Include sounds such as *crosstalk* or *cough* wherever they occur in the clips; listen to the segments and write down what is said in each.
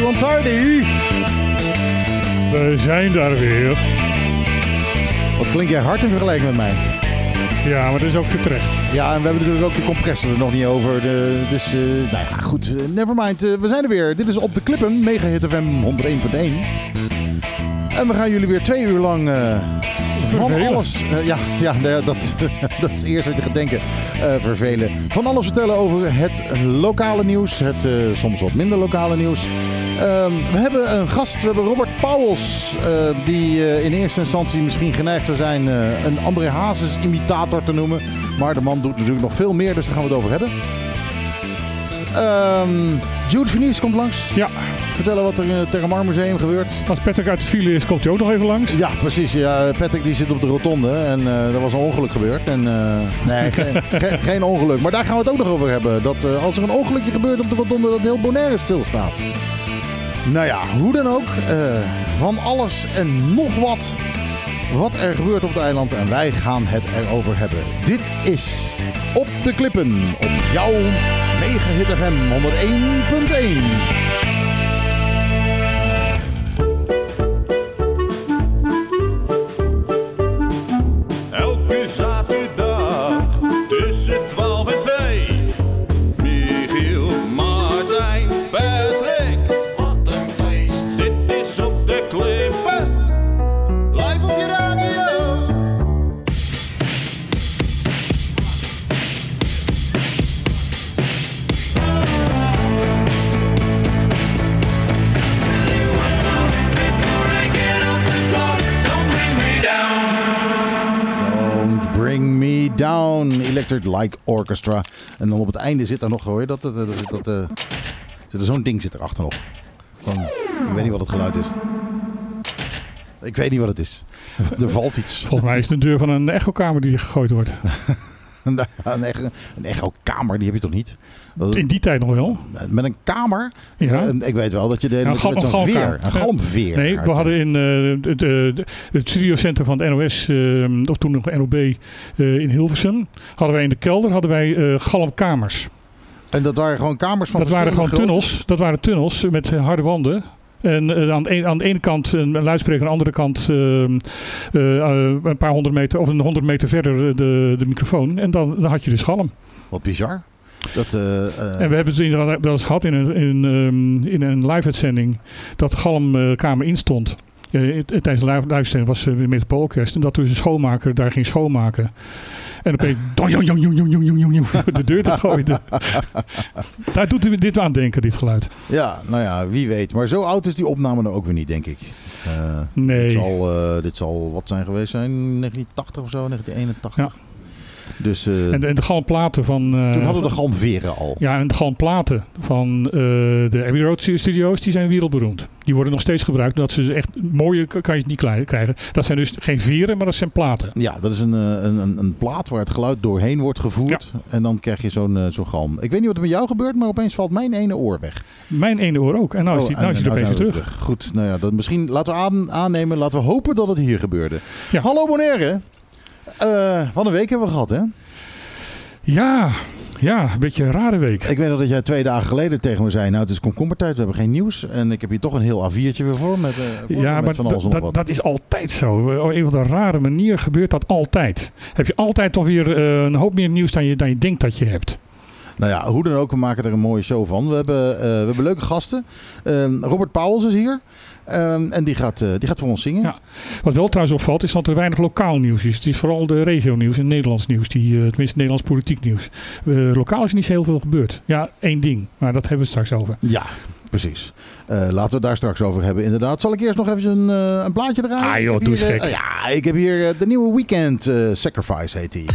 Bontardi, Bontardi. We zijn daar weer. Wat klink jij hard in vergelijking met mij? Ja, maar dat is ook terecht. Ja, en we hebben natuurlijk ook de compressor er nog niet over. De, dus, uh, nou ja, goed. Uh, nevermind. Uh, we zijn er weer. Dit is Op de Klippen, Mega Hit FM 101.1. En we gaan jullie weer twee uur lang van alles. Uh, ja, ja dat, *laughs* dat is het eerste wat je gaat denken. Uh, vervelen. Van alles vertellen over het lokale nieuws. Het uh, soms wat minder lokale nieuws. Ehm, we hebben een gast. We hebben Robert Pauwels. die in eerste instantie misschien geneigd zou zijn een André Hazes imitator te noemen. Maar de man doet natuurlijk nog veel meer. Dus daar gaan we het over hebben. Um, Jude Vernies komt langs. Ja. Vertellen wat er in het Terramar Museum gebeurt. Als Patrick uit de file is, komt hij ook nog even langs. Ja, precies. Ja, Patrick die zit op de rotonde en uh, er was een ongeluk gebeurd. En, uh, nee, geen, *laughs* geen, geen, ongeluk. Maar daar gaan we het ook nog over hebben. Dat uh, als er een ongelukje gebeurt op de rotonde, dat heel Bonaire stilstaat. Nou ja, hoe dan ook. van alles en nog wat. Wat er gebeurt op het eiland. En wij gaan het erover hebben. Dit is Op de Klippen. Op jouw Mega Hit FM 101.1. Electric Like Orchestra. En dan op het einde zit er nog, hoor je dat? dat, dat, er zo'n ding zit erachter nog. Van, ik weet niet wat het geluid is. Ik weet niet wat het is. *laughs* Er valt iets. Volgens mij is het de deur van een echokamer die gegooid wordt. *laughs* *laughs* een, echo, een echo-kamer, die heb je toch niet? In die tijd nog wel. Met een kamer? Ja. Uh, ik weet wel dat je de, ja, met, met zo'n veer, een galmveer. Nee, we hadden in uh, de, de, het studiocentrum van het NOS, uh, of toen nog NOB, in Hilversum, hadden wij in de kelder hadden wij galmkamers. En dat waren gewoon kamers van Dat waren gewoon tunnels. Dat waren tunnels met harde wanden. En uh, aan, de, aan, de ene kant een luidspreker, aan de andere kant uh, uh, een paar honderd meter of een honderd meter verder de, de microfoon. En dan, dan had je dus galm. Wat bizar. Dat, en we hebben het inderdaad wel eens gehad in een, in, um, in een live-uitzending dat de galmkamer instond. Tijdens de live-uitzending was het met het Poolorkest. En dat dus een schoonmaker daar ging schoonmaken. En opeens *laughs* de deur te gooien. *laughs* Daar doet u dit aan denken, dit geluid. Ja, nou ja, wie weet. Maar zo oud is die opname nou ook weer niet, denk ik. Uh, nee. Dit zal, uh, dit zal wat zijn geweest zijn, 1980 of zo, 1981. Ja. Dus, uh, en, de, en de galmplaten van... Uh, toen hadden we de galmveren al. Ja, en de galmplaten van uh, de Abbey Road Studios, die zijn wereldberoemd. Die worden nog steeds gebruikt. Dat ze echt mooie kan je het niet krijgen. Dat zijn dus geen veren, maar dat zijn platen. Ja, dat is een, een, een, een plaat waar het geluid doorheen wordt gevoerd. Ja. En dan krijg je zo'n zo'n galm. Ik weet niet wat er met jou gebeurt, maar opeens valt mijn ene oor weg. Mijn ene oor ook. En nou is, die, oh, nou is er opeens terug. terug. Goed, nou ja, dat misschien laten we aan, aannemen, laten we hopen dat het hier gebeurde. Ja. Hallo Bonaire. Uh, van een week hebben we gehad, hè? Ja, ja, een beetje een rare week. Ik weet nog dat jij twee dagen geleden tegen me zei... nou, het is komkommertijd, we hebben geen nieuws. En ik heb hier toch een heel A4'tje weer voor met, uh, ja, met maar van alles wat. dat is altijd zo. Op een of andere rare manier gebeurt dat altijd. Heb je altijd toch weer uh, een hoop meer nieuws dan je, dan je denkt dat je hebt. Nou ja, hoe dan ook, we maken er een mooie show van. We hebben, uh, we hebben leuke gasten. Robert Pauwels is hier. Um, en die gaat, uh, die gaat voor ons zingen. Ja. Wat wel trouwens opvalt is dat er weinig lokaal nieuws is. Het is vooral de regio-nieuws en Nederlands nieuws. Die, uh, tenminste Nederlands politiek nieuws. Uh, lokaal is niet zo heel veel gebeurd. Ja, één ding. Maar dat hebben we straks over. Ja, precies. laten we het daar straks over hebben, inderdaad. Zal ik eerst nog even een, een plaatje draaien? Ah joh, doe eens gek. ja, ik heb hier de nieuwe Weekend Sacrifice heet die.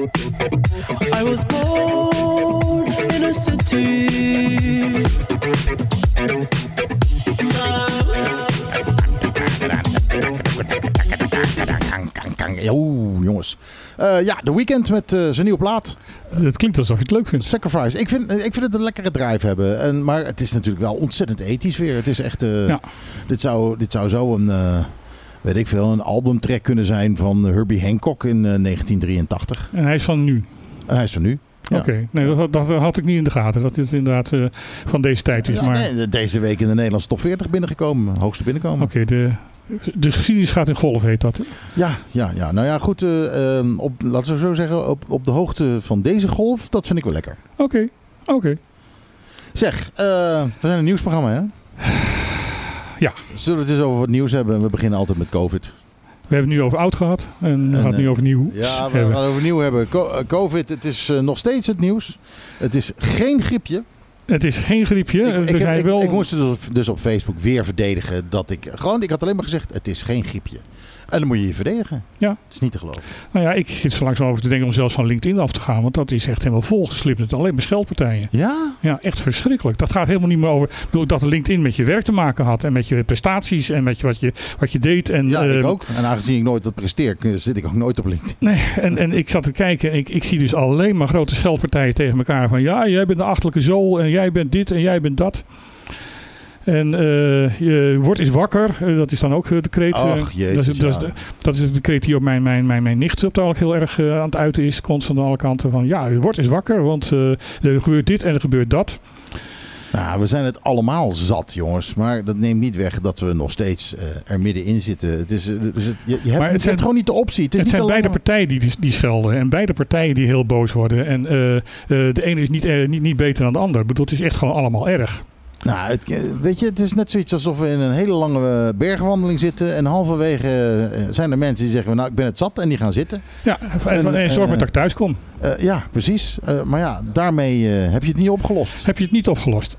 I was born in a city. Oeh, jongens. Uh, ja, The Weeknd met uh, zijn nieuwe plaat. Het klinkt alsof je het leuk vindt. Sacrifice. Ik vind, ik vind het een lekkere drive hebben. En, maar het is natuurlijk wel ontzettend ethisch weer. Het is echt... Uh, ja. dit, zou, dit zou zo een weet ik veel, een albumtrack kunnen zijn van Herbie Hancock in eh, 1983. En hij is van nu. En hij is van nu. Ja. Oké, nee, dat, dat had ik niet in de gaten. Dat dit inderdaad eh, van deze tijd is. Ja, maar nee, deze week in de Nederlandse top 40 binnengekomen. Hoogste binnenkomen. oké, de, de geschiedenis gaat in golf, heet dat. Ja, ja, ja. Nou ja, goed. eh, ehm, op, laten we zo zeggen, op, op de hoogte van deze golf, dat vind ik wel lekker. Oké, oké. Zeg, eh, we zijn een nieuwsprogramma, hè? *sighs* Ja. Zullen we het eens over wat nieuws hebben? We beginnen altijd met COVID. We hebben het nu over oud gehad en we gaan het nu eh, over nieuw Ja, we gaan het over nieuw hebben. Eh, COVID, het is eh, nog steeds het nieuws. Het is geen griepje. Het is geen griepje. Ik, ik, heb- zijn ik, wel... ik moest dus op, dus op Facebook weer verdedigen dat ik... Gewoon, ik had alleen maar gezegd, het is geen griepje. En dan moet je je verdedigen. Ja. Het is niet te geloven. Nou ja, ik zit zo langzaam over te denken om zelfs van LinkedIn af te gaan. Want dat is echt helemaal volgeslipt met alleen maar scheldpartijen. Ja? Ja, echt verschrikkelijk. Dat gaat helemaal niet meer over. Ik bedoel, dat LinkedIn met je werk te maken had. En met je prestaties. En met je, wat, je, wat je deed. En, Ja, ik ehm, ook. En aangezien ik nooit dat presteer, zit ik ook nooit op LinkedIn. Nee, en, en ik zat te kijken. En ik, ik zie dus alleen maar grote scheldpartijen tegen elkaar. Van ja, jij bent de achterlijke zool. En jij bent dit en jij bent dat. En eh, je wordt eens wakker. Eh, dat is dan ook eh, de kreet. Ach, jezus, dat, is, dat, is de, dat is de kreet die op mijn, mijn, mijn, mijn nicht op heel erg aan het uiten is. Constant aan alle kanten van ja, word eens wakker. Want er gebeurt dit en er gebeurt dat. Nou, we zijn het allemaal zat, jongens. Maar dat neemt niet weg dat we nog steeds er middenin zitten. Het is, dus het, je, je hebt, het het zijn- gewoon niet de optie. Het, is Het niet zijn beide partijen die, die, schelden. En beide partijen die heel boos worden. En de ene is niet, niet, niet beter dan de ander. Ik bedoel, het is echt gewoon allemaal erg. Nou, het, weet je, het is net zoiets alsof we in een hele lange eh, bergwandeling zitten. En halverwege eh, zijn er mensen die zeggen, nou, ik ben het zat. En die gaan zitten. Ja, en, En, en, zorg maar eh, dat ik thuis kom. Eh, ja, precies. Eh, maar ja, daarmee eh, heb je het niet opgelost. Heb je het niet opgelost?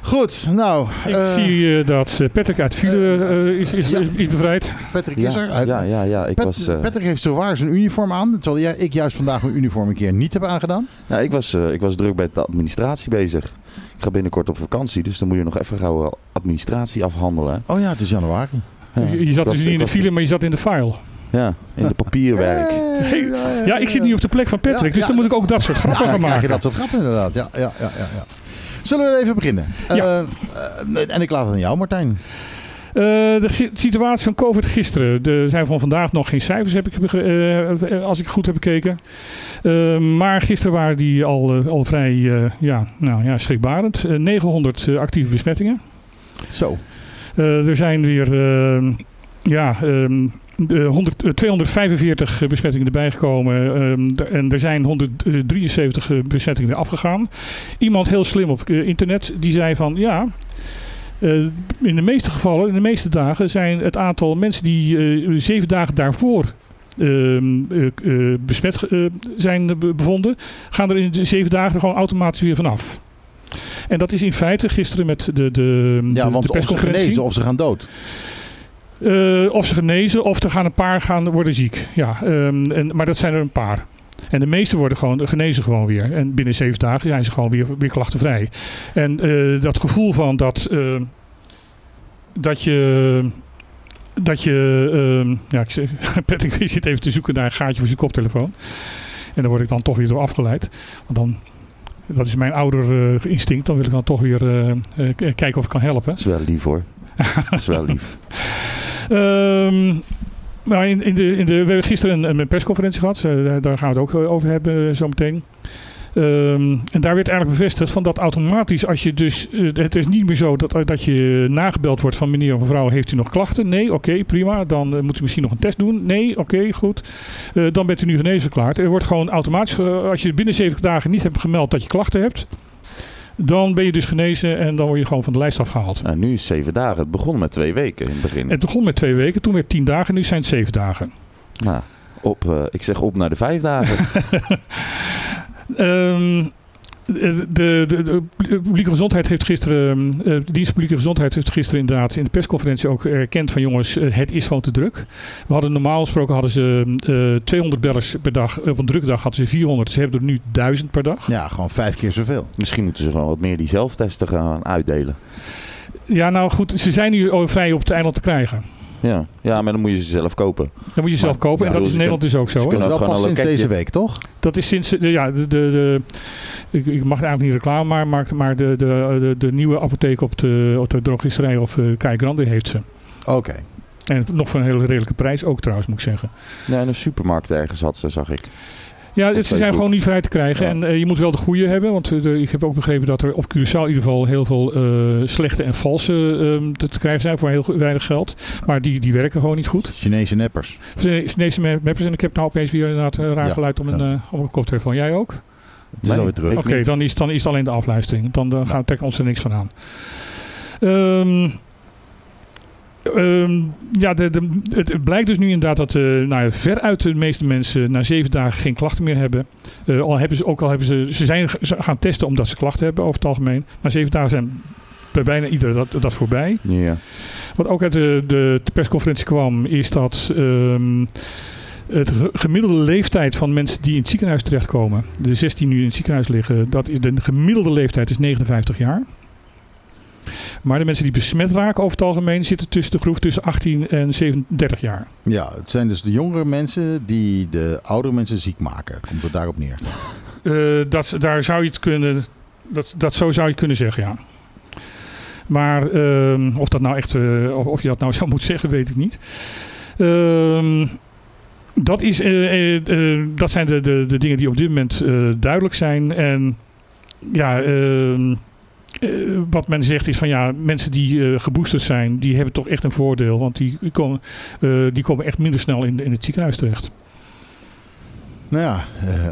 Goed, nou. Ik zie dat Patrick uit de file eh, is, is, ja. is, is bevrijd. Patrick is er. Ja, ja, ja, ja. Ik, Pat- was, eh, Patrick heeft zowaar zijn uniform aan. Terwijl jij, ik juist vandaag mijn uniform een keer niet heb aangedaan. nou, ik, was, eh, ik was druk bij de administratie bezig. Ik ga binnenkort op vakantie, dus dan moet je nog even gauw eh, administratie afhandelen. Oh ja, het is januari. Ja, je, zat was- dus niet in de file, maar je zat in de file. Ja, in de papierwerk. *laughs* Hey, Ja, ik zit nu op de plek van Patrick, Ja, dus ja. dan moet ik ook dat soort grappen Ja, gaan maken. dat soort grappen inderdaad. Ja, ja, ja, ja, ja. Zullen we even beginnen? Ja. Eh, eh, en ik laat het aan jou, Martijn. Eh, de si- situatie van COVID gisteren. Er zijn van vandaag nog geen cijfers, heb ik, begre- eh, als ik goed heb bekeken. Eh, maar gisteren waren die al, eh, al vrij eh, ja, nou, ja, schrikbarend. Eh, 900 eh, actieve besmettingen. Zo. Eh, er zijn weer eh, ja, ehm, de 100, eh, 245 besmettingen erbij gekomen. ehm, en er zijn 173 eh, besmettingen weer afgegaan. Iemand heel slim op eh, internet die zei van ja. Eh, in de meeste gevallen, in de meeste dagen, zijn het aantal mensen die eh, zeven dagen daarvoor ehm, eh, besmet zijn be- bevonden, gaan er in de zeven dagen gewoon automatisch weer vanaf. En dat is in feite gisteren met de, de, Ja, de, want de of ze persconferentie. genezen of ze gaan dood. Of ze genezen of er gaan een paar gaan worden ziek. Ja, ehm, en, maar dat zijn er een paar. En de meeste worden gewoon, genezen gewoon weer. En binnen zeven dagen zijn ze gewoon weer, weer klachtenvrij. En eh, dat gevoel van dat, eh, dat je. Dat je. ehm, ja, ik, zeg- *laughs* Patrick ik zit even te zoeken naar een gaatje voor zijn koptelefoon. En dan word ik dan toch weer door afgeleid. Want dan. Dat is mijn ouder eh, instinct. Dan wil ik dan toch weer kijken of ik kan helpen. Dat is wel lief hoor. Dat is wel lief. *laughs* Ehm nou, in, in de, in de, we hebben gisteren een, een persconferentie gehad. Eh, daar- gaan we het ook eh, over hebben eh, zometeen. Ehm, en daar werd eigenlijk bevestigd van dat automatisch als je dus... het is niet meer zo dat, dat je nagebeld wordt van meneer of mevrouw, heeft u nog klachten? Nee, oké, prima. Dan moet u misschien nog een test doen. Nee, oké, goed. Dan bent u nu genezen verklaard. Er wordt gewoon automatisch, als je binnen 70 dagen niet hebt gemeld dat je klachten hebt, dan ben je dus genezen en dan word je gewoon van de lijst afgehaald. Nou, nu is zeven dagen. Het begon met twee weken in het begin. Het begon met twee weken, toen werd tien dagen, nu zijn het zeven dagen. Nou, op, eh, ik zeg op naar de vijf dagen. *laughs* *laughs* Ehm, de, de, de, de publieke gezondheid heeft gisteren, eh, de dienst publieke gezondheid heeft gisteren inderdaad in de persconferentie ook erkend van jongens, eh, het is gewoon te druk. We hadden normaal gesproken hadden ze eh 200 bellers per dag, op een drukdag hadden ze 400, ze hebben er nu 1000 per dag. Ja, gewoon vijf keer zoveel. Misschien moeten ze gewoon wat meer die zelftesten gaan uitdelen. Ja, nou goed, ze zijn nu vrij op het eiland te krijgen. Ja. ja, maar dan moet je ze zelf kopen. Dan moet je zelf Maar- kopen en dat is in ze Nederland dus ook zo. ze hè? Dat is sinds deze week, toch? Dat is sinds, de, ja, de, de, de, ik, ik mag het eigenlijk niet reclame maken, maar, maar de, de, de, de nieuwe apotheek op de, op de drogisterij of uh, Grande heeft ze. Oké. En nog voor een hele redelijke prijs ook trouwens, moet ik zeggen. Ja, in een supermarkt ergens had ze, zag ik. Ja, ze zijn gewoon niet vrij te krijgen. Ja. En eh, je moet wel de goede hebben. Want eh, ik heb ook begrepen dat er op Curaçao in ieder geval heel veel eh, slechte en valse ehm, te, krijgen zijn voor heel weinig geld. Maar die, die werken gewoon niet goed. Chinese neppers. Chinese mappers. En ik heb nou opeens weer inderdaad raar Ja, geluid om een, op een koptelefoon. Jij ook? Het is alweer terug. Oké, dan, is, dan is het alleen de afluistering. Dan eh, gaan, we ons er niks van aan. Ehm, ehm, ja, de, de, het, blijkt dus nu inderdaad dat eh nou veruit de meeste mensen na zeven dagen geen klachten meer hebben. Eh, al hebben ze ook al hebben ze, ze zijn gaan testen omdat ze klachten hebben over het algemeen. Maar zeven dagen zijn bij bijna ieder dat, dat voorbij. Ja. Wat ook uit de, de, de persconferentie kwam, is dat ehm, het ge- gemiddelde leeftijd van mensen die in het ziekenhuis terechtkomen, de 16 nu in het ziekenhuis liggen, dat is- de gemiddelde leeftijd is 59 jaar. Maar de mensen die besmet raken over het algemeen zitten tussen de groep tussen 18 en 37 jaar. Ja, het zijn dus de jongere mensen die de oudere mensen ziek maken. Komt het daarop neer? Eh, dat, daar zou je het kunnen, dat, dat zo zou je het kunnen zeggen, ja. Maar ehm, of, dat nou echt, eh, of, je dat nou *laughs* zo moet zeggen, weet ik niet. Ehm, dat, is, eh, dat zijn de, de, de dingen die op dit moment duidelijk zijn. En ja, eh, wat men zegt is van ja, mensen die eh, geboosterd zijn, die hebben toch echt een voordeel. Want die komen, eh, die komen echt minder snel in, in het ziekenhuis terecht. Nou ja,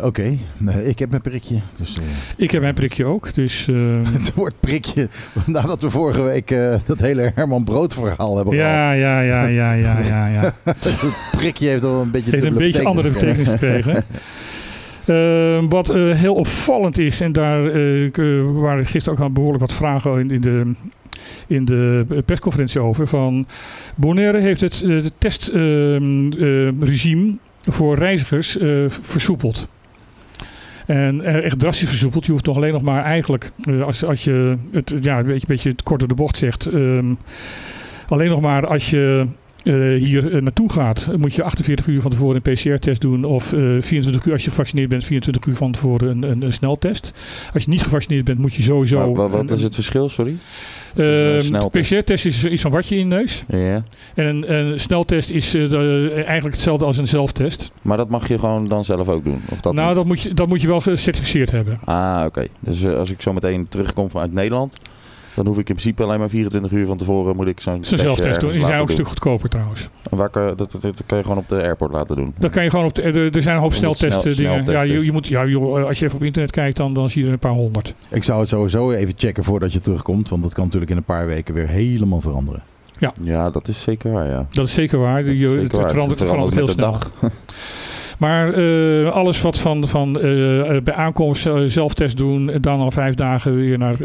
oké. Ik heb mijn prikje. Dus, Ik heb mijn prikje ook, dus... ehm, *laughs* het woord prikje, nadat we vorige week dat hele Herman Brood verhaal hebben gehad. Ja, ja, ja, ja, ja, ja. *laughs* Het prikje heeft wel een beetje Heeft een beetje andere betekenis betekenis gekregen. *laughs* Ehm, wat eh, heel opvallend is, en daar eh, eh, waren gisteren ook al behoorlijk wat vragen in, in de, in de persconferentie over. Van Bonaire heeft het testregime voor reizigers versoepeld. En echt drastisch versoepeld. Je hoeft nog alleen nog maar eigenlijk, als, als je het ja, een beetje, een beetje kort door de bocht zegt. ehm, alleen nog maar als je eh, hier eh, naartoe gaat, moet je 48 uur van tevoren een PCR-test doen. Of eh 24 uur als je gevaccineerd bent, 24 uur van tevoren een, een, een sneltest. Als je niet gevaccineerd bent, moet je sowieso. Wa- wat een- is het verschil, sorry? Ehm, een? PCR-test is, is zo'n watje in neus. Ja. En een, een sneltest is eh, de- eigenlijk hetzelfde als een zelftest. Maar dat mag je gewoon dan zelf ook doen? Of dat nou, niet? dat moet, je, dat moet je wel gecertificeerd hebben. Ah, oké. Dus eh, als ik zo meteen terugkom vanuit Nederland, dan hoef ik in principe alleen maar 24 uur van tevoren moet ik zo'n zelftest doen. Die zijn ook een stuk goedkoper trouwens. En Waar kan, je- dat, dat, dat kan je gewoon op de airport laten doen. Dat kan je gewoon op de, er, er zijn een hoop het snel- sneltesten dingen. Ja, je, moet, ja, joh, als je even op internet kijkt, dan, dan zie je er een paar honderd. Ik zou het sowieso even checken voordat je terugkomt. Want dat kan natuurlijk in een paar weken weer helemaal veranderen. Ja, dat is zeker waar, ja. Dat is zeker waar. Dat is Je, zeker het waar. verandert, het verandert heel de snel. dag. *laughs* Maar eh, alles wat van, van eh, bij aankomst eh, zelftest doen, en dan al vijf dagen weer naar eh,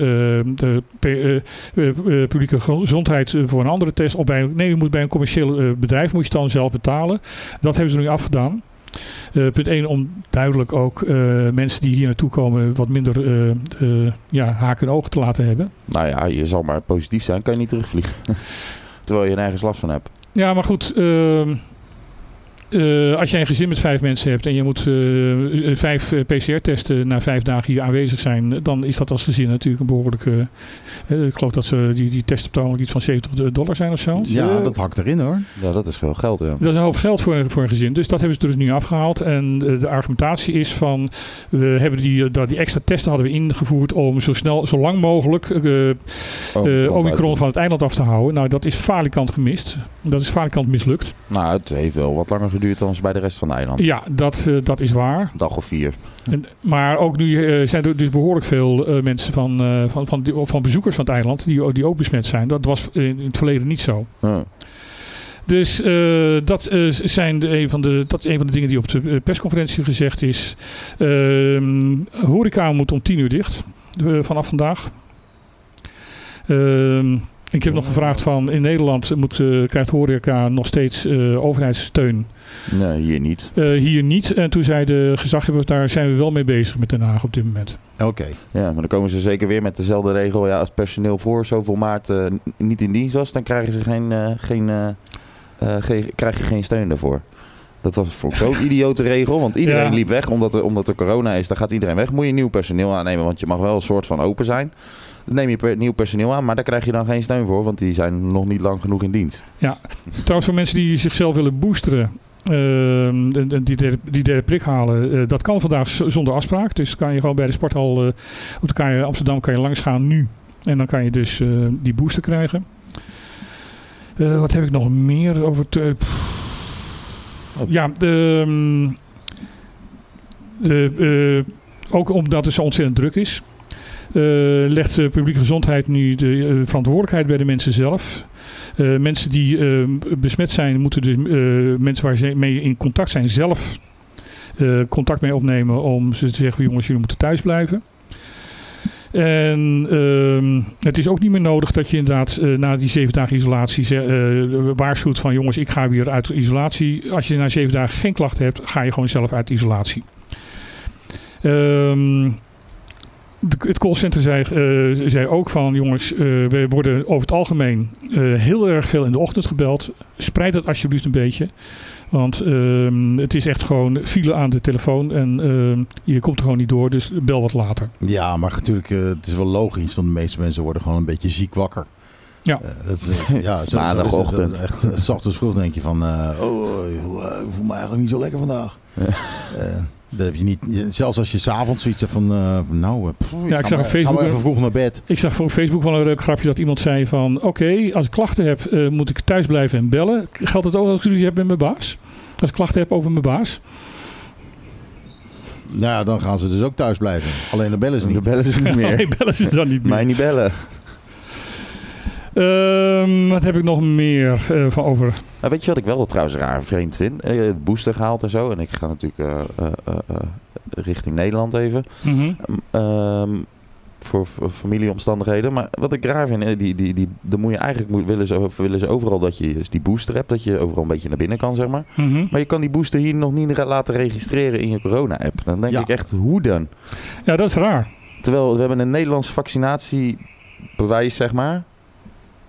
de eh, eh, eh, publieke gezondheid eh, voor een andere test. Of bij, nee, je moet bij een commercieel eh, bedrijf moet je het dan zelf betalen. Dat hebben ze nu afgedaan. Eh, punt 1 om duidelijk ook eh, mensen die hier naartoe komen wat minder eh, eh, ja, haken en ogen te laten hebben. Nou ja, je zal maar positief zijn, kan je niet terugvliegen. *laughs* Terwijl je nergens last van hebt. Ja, maar goed. Eh, als jij een gezin met vijf mensen hebt en je moet eh, vijf eh, PCR-testen na vijf dagen hier aanwezig zijn, dan is dat als gezin natuurlijk een behoorlijke. eh, ik geloof dat ze die, die testen op het iets van 70 dollar zijn of zo. Ja, dat hakt erin hoor. Ja, dat is wel geld, ja. Dat is een hoop geld voor, een- voor een gezin. Dus dat hebben ze er dus nu afgehaald. En de argumentatie is van... We hebben die, dat- die extra testen hadden we ingevoerd om zo snel, zo lang mogelijk... eh, Oh, eh, Omicron van het eiland af te houden. Nou, dat is falikant gemist. Dat is falikant mislukt. Nou, het heeft wel wat langer geduurd dan bij de rest van de eiland. Ja, dat, eh, dat is waar. Een dag of vier. En, maar ook nu eh, zijn er dus behoorlijk veel eh, mensen van, van, van, die- van bezoekers van het eiland die, die ook besmet zijn. Dat was in, het verleden niet zo. Huh. Dus dat, zijn de, een van de, dat is een van de dingen die op de persconferentie gezegd is. Ehm horeca moet om tien uur dicht vanaf vandaag. Ehm, ik heb nog gevraagd van in Nederland moet, krijgt horeca nog steeds overheidssteun. Nee, hier niet. Eh, hier niet. En toen zei de gezaghebber, daar zijn we wel mee bezig met Den Haag op dit moment. Oké. Ja, maar dan komen ze zeker weer met dezelfde regel. Ja, als het personeel voor zoveel maart eh, niet in dienst was, dan krijgen ze geen, eh, geen, eh, eh, geen, krijg je geen steun daarvoor. Dat was voor zo'n *laughs* idiote regel, want iedereen Ja. liep weg omdat er, omdat er corona is. Dan gaat iedereen weg. Moet je nieuw personeel aannemen, want je mag wel een soort van open zijn. Dan neem je per- nieuw personeel aan, maar daar krijg je dan geen steun voor, want die zijn nog niet lang genoeg in dienst. Trouwens, voor mensen die zichzelf willen boosteren, en- en die, derde, die derde prik halen, eh, dat kan vandaag zonder afspraak. Dus kan je gewoon bij de sporthal eh, op de KJ Amsterdam kan je langs gaan nu. En dan kan je dus eh, die booster krijgen. Wat heb ik nog meer over te... Oh. Ja, de, ehm, de, eh, ook omdat het zo ontzettend druk is, legt de publieke gezondheid nu de verantwoordelijkheid bij de mensen zelf. Eh, mensen die eh, besmet zijn, moeten dus eh, mensen waar ze mee in contact zijn zelf contact mee opnemen om ze te zeggen: jongens, jullie moeten thuis blijven. En ehm, het is ook niet meer nodig dat je inderdaad na die zeven dagen isolatie waarschuwt van jongens, ik ga weer uit isolatie. Als je na zeven dagen geen klachten hebt, ga je gewoon zelf uit isolatie. Ehm, het callcenter zei, eh, zei ook van jongens, eh, we worden over het algemeen eh, heel erg veel in de ochtend gebeld. Spreid dat alsjeblieft een beetje. Want ehm, het is echt gewoon file aan de telefoon en ehm, je komt er gewoon niet door, dus bel wat later. Ja, maar natuurlijk, eh, het is wel logisch. Want de meeste mensen worden gewoon een beetje ziek wakker. Ja. Eh, dat is, ja, *laughs* Het is Echt, s ochtends vroeg denk je van, eh, oh, ik voel, ik voel me eigenlijk niet zo lekker vandaag. Ja. Dat heb je niet, zelfs als je s'avonds zoiets hebt van, eh, nou, eh, pff, Ja, ik zag maar- op Facebook even vroeg naar bed. Ik zag op Facebook wel een leuk grapje dat iemand zei van... Oké, als ik klachten heb, eh, moet ik thuis blijven en bellen. Geldt het ook als ik ruzie heb met mijn baas? Als ik klachten heb over mijn baas? Nou ja, dan gaan ze dus ook thuis blijven. Alleen dan bellen ze De niet. bellen ze niet *laughs* meer. Nee, bellen ze dan niet *laughs* meer. Mij niet bellen. Ehm, wat heb ik nog meer eh, van over? Maar weet je wat ik wel trouwens raar vreemd vind? Eh, booster gehaald en zo. En ik ga natuurlijk eh, eh, eh, eh, richting Nederland even. Mhm. Ehm, voor, voor familieomstandigheden. Maar wat ik raar vind, die, die, die, dan moet je eigenlijk moet, willen, ze, willen ze overal dat je dus die booster hebt. Dat je overal een beetje naar binnen kan, zeg maar. Mhm. Maar je kan die booster hier nog niet laten registreren in je corona-app. Dan denk Ja. ik echt, hoe dan? Ja, dat is raar. Terwijl we hebben een Nederlands vaccinatiebewijs, zeg maar.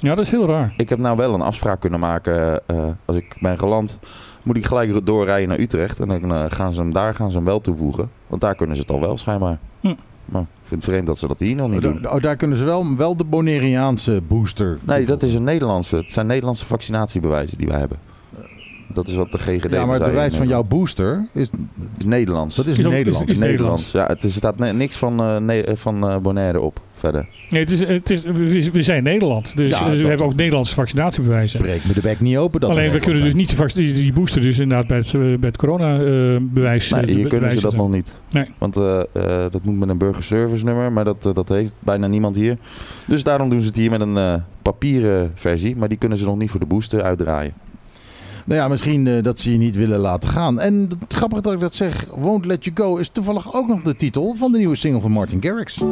Ja, dat is heel raar. Ik heb nou wel een afspraak kunnen maken. eh, als ik ben geland, moet ik gelijk doorrijden naar Utrecht. En dan eh, gaan ze hem daar gaan ze hem wel toevoegen. Want daar kunnen ze het al wel, schijnbaar. Hm. Maar ik vind het vreemd dat ze dat hier nog Oh, niet doen. daar, oh, daar kunnen ze wel, wel de Bonaireaanse booster. Nee, dat is een Nederlandse. Het zijn Nederlandse vaccinatiebewijzen die wij hebben. Dat is wat de GGD Ja, maar het bewijs van jouw booster is, is Nederlands. dat is Is ook- Nederland. is- is- Nederlands. Ja, het is, er staat niks van, eh, ne- eh, van eh, Bonaire op verder. Nee, het is, het is, we zijn Nederland. Dus Ja, we hebben ook Nederlandse vaccinatiebewijzen. Breek me de bek niet open. Dat Alleen we kunnen dus niet de vac- die, die booster dus inderdaad bij het, eh, bij het corona-bewijs. Nee, hier kunnen ze dat nog niet. Nee. Want eh, eh, dat moet met een burgerservice nummer, maar dat, dat heeft bijna niemand hier. Dus daarom doen ze het hier met een eh, papieren versie, maar die kunnen ze nog niet voor de booster uitdraaien. Nou ja, misschien eh, dat ze je niet willen laten gaan. En het grappige dat ik dat zeg, Won't Let You Go, is toevallig ook nog de titel van de nieuwe single van Martin Garrix.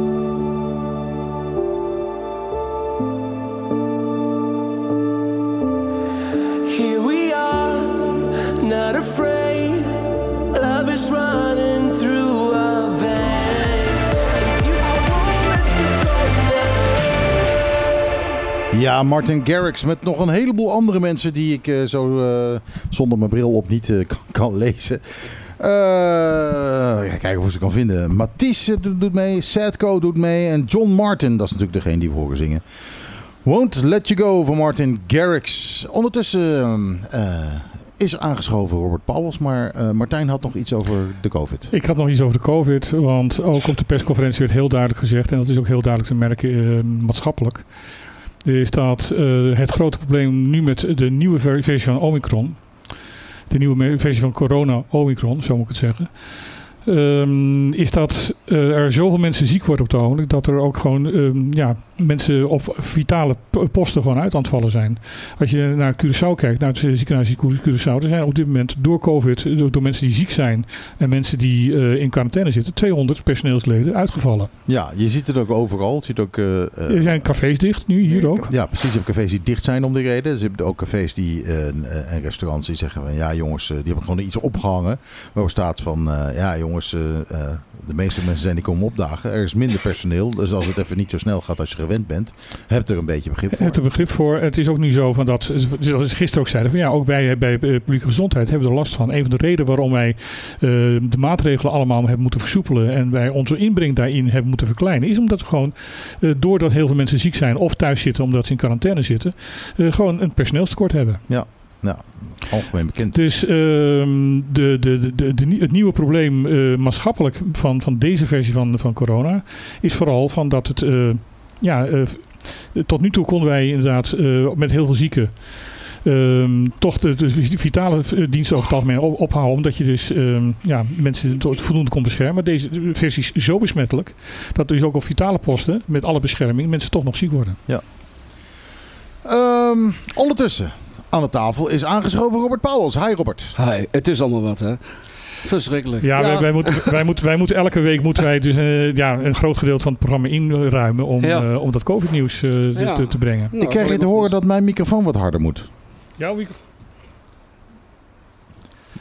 Ja, Martin Garrix met nog een heleboel andere mensen die ik eh, zo eh, zonder mijn bril op niet eh, *laughs* kan, lezen. Kijken of ik ze kan vinden. Matisse doet mee, Sadko doet mee en John Martin, dat is natuurlijk degene die we zingen. Won't Let You Go van Martin Garrix. Ondertussen is aangeschoven Robert Pauwels, maar Martijn had nog iets over de COVID. Ik had nog iets over de COVID, want ook op de persconferentie werd heel duidelijk gezegd, en dat is ook heel duidelijk te merken maatschappelijk, dat eh, het grote probleem nu met de nieuwe ver- versie van Omicron, de nieuwe versie van corona Omicron, zo moet ik het zeggen, ehm, is dat eh, er zoveel mensen ziek worden op het ogenblik dat er ook gewoon ehm, ja, mensen op vitale posten gewoon uit aan het vallen zijn. Als je naar Curaçao kijkt, naar het ziekenhuis in Curaçao, er zijn op dit moment door COVID, door, door mensen die ziek zijn en mensen die eh, in quarantaine zitten, 200 personeelsleden uitgevallen. Ja, je ziet het ook overal. Je ziet ook, eh, Er zijn cafés dicht nu, hier ook. Ja, precies. Je hebt cafés die dicht zijn om die reden. Dus je hebt ook cafés die, en restaurants die zeggen van ja jongens, die hebben gewoon iets opgehangen. Waar staat van ja jongens, jongens, eh, eh, de meeste mensen zijn die komen opdagen. Er is minder personeel, dus als het even niet zo snel gaat als je gewend bent, heb er een beetje begrip voor. Het er begrip voor. Het is ook nu zo van dat, zoals gisteren ook zeiden, van ja, ook wij bij eh, publieke gezondheid hebben er last van. Een van de redenen waarom wij de maatregelen allemaal hebben moeten versoepelen en wij onze inbreng daarin hebben moeten verkleinen, is omdat we gewoon, doordat heel veel mensen ziek zijn of thuis zitten omdat ze in quarantaine zitten, gewoon een personeelstekort hebben. Algemeen bekend. Dus ehm, de, de, de, de, het nieuwe probleem eh, maatschappelijk van, van deze versie van, van corona is vooral van dat het. eh, ja, eh, tot nu toe konden wij inderdaad met heel veel zieken. ehm, toch de, de vitale diensten over het algemeen op- ophouden. Omdat je dus ehm, ja, mensen voldoende kon beschermen. Maar deze versie is zo besmettelijk. Dat dus ook op vitale posten, met alle bescherming, mensen toch nog ziek worden. Ehm, ondertussen, aan de tafel is aangeschoven Robert Pauwels. Hi Robert. Hi, het is allemaal wat, hè? Verschrikkelijk. Ja, Ja. Wij, wij, moeten, wij, moeten, wij moeten elke week moeten wij dus, eh, ja, een groot gedeelte van het programma inruimen om, Ja. eh, om dat COVID-nieuws eh, te- Ja. te, te brengen. Nou, ik krijg zal je te horen goed. dat mijn microfoon wat harder moet. Jouw microfoon?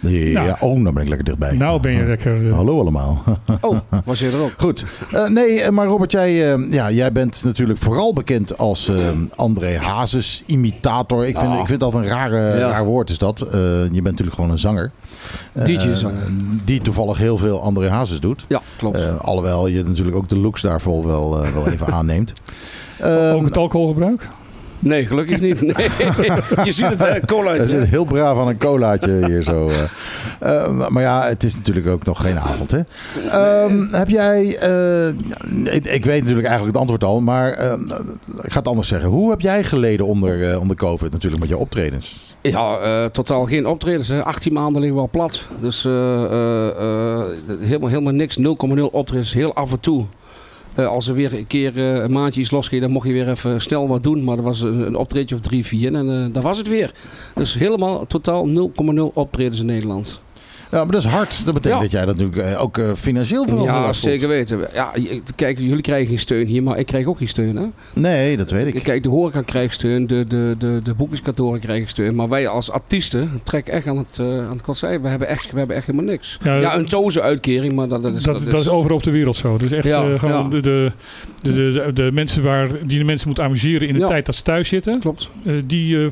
Ja, Nou. oh, dan ben ik lekker dichtbij. Nou ben je lekker... eh, Hallo allemaal. *laughs* Oh, was je er ook? Goed. Eh, nee, eh, maar Robert, jij, eh, ja, jij bent natuurlijk vooral bekend als eh, André Hazes imitator. Ik vind, Ah. ik vind dat een rare, Ja. raar woord is dat. Eh, je bent natuurlijk gewoon een zanger. DJ-zanger. die toevallig heel veel André Hazes doet. Ja, klopt. Eh, alhoewel je natuurlijk ook de looks daarvoor wel, wel even *laughs* aanneemt. Ehm, ook het alcoholgebruik? Nee, gelukkig niet. Nee. *laughs* je ziet het, hè? Er Colaatje. zit heel braaf aan een colaatje hier zo. eh. Eh, maar ja, het is natuurlijk ook nog geen avond, hè? Ehm, heb jij... eh, ik, ik weet natuurlijk eigenlijk het antwoord al, maar eh, ik ga het anders zeggen. Hoe heb jij geleden onder, eh, onder COVID natuurlijk met je optredens? Ja, totaal geen optredens. Hè. 18 maanden liggen we al plat. Dus helemaal, helemaal niks. 0,0 optredens. Heel af en toe. Eh, als er weer een keer eh, een maandje iets losging, dan mocht je weer even snel wat doen. Maar er was een, een of drie, vier en eh daar was het weer. Dus helemaal totaal 0,0 optredens in Nederland. Ja, maar dat is hard. Dat betekent Ja. dat jij dat natuurlijk eh, ook eh, financieel veel Ja, zeker weten. Ja, kijk, jullie krijgen geen steun hier, maar ik krijg ook geen steun. Hè? Nee, dat weet ik. Kijk, de horeca krijgt steun, de, de, de, de boekingskantoren krijgen steun. Maar wij als artiesten trekken echt aan het, eh aan het kwatsij. We hebben echt, we hebben echt helemaal niks. Ja, Ja, een toze-uitkering, maar dat, dat is... dat, dat, is overal op de wereld zo. Dus echt Ja, gewoon ja. de, de, de, de, de mensen waar, die de mensen moeten amuseren in de Ja. tijd dat ze thuis zitten. Klopt. die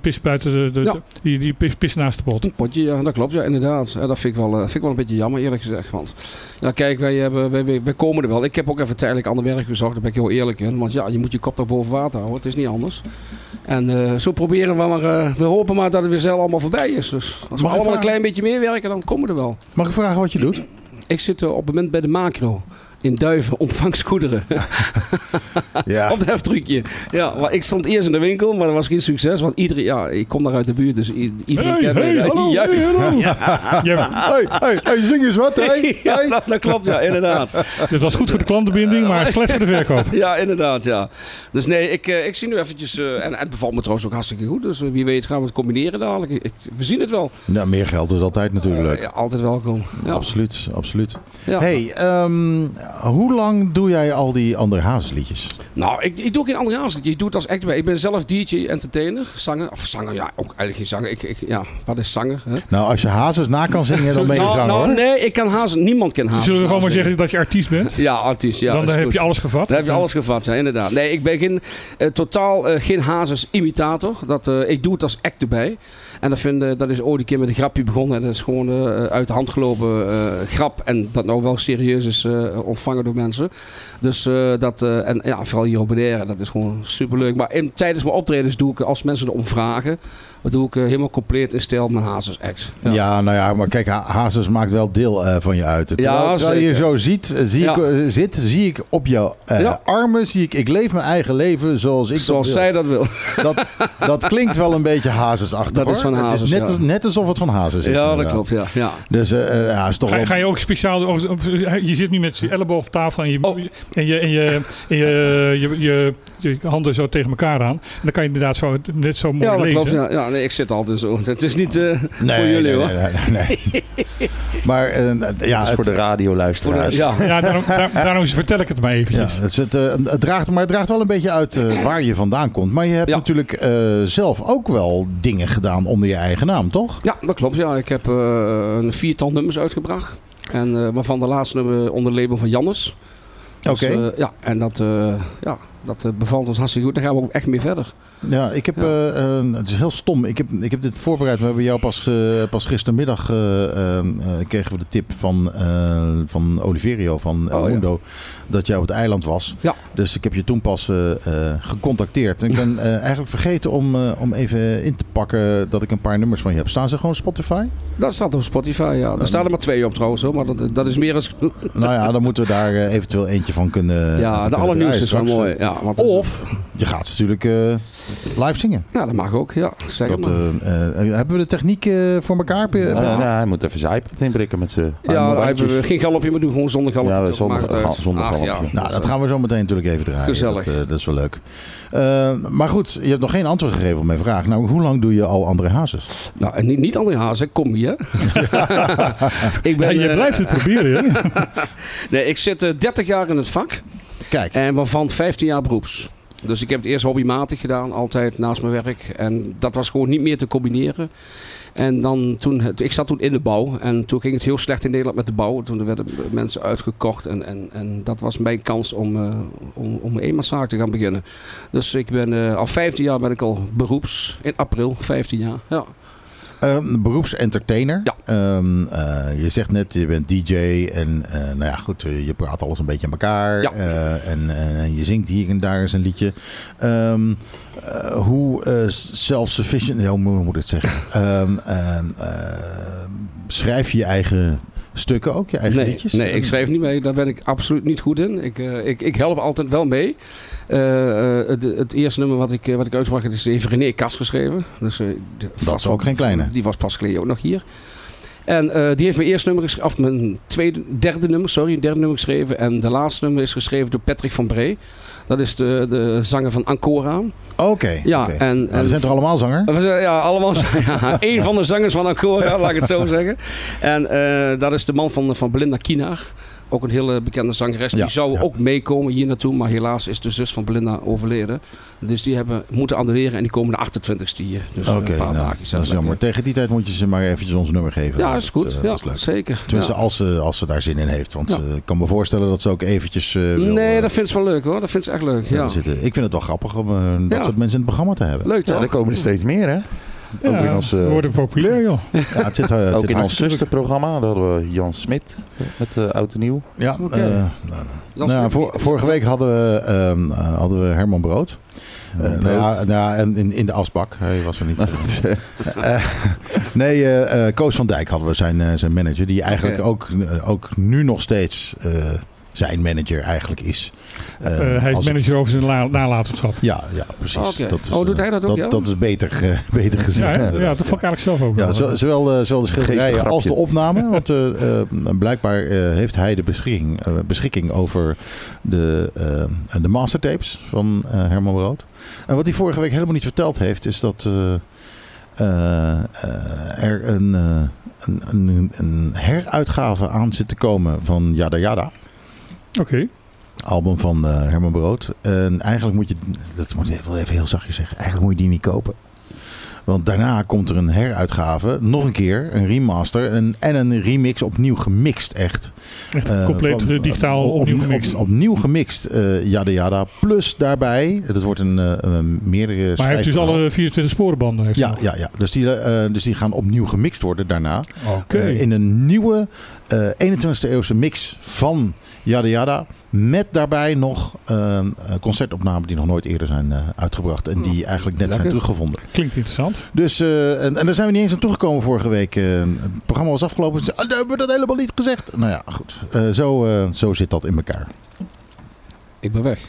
pissen buiten de, de, Ja. de- die, die pis- pissen naast de pot. Een potje, ja, dat klopt. Ja, inderdaad. Ja, dat vind ik, wel, eh, vind ik wel een beetje jammer, eerlijk gezegd. Want ja, kijk, wij, hebben, wij, wij, wij komen er wel. Ik heb ook even tijdelijk ander werk gezocht, daar ben ik heel eerlijk in. Want ja, je moet je kop toch boven water houden. Het is niet anders. En eh, zo proberen we maar... eh, we hopen maar dat het weer zelf allemaal voorbij is. Dus als we allemaal een klein beetje meer werken, dan komen we er wel. Mag ik vragen wat je doet? Ik zit eh, op het moment bij de macro. In Duiven, ontvangstgoederen. *laughs* Ja. op de heftrucje. Ja, maar ik stond eerst in de winkel, maar dat was geen succes. Want iedereen, ja, ik kom daar uit de buurt, dus iedereen Hey, kent mij. hey, Ja, hallo, Juist. hey, hallo. Ja, Ja, Hey, hey, hey, zing eens wat, hey. *laughs* ja, dat, dat klopt, ja, inderdaad. *laughs* het was goed voor de klantenbinding, maar slecht voor de verkoop. Ja, inderdaad, ja. Dus nee, ik, eh, ik zie nu eventjes... eh, en het bevalt me trouwens ook hartstikke goed. Dus eh, wie weet gaan we het combineren dadelijk. Ik, we zien het wel. Nou, meer geld is altijd natuurlijk leuk. Ja, altijd welkom. Ja. Absoluut, absoluut. Ja. Hey, ehm, hoe lang doe jij al die andere Hazesliedjes? Nou, ik, ik doe geen andere aanzet. Ik doe het als act. Ik ben zelf DJ, entertainer, zanger. Of zanger, ja, ook eigenlijk geen zanger. Ik, ik, ja, wat is zanger? Hè? Nou, als je Hazes na kan zingen, dan ben je nou, zanger nou, hoor. nee, ik kan hazen. Niemand kan hazen. Zullen we gewoon maar zeggen dat je artiest bent? Ja, artiest, ja. Dan heb goed. je alles gevat. Dan heb je alles gevat, ja, inderdaad. Nee, ik ben geen, eh, totaal eh, geen Hazes imitator. Dat, eh, ik doe het als act erbij. En dat, vind, eh, dat is ooit een keer met een grapje begonnen. En dat is gewoon eh, uit de hand gelopen eh, grap. En dat nou wel serieus is ontvangen door mensen. Dus dat, en ja, vooral hier op Bonaire, dat is gewoon superleuk. Maar in, tijdens mijn optredens doe ik, als mensen erom vragen, dan doe ik eh, helemaal compleet in stijl mijn Hazes act. Ja. nou ja, maar kijk, Ha- Hazes maakt wel deel eh, van je uit. Terwijl, terwijl je zo ziet, eh, zie ik, Ja. zit, zie ik op jouw eh, Ja. armen, zie ik, ik leef mijn eigen leven zoals ik Zoals dat wil. zij dat wil. Dat, dat klinkt wel een beetje Hazesachtig Dat is hoor. van Het Hazes, is net, ja. als, net alsof het van Hazes is. Ja, dat klopt, ja. ja. Dus ja, is toch Ga, wel... ga je ook speciaal... Je zit nu met je elleboog op tafel en je, Oh. en je, en je, en je, je, je, je handen zo tegen elkaar aan. En dan kan je inderdaad zo, net zo mooi Ja, dat lezen. klopt. Ja, ja ik zit altijd zo. Het is niet eh, Nee, voor jullie nee, hoor. nee, nee, nee, nee. *laughs* maar eh, ja, Dat is het, voor de radioluisteraars. ja. Ja, daarom, daar- daarom vertel ik het maar ja, eventjes. het, is het, eh, het draagt, maar het draagt wel een beetje uit *laughs* waar je vandaan komt. Maar je hebt Ja. natuurlijk eh, zelf ook wel dingen gedaan onder je eigen naam, toch? Ja, dat klopt. Ja. Ik heb eh, een viertal nummers uitgebracht. En eh, waarvan de laatste nummer onder label van Jannes. Dus, Oké. eh, ja, en dat, eh, ja, dat eh, bevalt ons hartstikke goed. Daar gaan we ook echt mee verder. Ja, ik heb, Ja. eh, eh, het is heel stom. Ik heb, ik heb dit voorbereid. We hebben jou pas, pas gistermiddag kregen we de tip van, van Oliverio van El Oh, ja. Mundo dat jij op het eiland was. Ja. Dus ik heb je toen pas gecontacteerd. En ik ben eigenlijk vergeten om, om even in te pakken dat ik een paar nummers van je heb. Staan ze gewoon op Spotify? Dat staat op Spotify, ja. Er staan er maar twee op trouwens, hoor. Maar dat, dat is meer dan nou ja, dan moeten we daar eventueel eentje van kunnen. Ja, de allernieuwste is wel mooi. Ja, want het is- Of je gaat natuurlijk eh, live zingen. Ja, dat mag ook, ja. Zeg Dat, maar. eh, eh, hebben we de techniek eh, voor elkaar? Je- je- Ja, ja, hij moet even zijn iPad inbrikken met zijn ja, hebben we geen galopje, maar doen gewoon zonder galopje. Ja, zonder, zonder Ach, galopje. ja. Nou, dat gaan we zo meteen natuurlijk even draaien. Gezellig. Dat, eh, dat is wel leuk. Eh, maar goed, je hebt nog geen antwoord gegeven op mijn vraag. Nou, hoe lang doe je al André Hazes? Nou, en niet, niet André hè. kom hier. *laughs* ik ben, Ja, je blijft het proberen, hè? *laughs* Nee, ik zit eh, 30 jaar in het vak. Kijk, En waarvan 15 jaar beroeps. Dus ik heb het eerst hobbymatig gedaan, altijd naast mijn werk. En dat was gewoon niet meer te combineren. En dan toen, ik zat toen in de bouw. En toen ging het heel slecht in Nederland met de bouw. Toen werden mensen uitgekocht. En, en, en dat was mijn kans om, eh om, om een te gaan beginnen. Dus ik ben eh, al 15 jaar ben ik al beroeps. In april, 15 jaar. Ja. Eh, beroepsentertainer. Ja. Ehm, eh, je zegt net, je bent DJ en eh, nou ja, goed, eh, je praat alles een beetje aan elkaar. Ja. En, en, je zingt hier en daar eens een liedje. Ehm, eh, hoe self-sufficient, hoe moet ik het zeggen? *laughs* Schrijf je je eigen stukken ook, je eigen Nee, liedjes? nee, ik schrijf niet mee. Daar ben ik absoluut niet goed in. Ik, eh, ik, ik help altijd wel mee. Eh, eh, het, het eerste nummer wat ik, wat ik uitbracht is even René Kast geschreven. Dus, vast is ook geen kleine. Die was pas geleden ook nog hier. En eh, die heeft mijn eerste nummer geschreven, of mijn tweede, derde nummer, sorry, een derde nummer geschreven. En de laatste nummer is geschreven door Patrick van Bree. Dat is de, de zanger van Ancora. Oké, Ja, en, Nou, en we zijn toch allemaal zanger? we zijn- Ja, allemaal. *laughs* Ja, een van de zangers van Ancora, laat ik het zo zeggen. En eh, dat is de man van, van Belinda Kienaar. Ook een hele bekende zangeres. Ja, die zou ja. ook meekomen hier naartoe. Maar helaas is de zus van Belinda overleden. Dus die hebben moeten annuleren. En die komen de 28ste hier. Dus Oké, een paar nou, dat is jammer. Tegen die tijd moet je ze maar eventjes ons nummer geven. Ja, is goed. eh, ja, dat is leuk. zeker. Tenminste, Ja. als, ze, als ze daar zin in heeft. Want Ja. eh, ik kan me voorstellen dat ze ook eventjes eh, wil, Nee, dat vindt ze wel leuk hoor. Dat vindt ze echt leuk. Ja. zitten. Ik vind het wel grappig om dat Ja. soort mensen in het programma te hebben. Leuk Ja, toch? er komen er steeds meer, hè? Ook in Ja, ons, we eh, worden populair, joh. *laughs* Ja, het zit, eh, het Ook zit in ons zusterprogramma, daar hadden we Jan Smit met uh, Oud en Nieuw. Ja, Oké. eh, nou, nou, vor- vorige week hadden we, ehm, eh, hadden we Herman Brood. Nou ja, nou ja, en in, in de asbak. Hij was er niet. *laughs* Eh, nee, eh, eh, Koos van Dijk hadden we zijn, zijn manager. Die eigenlijk ook, ook nu nog steeds eh, zijn manager eigenlijk is. Eh, Eh, hij is manager over zijn la- nalatenschap. Ja, ja, precies. Oké. Dat is, Oh, doet hij dat ook, Dat, ja? dat is beter, *laughs* beter Ja, gezegd. inderdaad. ja, dat vond ik eigenlijk zelf ook Ja, wel. zo- zowel, eh, zowel de schilderijen als de opname. *laughs* Want eh, eh, blijkbaar eh, heeft hij de beschikking, eh, beschikking over de, de mastertapes van eh, Herman Brood. En wat hij vorige week helemaal niet verteld heeft, is dat eh, eh, eh, er een, eh, een, een, een heruitgave aan zit te komen van Yada Yada. Oké. Album van eh, Herman Brood. En eigenlijk moet je, dat moet ik wel even heel zachtjes zeggen, eigenlijk moet je die niet kopen. Want daarna komt er een heruitgave, nog een keer, een remaster en, en een remix opnieuw gemixt, echt. Echt Eh, compleet van- eh, digitaal op- opnieuw op- gemixt. Op, opnieuw gemixt, eh Yada Yada. Plus daarbij, dat wordt een, een meerdere maar hij heeft dus alle 24 sporenbanden. Heeft Ja, ja, ja. Dus, die, dus die gaan opnieuw gemixt worden daarna. Oké. In een nieuwe eh 21e eeuwse mix van Yada Yada. Met daarbij nog eh, eh, concertopnamen die nog nooit eerder zijn eh, uitgebracht. En die eigenlijk net zijn teruggevonden. Klinkt interessant. Dus, eh, en, en daar zijn we niet eens aan toegekomen vorige week. Eh, het programma was afgelopen. Ah, dan hebben we dat helemaal niet gezegd. Nou ja, goed. Eh, zo, eh, zo zit dat in elkaar. Ik ben weg.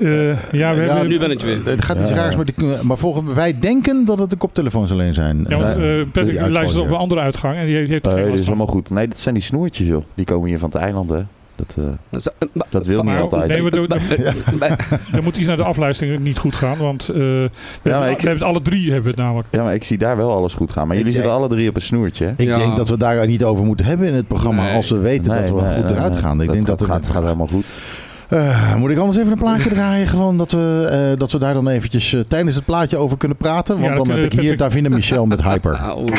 Eh, ja, we Ja, hebben... Nu ben ik weer. Het gaat iets Ja. raars met de... Maar volgens wij denken dat het de koptelefoons alleen zijn. Ja, want, Eh, eh, Patrick luistert op een andere uitgang en die heeft, last is allemaal goed. Nee, dat zijn die snoertjes, joh. Die komen hier van het eiland, hè. Dat, eh, Dat maar- dat wil niet Maar, altijd. nee, maar maar- *laughs* moet iets naar de afluistering niet goed gaan, want eh, we, hebben, maar ik- we hebben het alle drie hebben we het namelijk. Ja, maar ik zie daar wel alles goed gaan. Maar Ik jullie zitten alle drie op een snoertje, hè. Ik Ja. denk dat we daar niet over moeten hebben in het programma. Nee. Als we weten dat we Nee, goed nee, eruit nee. gaan. Ik denk dat het gaat, gaat helemaal goed. Eh, moet ik anders even een plaatje *laughs* draaien? Gewoon dat we, eh, dat we daar dan eventjes eh, tijdens het plaatje over kunnen praten. Want Ja, dan dan heb ik hier Davina *laughs* Michel met Hyper. Oh, lekker.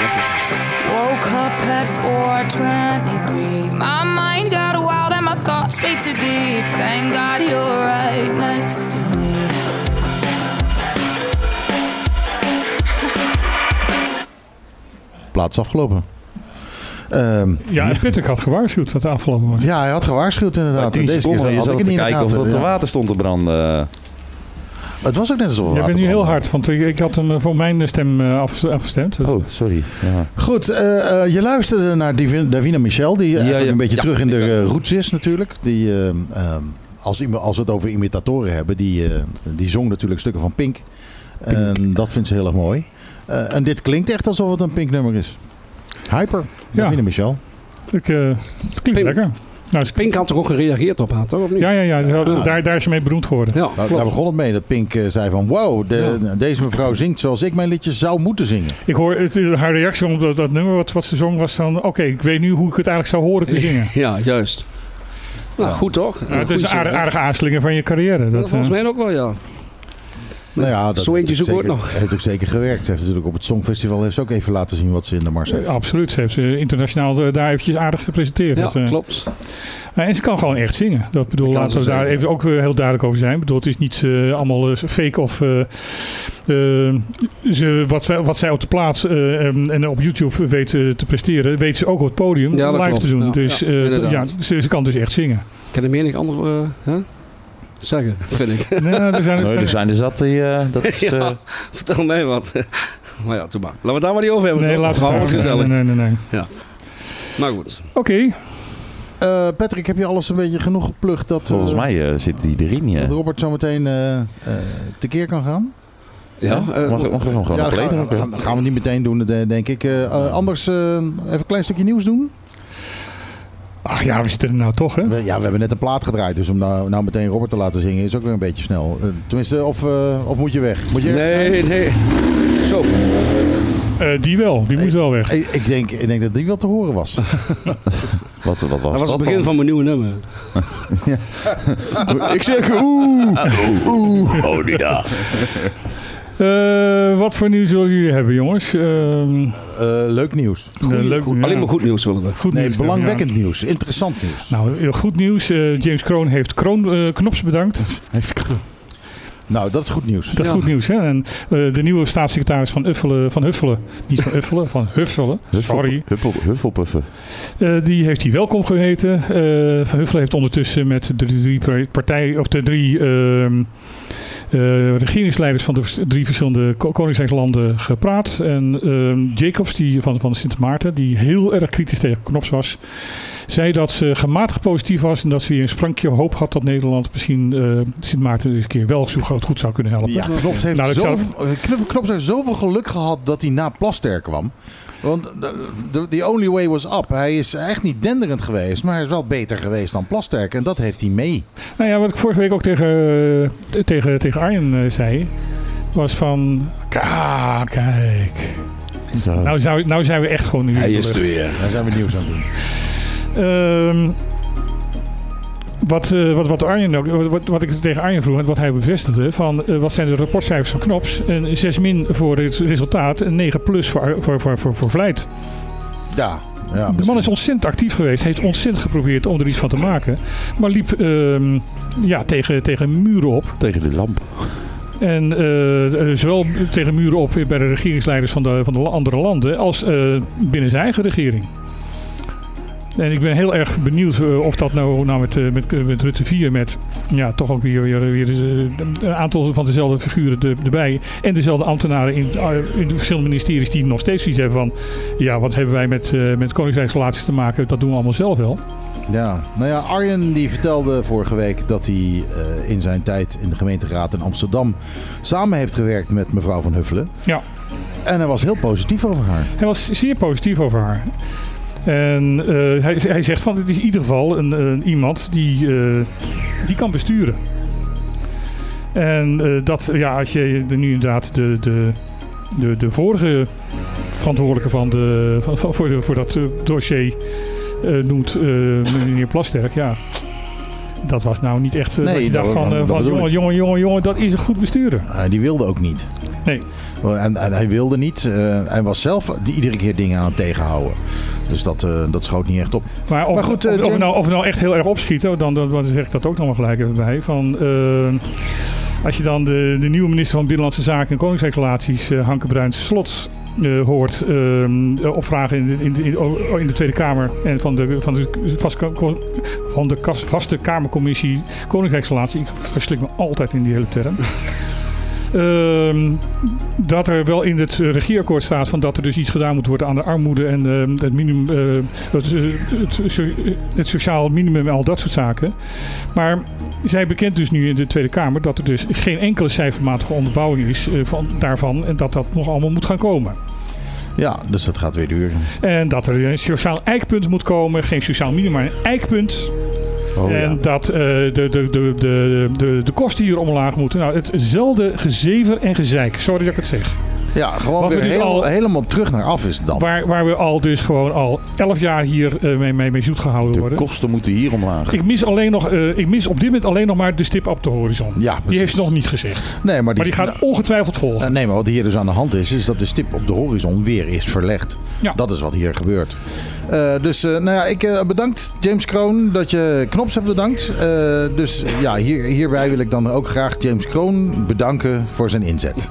Woke up at 423. My It's way too deep. Thank God you're right next to me. Plaats afgelopen. Ehm, Ja, en Patrick had gewaarschuwd dat het afgelopen was. ja, hij had gewaarschuwd inderdaad. 10 Deze keer seconden, je had zat ik het te niet in de kijken of gaten. dat Ja. water stond te branden. Het was ook net alsof Jij water bent nu heel hard, want ik had hem eh, voor mijn stem eh, af- afgestemd. Dus- Oh, sorry. Ja. Goed, eh, eh, je luisterde naar Davina Michel, die ja. een beetje Ja. terug in de eh, roots is natuurlijk. Die, eh, ehm, als, als we het over imitatoren hebben, die, eh, die zong natuurlijk stukken van Pink. En dat vindt ze heel erg mooi. Eh, en dit klinkt echt alsof het een Pink nummer is. Hyper, Ja. Davina Michel. Ik, eh, het klinkt Pink. lekker. Nou, Pink had er ook gereageerd op, had, toch? Of niet? ja, ja, ja, Ja. Daar, daar is ze mee beroemd geworden. Ja, Nou, daar begon het mee dat Pink eh, zei van wow, de, deze mevrouw zingt zoals ik mijn liedjes zou moeten zingen. Ik hoor het, eh, haar reactie op dat, dat nummer wat, wat ze zong was dan... Oké, ik weet nu hoe ik het eigenlijk zou horen te *laughs* zingen. Ja, juist. Nou, Ja. goed toch? Nou, het is een aardige, aansluiting van je carrière. hè? Dat, Volgens mij ook wel, ja. Nou ja, dat Zo eentje heeft zoek ook nog. Heeft ook zeker gewerkt. Ze heeft natuurlijk op het Songfestival heeft ze ook even laten zien wat ze in de mars heeft. eh, absoluut. Ze heeft ze internationaal eh, daar eventjes aardig gepresenteerd. Ja, Dat, eh, klopt. En ze kan gewoon echt zingen. Dat bedoel, Dat laten we ze daar even ook eh, heel duidelijk over zijn. Ik bedoel, het is niet eh, allemaal eh, fake of eh, eh, ze, wat, wat zij op de plaats eh, en en op YouTube weet eh, te presteren, weet ze ook op het podium Ja, live klopt. te doen. Ja, dus ja, eh, ze, ze kan dus echt zingen. Ik kan er menig andere eh, zeggen, vind ik. nou, er zijn, er Nee, zijn- er zijn er zat die... eh, dat is, *laughs* Ja. eh, Vertel mij wat. *laughs* maar ja, toen maar. Laten we het daar maar niet over hebben. nee, laat Gewoon het staan. gezellig. Nee, nee, nee. nee. Maar goed. Oké, Eh, Patrick, heb je alles een beetje genoeg geplukt dat, volgens mij eh, zit die erin. Ja. dat Robert zo meteen eh, eh, tekeer kan gaan? Ja, mag, mag gewoon Ja, op gaan, gaan, gaan- we niet meteen doen, denk ik. Anders eh, even een klein stukje nieuws doen. Ach ja, we zitten er nou toch, hè? We, ja, we hebben net een plaat gedraaid, dus om nou, nou meteen Robert te laten zingen is ook weer een beetje snel. Eh, tenminste, of, eh, of moet je weg? Moet je zijn? nee, nee. Zo. Eh, die wel, die moet wel weg. Ik, ik, denk, ik denk dat die wel te horen was. *laughs* Wat, wat was Dat was het dat begin dan? van mijn nieuwe nummer. *laughs* Ik zeg oeh. Oeh. Oh, die daar. Eh, wat voor nieuws willen jullie hebben, jongens? Ehm, Eh, leuk nieuws. eh, leuk, Goed, ja. Alleen maar goed nieuws willen we. Goed Nee, nieuws, belangwekkend nieuws. Interessant nieuws. Nou, heel goed nieuws. Eh, James Kroon heeft Kroon eh, Knops bedankt. *laughs* Nou, dat is goed nieuws. Dat is Ja. goed nieuws. Hè? En eh, de nieuwe staatssecretaris van Uffelen, van Huffelen, niet van Uffelen, van Huffelen, sorry. Huffel, huffelpuffen. Eh, die heeft hij welkom geheten. Eh, van Huffelen heeft ondertussen met de drie partijen, of de drie eh, regeringsleiders van de drie verschillende ko- koninkrijkslanden gepraat. En ehm, Jacobs, die van, van Sint Maarten, die heel erg kritisch tegen Knops was, zei dat ze gematigd positief was en dat ze weer een sprankje hoop had dat Nederland misschien eh Sint Maarten eens een keer wel zo goed, goed zou kunnen helpen. Ja, Knops heeft, Nou, zoveel, Knop- Knops heeft zoveel geluk gehad dat hij na Plaster kwam. Want de, de, the only way was up. Hij is echt niet denderend geweest, maar hij is wel beter geweest dan Plasterk. En dat heeft hij mee. Nou ja, wat ik vorige week ook tegen, eh, tegen, tegen Arjen eh, zei, was van, "Ka- kijk, Zo. nou, zou, nou zijn we echt gewoon nu Hij in de is er lucht." weer. Daar zijn we nieuws aan het doen. Ehm, wat, eh, wat, wat, Arjen ook, wat, wat, wat ik tegen Arjen vroeg en wat hij bevestigde, van eh, wat zijn de rapportcijfers van Knops? Een 6 min voor het resultaat, een 9 plus voor, voor, voor, voor, voor Vlijt. Ja, ja De man is ontzettend actief geweest, heeft ontzettend geprobeerd om er iets van te maken, maar liep ehm, ja, tegen, tegen muren op. Tegen de lamp. En eh, zowel tegen muren op bij de regeringsleiders van de, van de andere landen als eh, binnen zijn eigen regering. En ik ben heel erg benieuwd eh, of dat nou, nou met, eh, met, met Rutte 4 met ja, toch ook weer, weer, weer eh, een aantal van dezelfde figuren er- erbij. En dezelfde ambtenaren in, eh, in de verschillende ministeries die nog steeds iets hebben van ja, wat hebben wij met, eh met koninkrijksrelaties te maken, dat doen we allemaal zelf wel. Ja, nou ja, Arjen die vertelde vorige week dat hij eh, in zijn tijd in de gemeenteraad in Amsterdam samen heeft gewerkt met mevrouw van Huffelen. Ja. En hij was heel positief over haar. Hij was zeer positief over haar. En eh, hij, hij zegt van het is in ieder geval een, een iemand die, eh, die kan besturen. En eh, dat, ja, als je nu inderdaad de, de, de, de vorige verantwoordelijke van de, van, voor, de, voor dat dossier noemt, meneer Plasterk, ja. Dat was nou niet echt. Nee, dat je dacht van, van jongen, jongen, jongen, jongen, dat is een goed bestuurder. Die wilde ook niet. Nee. En, en hij wilde niet. hij was zelf die- iedere keer dingen aan het tegenhouden. Dus dat, eh, dat schoot niet echt op. Maar, of, Maar goed, eh, of, het nou, of het nou echt heel erg opschiet, oh, dan, dan, dan zeg ik dat ook nog maar gelijk even bij. Van, eh, als je dan de, de nieuwe minister van Binnenlandse Zaken en Koningsrelaties, eh Hanke Bruins Slots, eh, hoort eh, opvragen in de, in, de, in, de- in de Tweede Kamer en van de, van de, vaste, van de kas- vaste Kamercommissie Koninkrijksrelatie. Ik verslik me altijd in die hele term. Ehm, dat er wel in het eh, regeerakkoord staat van dat er dus iets gedaan moet worden aan de armoede en ehm, het, minimum, eh, het, het sociaal minimum en al dat soort zaken. Maar zij bekent dus nu in de Tweede Kamer dat er dus geen enkele cijfermatige onderbouwing is eh, van, daarvan en dat dat nog allemaal moet gaan komen. Ja, dus dat gaat weer duren. En dat er een sociaal eikpunt moet komen, geen sociaal minimum, maar een eikpunt. Oh, en ja. dat eh, de, de, de, de, de, de kosten hier omlaag moeten. Nou, hetzelfde gezever en gezeik. Sorry dat ik het zeg. Ja, gewoon weer we dus heel- al- helemaal terug naar af is het dan. Waar, waar we al dus gewoon al elf jaar hier eh, mee, mee, mee zoet gehouden De worden. kosten moeten hier omlaag. Ik mis, alleen nog, eh, ik mis op dit moment alleen nog maar de stip op de horizon. Ja, Die precies. heeft ze nog niet gezegd. Nee, maar die, Maar die gaat ongetwijfeld volgen. Eh, nee, maar wat hier dus aan de hand is, is dat de stip op de horizon weer is verlegd. Ja. Dat is wat hier gebeurt. Eh, dus, eh, nou ja, ik eh, bedankt James Kroon dat je Knops hebt bedankt. Eh, dus ja, hier, hierbij wil ik dan ook graag James Kroon bedanken voor zijn inzet.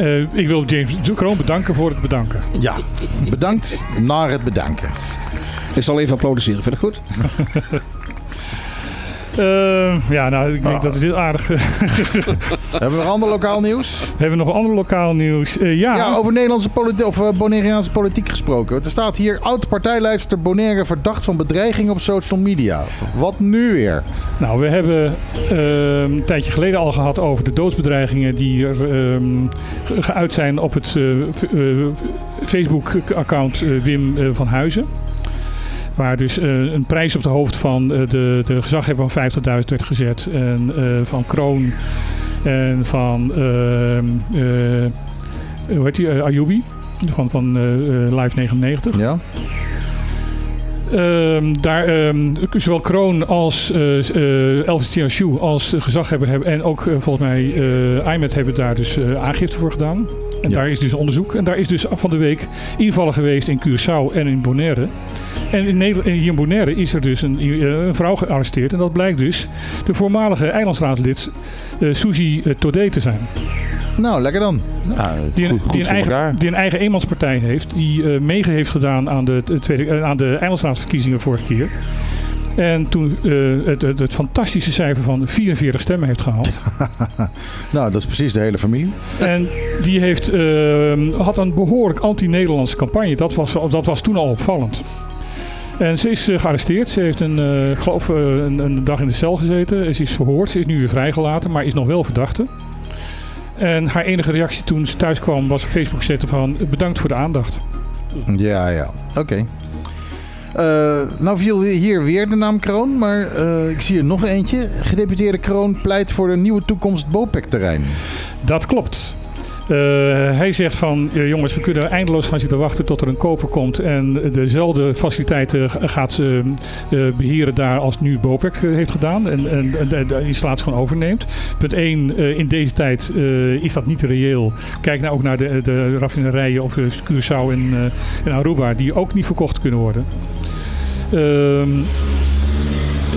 Eh, ik wil James Kroon bedanken voor het bedanken. Ja, bedankt naar het bedanken. Ik zal even applaudisseren. Vind je dat goed? *laughs* Eh, ja, nou, ik denk Ah. dat het heel aardig... *laughs* Hebben we nog ander lokaal nieuws? we hebben nog ander lokaal nieuws. Eh, ja, Ja, over Nederlandse politiek of eh, Bonaireaanse politiek gesproken. Er staat hier oud-partijleidster Bonaire verdacht van bedreiging op social media. Wat nu weer? Nou, we hebben eh, een tijdje geleden al gehad over de doodsbedreigingen die er ehm, ge- geuit zijn op het Facebook-account Wim van Huizen. Waar dus eh, een prijs op de hoofd van eh, de, de gezaghebber van 50.000 werd gezet. En eh, van Kroon en van ehm, eh, hoe heet die? Ayubi. Van, van Live 99. Ja? Ehm, daar, ehm, zowel Kroon als eh eh, Elvis TSU als gezaghebber hebben en ook volgens mij IMED hebben daar dus aangifte voor gedaan. En Ja. daar is dus onderzoek. En daar is dus van de week invallen geweest in Curaçao en in Bonaire. En in Nederland, en hier in Bonaire is er dus een, eh, een vrouw gearresteerd. En dat blijkt dus de voormalige eilandsraadlid eh Suzy eh, Todé te zijn. Nou, lekker dan. Ja, Die, een, goed die, een eigen, die een eigen eenmanspartij heeft. Die eh mege heeft gedaan aan de, de tweede, aan de eilandsraadsverkiezingen vorige keer. En toen eh, het, het, het fantastische cijfer van 44 stemmen heeft gehaald. *laughs* Nou, dat is precies de hele familie. en die heeft, eh, had een behoorlijk anti-Nederlandse campagne. Dat was, dat was toen al opvallend. En ze is eh, gearresteerd. Ze heeft een, geloof, een, een dag in de cel gezeten. Ze is verhoord. Ze is nu weer vrijgelaten, maar is nog wel verdachte. En haar enige reactie toen ze thuis kwam was op Facebook zetten van bedankt voor de aandacht. Ja, ja. Oké. Eh, nou viel hier weer de naam Kroon, maar eh, ik zie er nog eentje. Gedeputeerde Kroon pleit voor een nieuwe toekomst BOPEC-terrein. Dat klopt. Eh, hij zegt van, eh, jongens, we kunnen eindeloos gaan zitten wachten tot er een koper komt en dezelfde faciliteiten gaat eh, eh, beheren daar als nu Bopec heeft gedaan en, en, en de, installatie gewoon overneemt. Punt 1, in deze tijd is dat niet reëel. Kijk nou ook naar de, de raffinerijen op Curaçao en, en Aruba, die ook niet verkocht kunnen worden. Ehm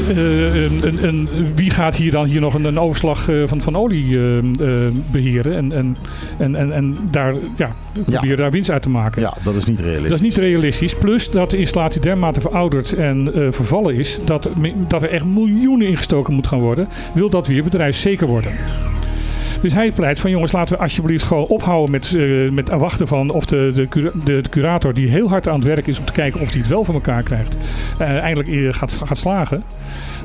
eh, en, en- en wie gaat hier dan hier nog een, een overslag eh, van, van olie eh, eh, beheren en, en, en, en, en daar, ja, proberen daar winst uit te maken? Ja, dat is niet realistisch. Dat is niet realistisch. Plus dat de installatie dermate verouderd en vervallen is, dat, dat er echt miljoenen ingestoken moet gaan worden, wil dat weer bedrijfszeker worden. Dus hij pleit van jongens, laten we alsjeblieft gewoon ophouden met, eh, met wachten van of de, de, de, curator die heel hard aan het werk is om te kijken of hij het wel voor elkaar krijgt, eh, eindelijk eh, gaat, gaat slagen.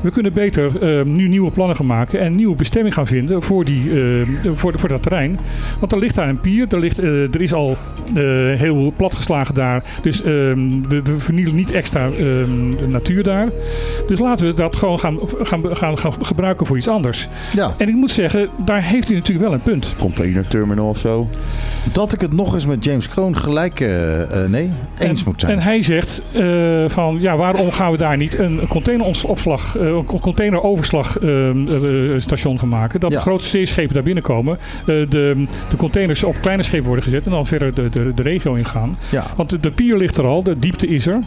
We kunnen beter eh, nu nieuwe plannen gaan maken en nieuwe bestemming gaan vinden voor, die, eh, voor, voor dat terrein. Want er ligt daar een pier, er, ligt, eh, er is al eh, heel platgeslagen daar. Dus ehm, we, we vernielen niet extra ehm, de natuur daar. Dus laten we dat gewoon gaan, gaan, gaan, gaan gebruiken voor iets anders. Ja, En ik moet zeggen, daar heeft hij natuurlijk wel een punt. Containerterminal of zo. Dat ik het nog eens met James Kroon gelijk, eh, nee, eens moet zijn. En hij zegt eh, van ja, waarom gaan we daar niet een containeropslag, eh, een containeroverslagstation van maken? Dat de grote zeeschepen daar binnenkomen, eh, de, de containers op kleine schepen worden gezet en dan verder de, de, de regio ingaan. Ja, Want de, de pier ligt er al, de diepte is er.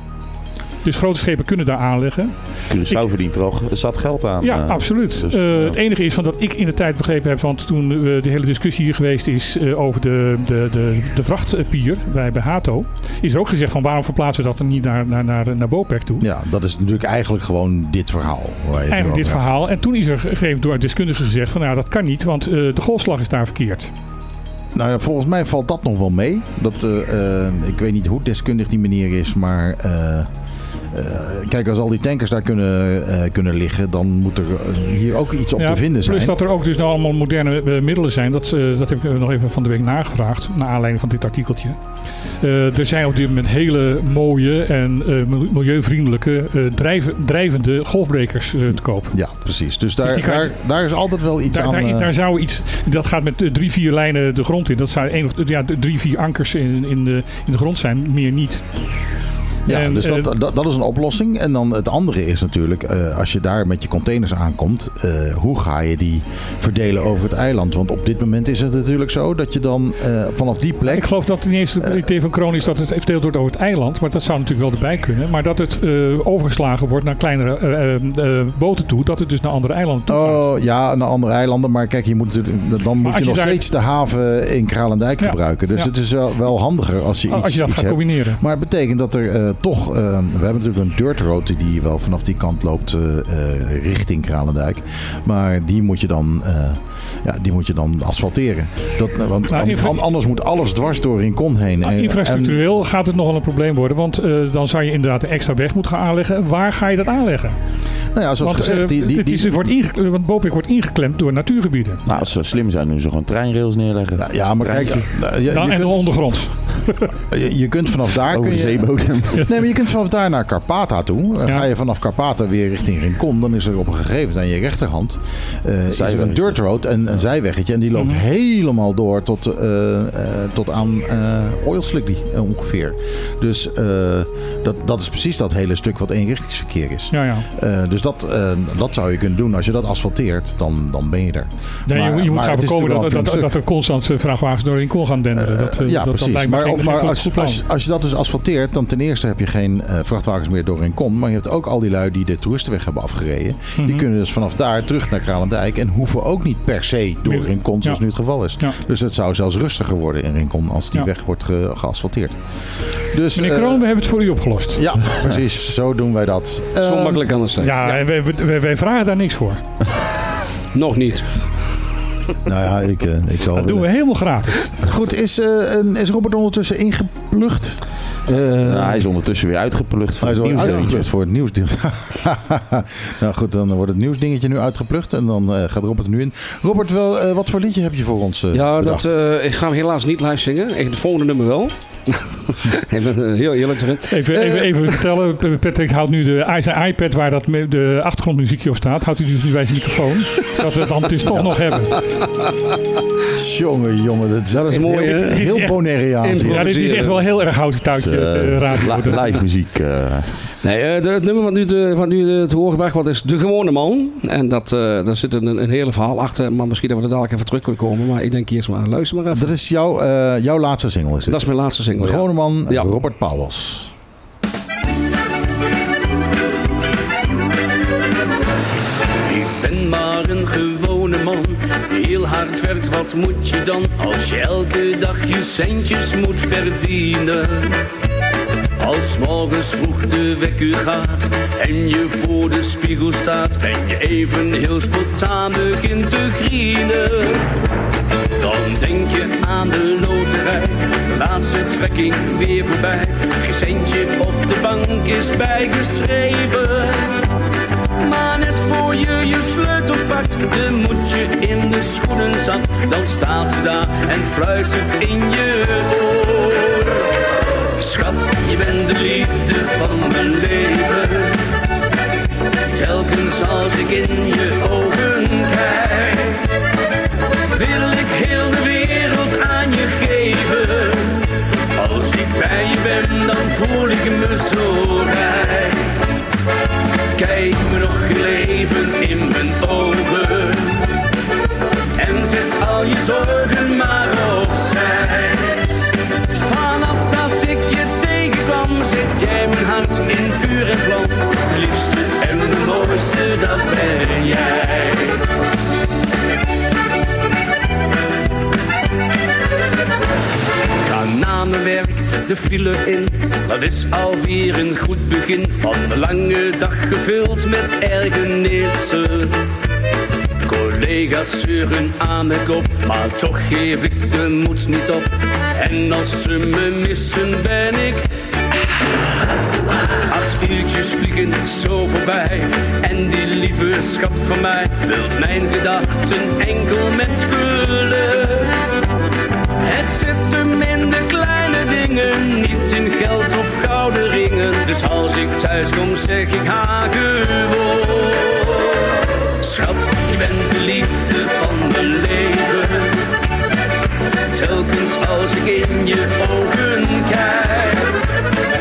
Dus grote schepen kunnen daar aanleggen. Curaçao verdient er al zat geld aan. Ja, eh. absoluut. dus, Eh, ja. Het enige is van dat ik in de tijd begrepen heb, want toen eh, de hele discussie hier geweest is over de, de, de, de vrachtpier bij, bij Hato, is er ook gezegd van waarom verplaatsen we dat dan niet naar, naar, naar, naar Bopec toe? ja, dat is natuurlijk eigenlijk gewoon dit verhaal. Eigenlijk dit hebt. verhaal. En toen is er gegeven door deskundigen gezegd van nou dat kan niet, want eh, de golfslag is daar verkeerd. Nou ja, volgens mij valt dat nog wel mee. Dat, ik weet niet hoe deskundig die meneer is, maar... kijk, als al die tankers daar kunnen, eh, kunnen liggen, dan moet er eh, hier ook iets op Ja, te vinden zijn. Plus dat er ook dus nou allemaal moderne eh, middelen zijn. Dat, eh, dat heb ik nog even van de week nagevraagd. Naar aanleiding van dit artikeltje. Eh, er zijn op dit moment hele mooie en eh, mil- milieuvriendelijke eh, drijven, drijvende golfbrekers eh, te koop. Ja, precies. Dus daar, kan je- daar, daar is altijd wel iets Daar, aan. daar, is- eh, daar zou iets. Dat gaat met eh, drie, vier lijnen de grond in. Dat zou één of ja, drie, vier ankers in, in, de, in de grond zijn. Meer niet. Ja, En, dus dat, eh, dat, dat is een oplossing. En dan het andere is natuurlijk, eh, als je daar met je containers aankomt, eh, hoe ga je die verdelen over het eiland? Want op dit moment is het natuurlijk zo dat je dan vanaf die Ik plek. geloof dat het niet eens het idee van Kroon is dat het verdeeld wordt over het eiland. Maar dat zou natuurlijk wel erbij kunnen. Maar dat het overgeslagen wordt naar kleinere boten toe. Dat het dus naar andere eilanden toe gaat. Oh ja, naar andere eilanden. Maar kijk, je moet, dan moet je je nog daar- steeds de haven in Kralendijk Ja, gebruiken. Dus ja. het is wel, wel handiger als je iets, als je dat gaat hebt. combineren. Maar het betekent dat er toch. eh, we hebben natuurlijk een dirt road die wel vanaf die kant loopt eh, eh, richting Kralendijk. Maar die moet je dan, ja, die moet je dan asfalteren. Dat, want Nou, an- anders moet alles dwars door Rincon heen. Nou, En- infrastructureel gaat het nogal een probleem worden. Want eh, dan zou je inderdaad een extra weg moeten gaan aanleggen. Waar ga je dat aanleggen? en- nou ja, zoals Want, gezegd, eh, die, die, het is, die- wordt ingeklemd, want Bopik wordt ingeklemd door natuurgebieden. Nou, als ze slim zijn, doen ze gewoon treinrails neerleggen. ja, ja, maar kijk, eh, je, Dan, je, en dan kunt, ondergronds. *laughs* je, je kunt vanaf daar. Over kun de je, zeebodem. *laughs* Nee, maar je kunt vanaf daar naar Carpata toe. Eh, Ja. Ga je vanaf Carpata weer richting Rincon, dan is er op een gegeven moment aan je rechterhand eh, is er een dirt road, een, een zijweggetje. En die loopt Mhm. helemaal door tot, eh, eh, tot aan eh Oil eh, ongeveer. Dus dat, dat is precies dat hele stuk wat eenrichtingsverkeer is. Ja, ja. Dus dat, dat zou je kunnen doen. Als je dat asfalteert, dan, dan ben je er. Nee, Maar- je, je moet gaan voorkomen dat, dat, dat er constant vrachtwagens door in kon gaan denderen. Dat, ja, dat, precies. maar geen- maar als, als, als je dat dus asfalteert, dan ten eerste heb je geen vrachtwagens meer door Rincon. Maar je hebt ook al die lui die de toeristenweg hebben afgereden. Die Mhm. kunnen dus vanaf daar terug naar Kralendijk. En hoeven ook niet per se door Meer- Rincon, zoals ja. nu het geval is. Ja. Dus het zou zelfs rustiger worden in Rincon als die Ja. weg wordt ge- geasfalteerd. Dus, Meneer eh, Kroon, we hebben het voor u opgelost. Ja, precies. *laughs* Zo doen wij dat. Zo Ehm, makkelijk kan het zijn. Ja, en wij, wij, wij vragen daar niks voor. *laughs* Nog niet. *laughs* Nou ja, ik, eh, ik zal... Dat doen we helemaal gratis. Goed, is, eh, een- is Robert ondertussen ingeplucht? Eh, Nou, hij is ondertussen weer uitgeplucht van Hij is het al nieuwsdingetje. uitgeplucht voor het nieuwsdeel. *laughs* nou goed, dan wordt het nieuwsdingetje nu uitgeplucht. En dan eh, gaat Robert er nu in. Robert, wel, eh, wat voor liedje heb je voor ons eh, ja, bedacht? dat, eh, ik ga hem helaas niet live zingen. Ik het volgende nummer wel. *laughs* ben eh, heel eerlijk erin. Even, Eh, even, even vertellen. Patrick houdt nu de, zijn iPad waar dat de achtergrondmuziekje op staat. Houdt hij dus nu bij zijn microfoon. *laughs* Zodat we het dan dus toch nog hebben. Jongen, jongen. Dat is, Dat is mooi, heel? Dit is heel Bonaireaans. Ja, dit is echt wel heel erg houten touwtje. Eh, de radio. li- live muziek. eh. Nee, eh, het nummer wat nu, te, wat nu eh, te horen gebracht wordt is De Gewone Man. En dat, eh, daar zit een, een hele verhaal achter. Maar misschien dat we er dadelijk even terug kunnen komen. Maar ik denk eerst maar, luister maar even. Dat is jouw, eh, jouw laatste single, is het? Dat is mijn laatste single. De ja. gewone man, Ja. Robert Pauwels. Ik ben maar een gewone man, die heel hard werkt, wat moet je dan? Als je elke dag je centjes moet verdienen. Als morgens vroeg de wekker gaat en je voor de spiegel staat, ben je even heel spontaan begint te grienen. Dan denk je aan de loterij, laatste trekking weer voorbij. Geen centje op de bank is bijgeschreven. Maar net voor je je sleutels pakt, de moet je in de schoenen zat. Dan staat ze daar en fluistert in je oor. Schat, je bent de liefde van mijn leven. Telkens als ik in je ogen kijk, wil ik heel de wereld aan je geven. Als ik bij je ben, dan voel ik me zo rijk. Kijk me nog leven in mijn ogen en zet al je zorgen maar in vuur en vlam. De liefste en de mooiste, dat ben jij. Ga na mijn werk de file in, dat is alweer een goed begin van een lange dag gevuld met ergernissen. Collega's zeuren aan mijn kop, maar toch geef ik de moed niet op. En als ze me missen, ben ik uurtjes vliegen zo voorbij. En die lieve schat van mij Vult mijn gedachten enkel met geluk Het zit hem in de kleine dingen Niet in geld of gouden ringen. Dus als ik thuis kom zeg ik ha gewoon Schat, je bent de liefde van mijn leven. Telkens als ik in je ogen kijk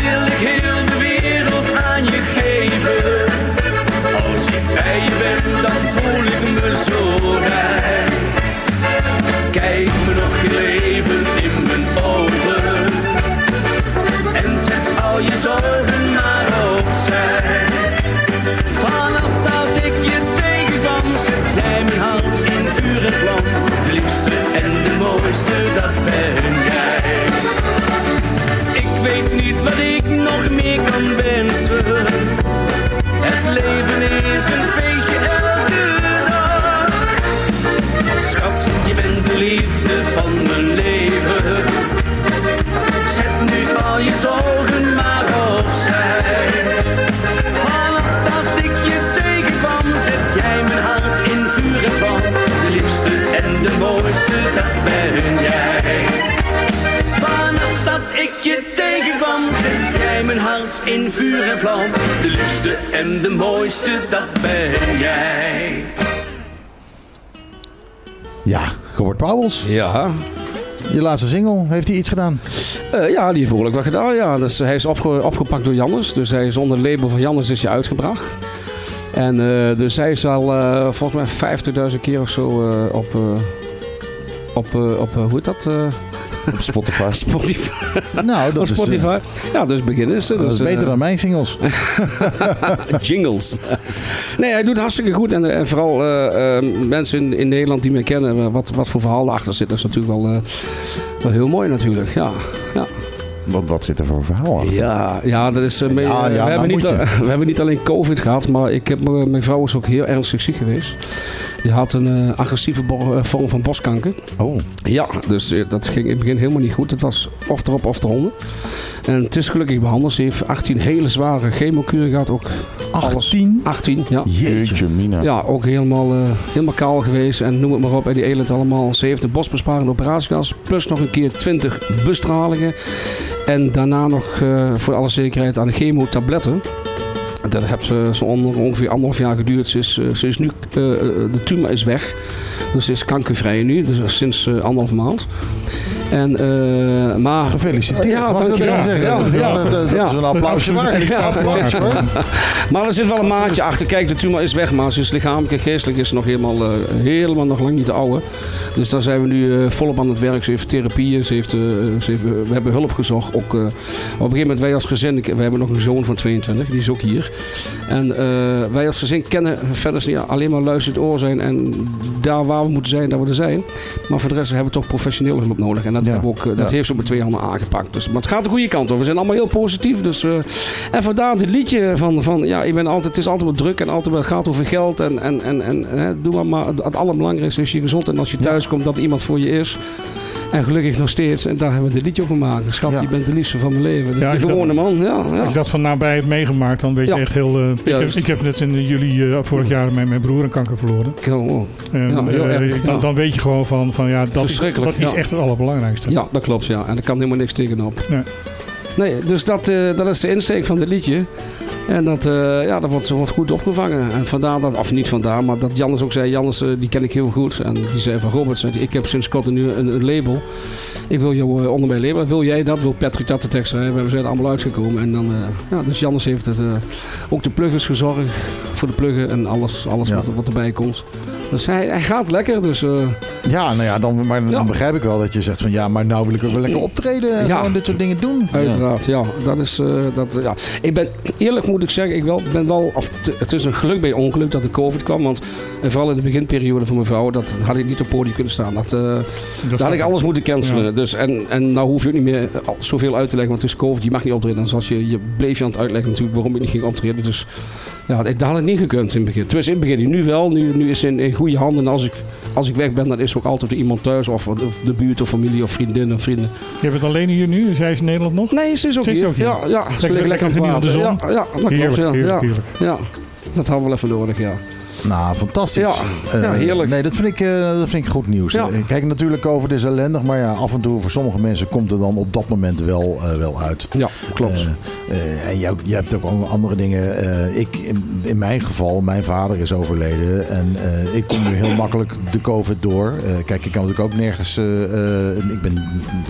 wil ik heel de wereld aan je geven. Als ik bij je ben, dan voel ik me zo rijk. Kijk me nog heel even in mijn ogen. En zet al je zorgen maar in vuur en vlam. De liefste en de mooiste, dat ben jij. Ja, Robert Pauwels. Ja, Je laatste single, heeft hij iets gedaan? Eh, ja, die heeft behoorlijk wat gedaan. Ja. Dus hij is opge- opgepakt door Jannes. Dus hij is onder het label van Jannes is hij uitgebracht. En eh, dus hij is al eh, volgens mij 50.000 keer of zo eh, op, eh, op, eh, op hoe heet dat? Op Spotify. *laughs* Spotify. Nou, dat op is, eh, Spotify. ja, dus beginnen ze. dat is Dus, beter eh, dan mijn singles. *laughs* jingles. *laughs* nee, hij doet hartstikke goed. En, en vooral eh, eh, mensen in, in Nederland die mij kennen, wat, wat voor verhaal erachter zit, dat is natuurlijk wel, eh, wel heel mooi natuurlijk. Ja, ja. Wat, wat zit er voor verhaal aan? Ja, ja, dat is. mee- Ja, ja, we, hebben niet, we hebben niet alleen COVID gehad, maar ik heb, mijn vrouw is ook heel ernstig ziek geweest. Die had een eh, agressieve bo- eh, vorm van borstkanker. Oh, Ja, dus eh, dat ging in het begin helemaal niet goed. Het was of erop of eronder. En het is gelukkig behandeld. Ze heeft 18 hele zware chemokuren gehad. Ook alles. 18? 18, ja. Jeetje. Mina. Ja, ook helemaal, eh, helemaal kaal geweest. En noem het maar op. En die eland allemaal. Ze heeft een bosbesparende operatie gehad. Plus nog een keer 20 bestralingen. En daarna nog eh, voor alle zekerheid aan de chemotabletten. Dat heeft zo onder, ongeveer anderhalf jaar geduurd. Ze is, eh, ze is nu, eh, eh, de tumor is weg. Dus ze is kankervrij nu. Dus sinds anderhalf maand. En, eh, maar... Gefeliciteerd. Ja, dankjewel. dat, dat- dat is een applausje waard. *laughs* Applaus. Maar er zit wel een maatje achter. Kijk, de tumor is weg, maar ze is lichamelijk en geestelijk is nog helemaal, eh, helemaal nog lang niet de oude. Dus daar zijn we nu eh, volop aan het werk. Ze heeft therapieën, ze heeft, ze heeft, we hebben hulp gezocht. Ook, op een gegeven moment, wij als gezin, we hebben nog een zoon van 22, die is ook hier. En wij als gezin kennen verder alleen maar luisterend oor zijn en daar waar we moeten zijn, daar we er zijn. Maar voor de rest hebben we toch professionele hulp nodig. En dat, Ja. hebben we ook, eh, dat Ja. heeft ze ook met twee handen aangepakt. Dus, maar het gaat de goede kant op. We zijn allemaal heel positief. Dus, eh, en vandaar dit liedje van, van ja, ik ben altijd, het is altijd wat druk en altijd wat gaat over geld. En, en, en, en hè, doe maar, maar het, het allerbelangrijkste is je gezond. En als je thuis komt, dat iemand voor je is. En gelukkig nog steeds. En daar hebben we dit liedje op gemaakt. Schat, Ja. je bent de liefste van mijn leven. De, Ja, de gewone man. Ja, ja. Als je dat van nabij hebt meegemaakt, dan weet je echt heel... eh, ik, heb, ik heb net in juli eh, vorig jaar mijn, mijn broer een kanker verloren. Oh. En, Ja, heel eh, erg, dan, ja. dan weet je gewoon van, van ja, dat, is, dat echt het allerbelangrijkste. Ja, dat klopt. Ja. En er kan helemaal niks tegenop. Nee. Nee, dus dat, eh, dat is de insteek van dit liedje. En dat, eh, ja, dat wordt, wordt goed opgevangen. En vandaar dat, of niet vandaar, maar dat Jannes ook zei. Jannes, eh, die ken ik heel goed. En die zei van Robert, zei, ik heb sinds kort nu een, een label. Ik wil jou eh, onder mijn label. Wil jij dat? Wil Patrick dat de tekst schrijven? We zijn er allemaal uitgekomen. En dan, ja, dus Jannes heeft het, ook de pluggers gezorgd. Voor de pluggen en alles, alles Ja. wat, wat erbij komt. Dus hij, hij gaat lekker. Dus eh, Ja, nou ja, dan, maar dan Ja. begrijp ik wel dat je zegt van ja, maar nou wil ik ook wel lekker optreden. en Ja. Gewoon dit soort dingen doen. Uiteraard, ja. Dat is, eh, dat, eh, ja. Ik ben, eerlijk moet ik zeggen, ik wel, ben wel, of, het is een geluk bij ongeluk dat de COVID kwam. Want en vooral in de beginperiode van mijn vrouw, dat had ik niet op podium kunnen staan. Dat, eh, Dat had ik alles moeten cancelen. Dus, en, en nou hoef je ook niet meer zoveel uit te leggen, want het is COVID, je mag niet optreden. En zoals je, je bleef je aan het uitleggen natuurlijk waarom ik niet ging optreden. Dus ja, dat had ik niet gekund in het begin. Tenminste, in het begin. Nu wel, nu, nu is in, in goede handen. En als ik, als ik weg ben, dan is er ook altijd iemand thuis. Of, of de buurt of familie of vriendin of vrienden. Je hebt het alleen hier nu, hij is in Nederland nog? Nee, ze is ook Ze is hier. ook hier. Ja, ja, ze liggen lekker aan het water. Ja, ja, dat klopt. Ja, heerlijk, ja, heerlijk. ja. Dat hadden we wel even nodig, ja. Nou, fantastisch. Ja, Eh, ja, heerlijk. Nee, dat vind ik, eh, dat vind ik goed nieuws. Ja. Kijk, natuurlijk over is ellendig, maar ja, af en toe voor sommige mensen komt het dan op dat moment wel, eh, wel uit. Ja, klopt. En jij, jij hebt ook andere dingen. Ik, in, in mijn geval, mijn vader is overleden. En ik kom nu heel makkelijk de COVID door. Kijk, ik kan natuurlijk ook nergens. ik ben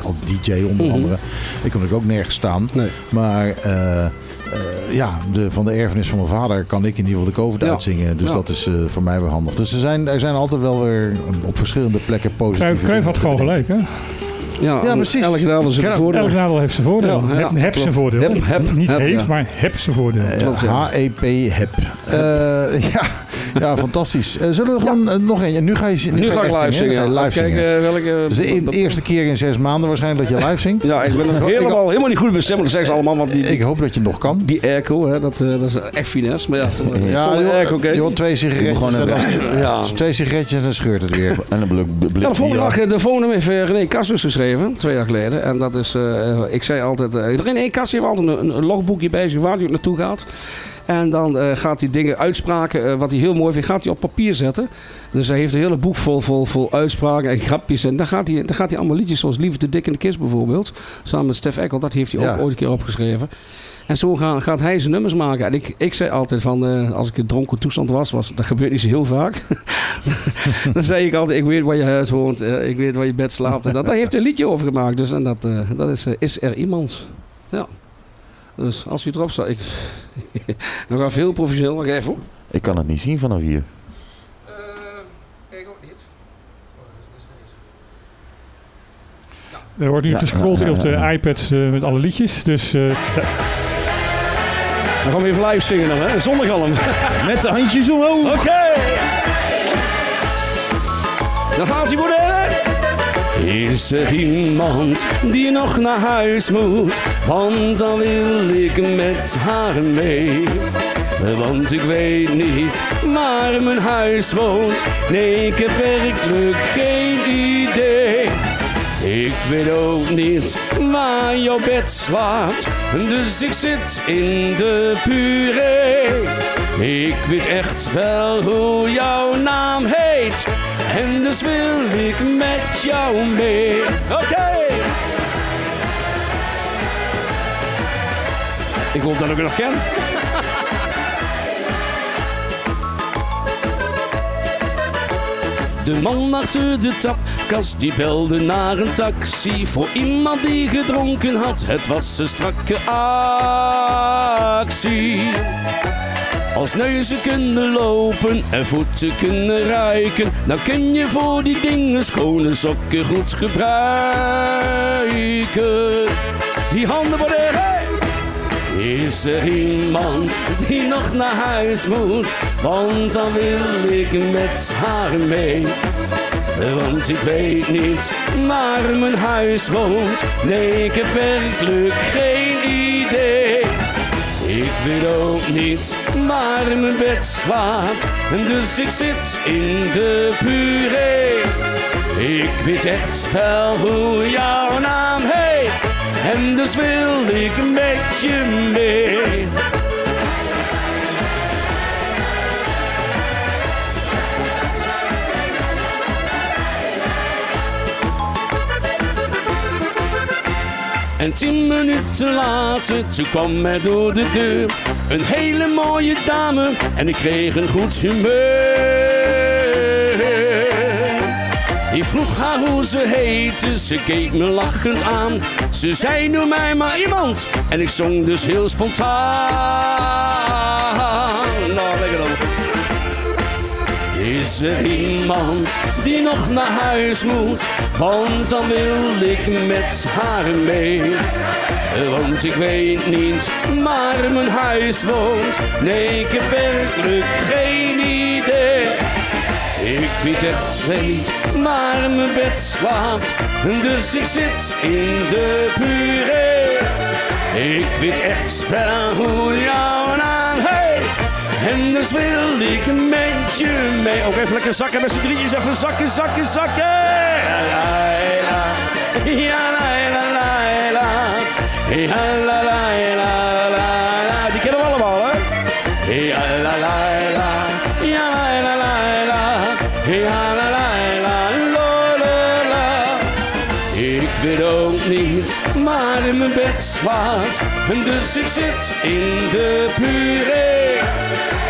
al DJ onder Mhm. andere. Ik kan natuurlijk ook nergens staan. Nee. Maar eh, ja, de, van de erfenis van mijn vader kan ik in ieder geval de COVID Ja. uitzingen. Dus Ja. dat is eh, voor mij weer handig. Dus er zijn, er zijn altijd wel weer op verschillende plekken positieve Cruijff had gewoon gelijk, hè? Ja, Ja, precies. Elk nadeel Elk voordeel. Elk nadeel heeft zijn voordeel. Ja, ja, heb, heb zijn voordeel. Heb, heb, Niet heb, heeft, ja. maar heb zijn voordeel. Eh. HEP HEP. Eh, ja, *laughs* ja, fantastisch. Eh, zullen we er gewoon eh, nog een? Nu ga je zingen. Nu ga ik live zingen. Live zingen. kijken eh, welke... Dus de e- eerste keer in zes maanden waarschijnlijk dat je live zingt. Ja, ik ben *laughs* nog helemaal, helemaal niet goed met stemmen. Dat zeggen ze allemaal, want die, Ik hoop dat je nog kan. die airco, hè, dat, eh, dat is echt finesse. Maar ja, toch, Ja, airco, joh, twee sigaretjes. Twee sigaretjes en dan scheurt het weer. En een blik, Ja, de volgende dag, eh, de volgende heeft eh, René Kassus geschreven, twee jaar geleden. En dat is, eh, ik zei altijd, eh, René Kassus heeft altijd een, een logboekje bij zich waar hij ook naartoe gaat. En dan eh, gaat hij dingen, uitspraken, wat hij heel mooi vindt, gaat hij op papier zetten. Dus hij heeft een hele boek vol, vol, vol uitspraken en grapjes. En dan gaat, hij, dan gaat hij allemaal liedjes zoals Liefde te dik in de kist bijvoorbeeld. Samen met Stef Eckel, dat heeft hij Ja. ook ooit een keer opgeschreven. En zo gaat hij zijn nummers maken. En ik, ik zei altijd van, eh, als ik in dronken toestand was, was, dat gebeurt niet zo heel vaak. *laughs* dan zei ik altijd, ik weet waar je huis woont, eh, ik weet waar je bed slaapt. En dat, daar heeft hij een liedje over gemaakt. Dus en dat, eh, dat is, is er iemand. Ja. Dus als je erop staat, ik... *laughs* nog even heel professioneel, maar even hoor. Ik kan het niet zien vanaf hier. ik ook niet. Er wordt nu Ja, ja, op de iPad eh, met alle liedjes. Dus eh, Dan gaan we even live zingen dan, hè? Zonder galm. *laughs* Met de handjes omhoog. Oké. Dan gaat hij moeder. Is er iemand die nog naar huis moet? Want dan wil ik met haar mee. Want ik weet niet waar mijn huis woont. Nee, ik heb werkelijk geen idee. Ik weet ook niet waar jouw bed slaapt, dus ik zit in de puree. Ik weet echt wel hoe jouw naam heet, en dus wil ik met jou mee. Oké! Ik hoop dat ik het nog ken. De man achter de tapkast die belde naar een taxi voor iemand die gedronken had. Het was een strakke actie. Als neuzen kunnen lopen en voeten kunnen ruiken, dan kun je voor die dingen schone sokken goed gebruiken. Die handen worden hey! Is er iemand die nog naar huis moet? Want dan wil ik met haar mee. Want ik weet niet waar mijn huis woont. Nee, ik heb werkelijk geen idee. Ik weet ook niet waar mijn bed slaat. Dus ik zit in de puree. Ik weet echt wel hoe jouw naam heet. En dus wil ik met je mee. En tien minuten later, toen kwam hij door de deur. Een hele mooie dame en ik kreeg een goed humeur. Ik vroeg haar hoe ze heette, ze keek me lachend aan. Ze zei noem mij maar iemand en ik zong dus heel spontaan. Nou, lekker dan. Is er iemand die nog naar huis moet? Want dan wil ik met haar mee. Want ik weet niet waar mijn huis woont. Nee, ik heb werkelijk geen idee. Ik weet echt niet waar mijn bed slaapt. Dus ik zit in de puree. Ik weet echt wel hoe heet. En dus wil ik met je mee. Ook even lekker zakken met z'n drieën. Even zakken, zakken, zakken. La, la, la. Ja, la, la, la, la. Ja, la, la, la, la, la. Die kennen we allemaal, hè? Ja, la, la, la. Ja, la, la, la. Ja, la, la, la, lo, la. Ik weet ook niet waar in mijn bed slaat. Dus ik zit in de puree.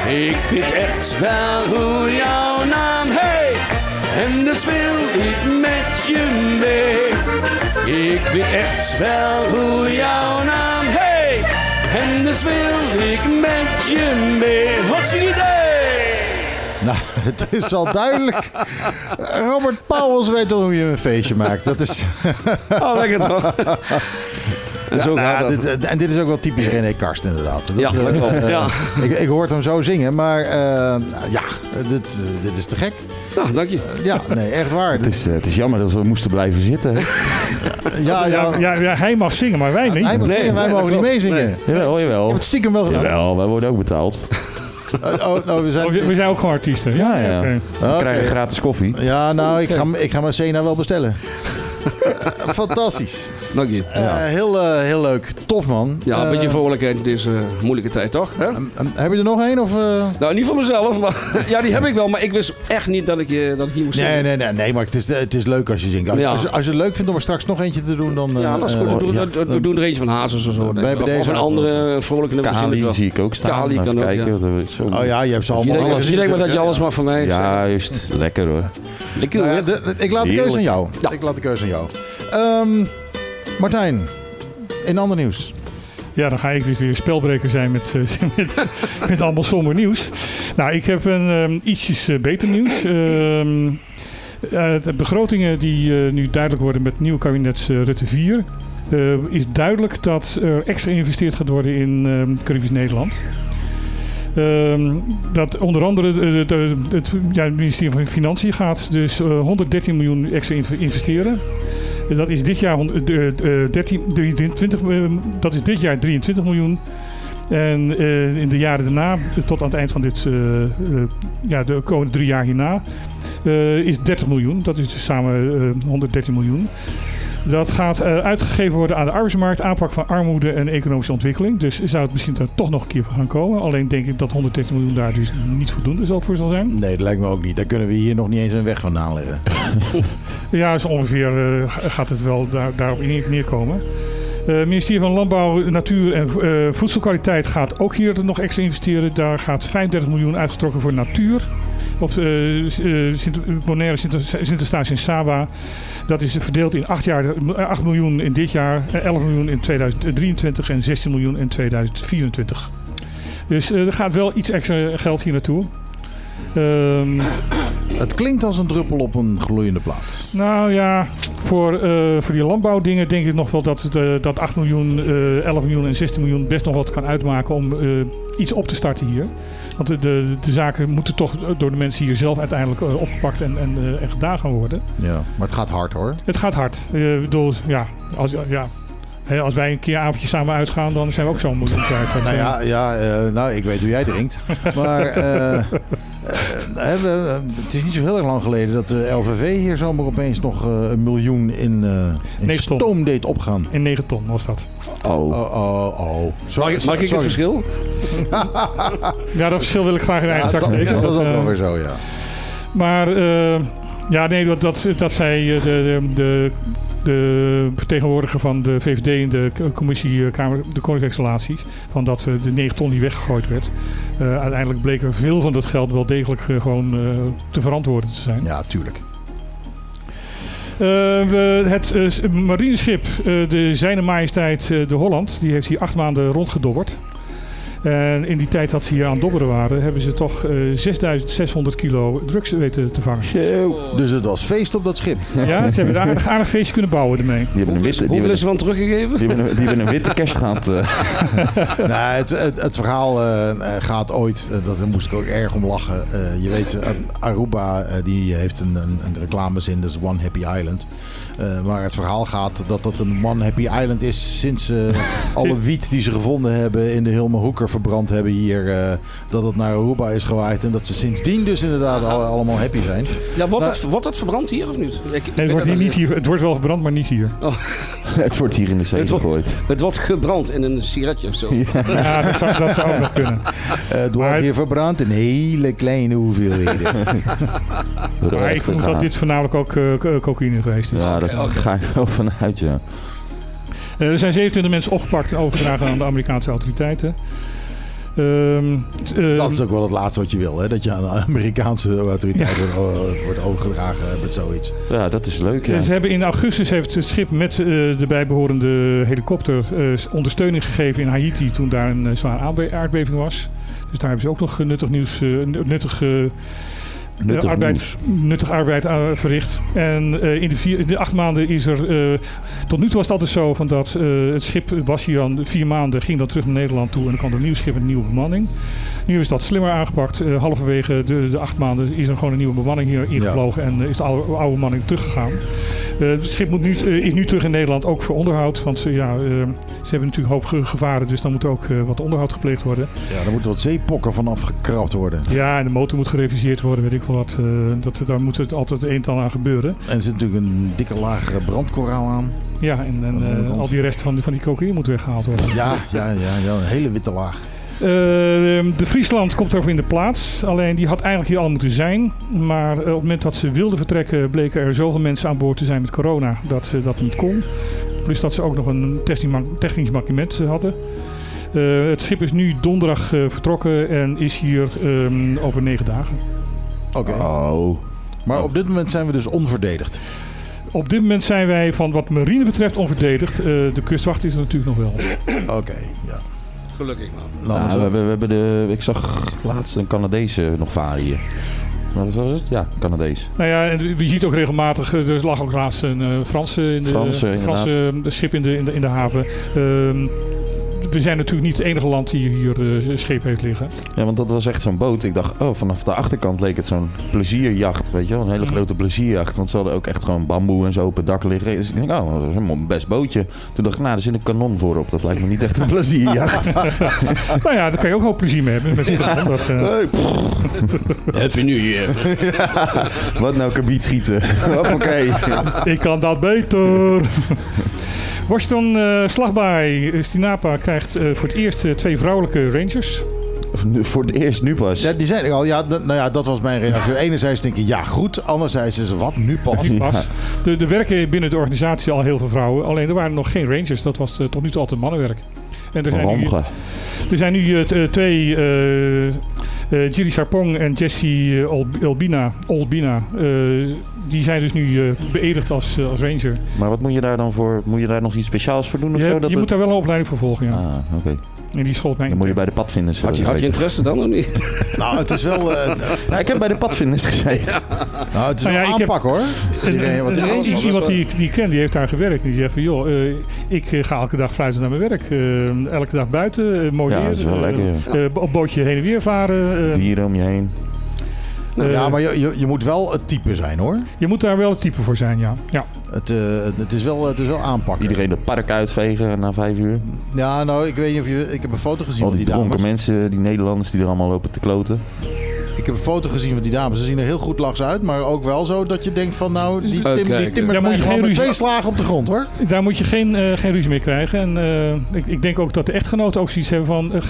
Ik weet echt wel hoe jouw naam heet. En dus wil ik met je mee. Ik weet echt wel hoe jouw naam heet. En dus wil ik met je mee. Wat je idee? Nou, het is al duidelijk. Robert Pauwels weet hoe je een feestje maakt. Dat is... Oh, lekker toch? *laughs* En zo Nou, gaat dit, het. en dit is ook wel typisch René Karst inderdaad. Dat, Ja, eh, dat klopt. eh, Ja. *laughs* ik, ik hoorde hem zo zingen, maar eh, ja, dit, eh, dit is te gek. Nou, dank je. Ja, nee, echt waar. Het is, eh, het is jammer dat we moesten blijven zitten. Ja, *laughs* ja, Ja, ja, ja, hij mag zingen, maar wij niet. Hij moet Nee, zingen, wij nee, mogen niet meezingen. Nee. Jawel, Je jawel. hebt het stiekem wel gedaan. Jawel, wij worden ook betaald. Oh, oh, nou, we zijn... Oh, we zijn ook gewoon artiesten. Ja, ja. oké. We krijgen gratis koffie. Ja, nou, ik ga, ik ga mijn Sena wel bestellen. Eh, Fantastisch. Dank je. Eh, heel, eh, heel leuk. Tof, man. Ja, een beetje vrolijkheid in deze moeilijke tijd, toch? Hè? eh, heb je er nog één? Of, eh? Nou, niet voor mezelf, maar *laughs* ja, die heb ik wel. Maar ik wist echt niet dat ik, dat ik hier moest Nee, zingen. nee, nee, nee, maar het is, het is leuk als je zingt. Als, Ja. als, je- als je het leuk vindt om er straks nog eentje te doen, dan... eh, Ja, dat is goed. We doen, ja. we- we doen er eentje van Hazes of zo. Bij ik. Of- deze of een andere vrolijke nummer. Kali zie ik ook staan. Kali kan ook, ja. Oh ja, je hebt ze allemaal je denkt maar dat je Ja, alles maar van mij Ja, juist. Lekker hoor. Lekker Nou ja, hoor. ik laat de keuze aan jou. Ja. Ik laat de keuze aan jou. Ehm, Martijn, in ander nieuws. Ja, dan ga ik dus weer spelbreker zijn met, eh, *laughs* met, allemaal somber nieuws. Nou, ik heb een ehm, ietsjes eh, beter nieuws. Ehm, eh, de begrotingen die nu duidelijk worden met het kabinet Rutte 4... eh, is duidelijk dat er extra geïnvesteerd gaat worden in Caribisch Nederland. Ehm, dat onder andere de- de- het, ja, het ministerie van Financiën gaat dus eh, 113 miljoen extra inv- investeren. Dat is dit jaar, hond- eh, eh, 13, 23, eh, dat is dit jaar 23 miljoen. En eh, in de jaren daarna, eh, tot aan het eind van dit, eh, eh, ja, de komende drie jaar hierna, eh, is 30 miljoen. Dat is dus samen eh, 113 miljoen. Dat gaat eh, uitgegeven worden aan de arbeidsmarkt, aanpak van armoede en economische ontwikkeling. Dus zou het misschien er toch nog een keer voor gaan komen. Alleen denk ik dat 113 miljoen daar dus niet voldoende zal voor zal zijn. Nee, dat lijkt me ook niet. Daar kunnen we hier nog niet eens een weg van aanleggen. *laughs* Ja, zo ongeveer eh, gaat het wel daar, daarop neer- neerkomen. Het ministerie van Landbouw, Natuur en eh, Voedselkwaliteit gaat ook hier nog extra investeren. Daar gaat 35 miljoen uitgetrokken voor natuur. Op eh, eh, Sint- Bonaire Sint- Sint-Eustatius in Saba. Dat is verdeeld in 8, jaar, eh, 8 miljoen in dit jaar, eh, 11 miljoen in 2023 en 16 miljoen in 2024. Dus eh, er gaat wel iets extra geld hier naartoe. Ehm Het klinkt als een druppel op een gloeiende plaat. nou ja, voor, eh, voor die landbouwdingen denk ik nog wel dat, eh, dat 8 miljoen, eh 11 miljoen en 16 miljoen best nog wat kan uitmaken om eh, iets op te starten hier. Want de, de, de zaken moeten toch door de mensen hier zelf uiteindelijk eh, opgepakt en, en, eh, en gedaan gaan worden. Ja, maar het gaat hard hoor. Het gaat hard. Eh, Ik bedoel, ja, als, ja, als wij een keer een avondje samen uitgaan, dan zijn we ook zo'n moeilijk *laughs* kwijt. Dat, Nou eh, ja, ja eh, nou, ik weet hoe jij drinkt. *laughs* Maar we- het is niet zo heel erg lang geleden dat de LVV hier zomaar opeens nog eh, een miljoen in, eh in Negen ton. stoom deed opgaan. In 9 ton was dat. Oh. Oh, oh, oh. Mag, Sorry, ik- mag ik het verschil? *laughs* Ja, dat verschil wil ik graag in Ja, eigen dat, zak steken. dat is ook wel weer zo, ja. Maar eh, ja, nee, dat, dat, dat zei de, de, de, de vertegenwoordiger van de VVD in de commissie eh, Kamer de Koninkrijksrelaties. Van dat eh, de 9 ton die weggegooid werd. Eh, uiteindelijk bleek er veel van dat geld wel degelijk gewoon te verantwoorden te zijn. Ja, tuurlijk. Eh, we- het marineschip, de Zijne Majesteit de Holland, die heeft hier acht maanden rondgedobberd. En in die tijd dat ze hier aan het dobberen waren, hebben ze toch eh 6600 kilo drugs weten te vangen. Dus het was feest op dat schip. Ja, ze hebben een aardig, aardig feestje kunnen bouwen ermee. Die hebben een witte, die hoeveel hebben, is er van teruggegeven? die hebben een, die hebben een witte kerst gehad. eh. *laughs* nou, het, het, het verhaal eh, eh, gaat ooit, eh, dat, daar moest ik ook erg om lachen. Eh, je weet, eh, Aruba eh, die heeft een, een, een reclamezin, dat is One Happy Island. Eh, maar het verhaal gaat dat dat een One Happy Island is sinds eh, *laughs* alle wiet die ze gevonden hebben in de Hilme Hoeker verbrand hebben hier. eh, dat het naar Aruba is gewaaid en dat ze sindsdien dus inderdaad al- allemaal happy zijn. Ja, wordt, Nou- het, wordt het verbrand hier of niet? Ik- ik Nee, het, wordt hier niet hier, het wordt wel verbrand, maar niet hier. *laughs* het wordt hier in de zee gegooid. Het wordt gebrand in een sigaretje of zo. *laughs* Ja, dat zou, dat zou ook nog kunnen. Eh, het Maar- wordt hier verbrand in hele kleine hoeveelheden. Maar ik vermoed dat dit voornamelijk ook co- cocaïne geweest is. Ja, dat ga ik wel vanuit, ja. Eh, er zijn 27 mensen opgepakt en overgedragen aan de Amerikaanse autoriteiten. Ehm, eh, Dat is ook wel het laatste wat je wil, hè? dat je aan de Amerikaanse autoriteit wordt, wordt overgedragen met zoiets. Ja, dat is leuk, ja. Eh, Ze hebben in augustus heeft het schip met de bijbehorende helikopter eh, ondersteuning gegeven in Haiti toen daar een zware aardbe- aardbeving was. Dus daar hebben ze ook nog nuttig nieuws, eh, nuttig, eh, Nuttig arbeid, nuttig arbeid eh, verricht. En eh, in, de vier, in de acht maanden is er. eh, tot nu toe was het altijd zo van dat eh, het schip was hier dan vier maanden, ging dan terug naar Nederland toe en dan kwam er een nieuw schip met een nieuwe bemanning. Nu is dat slimmer aangepakt. Eh, halverwege de, de acht maanden is er gewoon een nieuwe bemanning hier ingevlogen en eh, is de oude, oude bemanning teruggegaan. Eh, het schip moet nu, eh, is nu terug in Nederland ook voor onderhoud. Want eh, ja, eh, ze hebben natuurlijk een hoop ge- gevaren, dus dan moet ook eh, wat onderhoud gepleegd worden. Ja, er moeten wat zeepokken van afgekrapt worden. Ja, en de motor moet gereviseerd worden, weet ik wat. eh, dat, daar moet het altijd een en aan gebeuren. En er zit natuurlijk een dikke laag brandkoraal aan. Ja, en, en eh, al die rest van, van die cocaïne moet weggehaald worden. Ja, ja, ja, ja een hele witte laag. Eh, de Friesland komt erover in de plaats. Alleen die had eigenlijk hier al moeten zijn. Maar op het moment dat ze wilden vertrekken, bleken er zoveel mensen aan boord te zijn met corona dat ze dat niet kon. Plus dat ze ook nog een technisch mankement hadden. Het schip is nu donderdag vertrokken en is hier ehm, over negen dagen. Oké. Oh. Maar op dit moment zijn we dus onverdedigd. Op dit moment zijn wij van wat marine betreft onverdedigd. Eh, de kustwacht is er natuurlijk nog wel. Oké, ja. Gelukkig maar. Nou, Nou, we, hebben, we hebben de... Ik zag laatst een Canadese nog varen hier. Wat was het? Ja, Canadees. Nou ja, en je ziet ook regelmatig, eh, er lag ook laatst een eh, Franse, in de, Franse, Franse eh, schip in de, in de, in de haven. Ehm, we zijn natuurlijk niet het enige land die hier eh, schepen heeft liggen. Ja, want dat was echt zo'n boot. Ik dacht, oh, vanaf de achterkant leek het zo'n plezierjacht, weet je wel. Een hele Mhm. grote plezierjacht. Want ze hadden ook echt gewoon bamboe en zo op het dak liggen. Dus ik denk, oh, dat is een best bootje. Toen dacht ik, nou, er zit een kanon voorop. Dat lijkt me niet echt een plezierjacht. *laughs* nou ja, daar kan je ook hoop plezier mee hebben. Met dat, eh, Hey, pff, Happy New Year. wat nou kabiet schieten. *laughs* Hoppakee. ik kan dat beter. Washington eh slagbaai. Stinapa krijgt eh, voor het eerst eh, twee vrouwelijke rangers. Nu- Voor het eerst nu pas. Ja, die zijn er al. Ja, nou ja, dat was mijn reactie. *laughs* Enerzijds denk ik, ja goed. Anderzijds is er wat nu pas. Nu pas. Er, er werken binnen de organisatie al heel veel vrouwen. Alleen er waren nog geen rangers. Dat was tot nu toe altijd mannenwerk. En er zijn nu, er zijn nu twee, eh eh Jiri Sarpong en Jessie Olbina, Olbina eh, die zijn dus nu eh, beëdigd als, eh, als ranger. Maar wat moet je daar dan voor? Moet je daar nog iets speciaals voor doen of Je, zo? Dat je het- moet daar wel een opleiding voor volgen, ja. Ah, oké. En die schoot mij Dan moet je bij de padvinders Had je, had je interesse dan of niet? *laughs* Nou, het is wel, eh, *laughs* Nou, ik heb bij de padvinders gezeten. nou, het is Nou wel ja, heb- aanpak hoor. En- Die- en- wat iemand die, ik- ken, die heeft daar gewerkt. Die zegt van, joh, eh, ik ga elke dag fluiten naar mijn werk. Elke dag buiten, eh, mooi Ja, weer. dat is wel eh, lekker. ja. op bootje heen en weer varen. eh, Dieren om je heen. Eh, Ja, maar je, je, je moet wel het type zijn hoor. Je moet daar wel het type voor zijn, ja. ja. Het, eh, het, is wel, het is wel aanpakken. Iedereen het park uitvegen na vijf uur. Ja, nou, ik weet niet of je... Ik heb een foto gezien Al van die die dronken mensen, die Nederlanders die er allemaal lopen te kloten. Ik heb een foto gezien van die dames. Ze zien er heel goed lachs uit, maar ook wel zo dat je denkt van nou, die, tim, die Uitkijken. timmert moet mij je gewoon geen met ruzie- twee slagen op de grond hoor. Daar moet je geen, eh, geen ruzie mee krijgen. En eh, ik, ik denk ook dat de echtgenoten ook zoiets hebben van eh,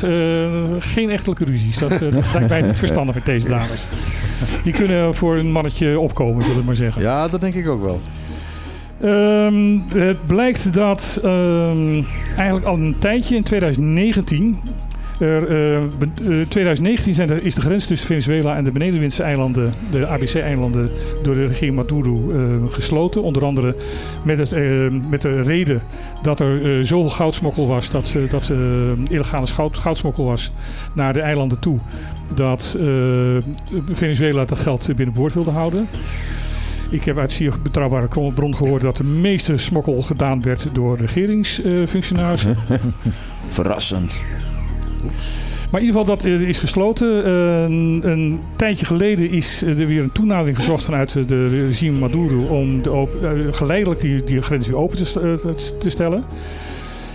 geen echtelijke ruzies. Dat, dat lijkt mij niet verstandig met deze dames. Die kunnen voor een mannetje opkomen, zullen we maar zeggen. Ja, dat denk ik ook wel. Ehm, het blijkt dat ehm, eigenlijk al een tijdje in 2019. Er, eh, be- eh, 2019 zijn er, is de grens tussen Venezuela en de Benedenwindse eilanden, de ABC-eilanden, door de regering Maduro eh, gesloten. Onder andere met, het, eh, met de reden dat er eh, zoveel goudsmokkel was, dat, eh, dat eh, illegale goud, goudsmokkel was naar de eilanden toe, dat eh, Venezuela dat geld binnenboord wilde houden. Ik heb uit zeer betrouwbare bron gehoord dat de meeste smokkel gedaan werd door regeringsfunctionarissen. *laughs* Verrassend. Maar in ieder geval, dat eh, is gesloten. Eh, een, tijdje geleden is er weer een toenadering gezocht vanuit de regime Maduro om de eh, geleidelijk die, die grens weer open eh, te- te stellen.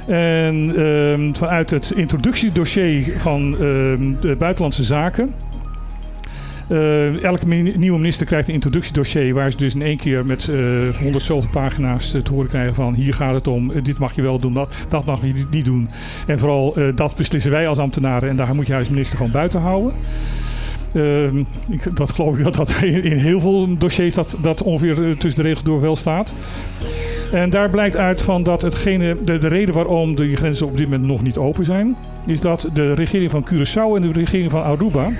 En ehm, vanuit het introductiedossier van ehm, de Buitenlandse Zaken. Eh, elke nieuwe minister krijgt een introductiedossier waar ze dus in één keer met eh 100 zoveel pagina's eh, te horen krijgen van hier gaat het om, dit mag je wel doen, dat, dat mag je niet doen. En vooral dat beslissen wij als ambtenaren en daar moet je als minister gewoon buiten houden. Ehm, ik, dat geloof ik dat dat *laughs* in, heel veel dossiers dat, dat ongeveer tussen de regels door wel staat. En daar blijkt uit van dat hetgene, de, de reden waarom de grenzen op dit moment nog niet open zijn, is dat de regering van Curaçao en de regering van Aruba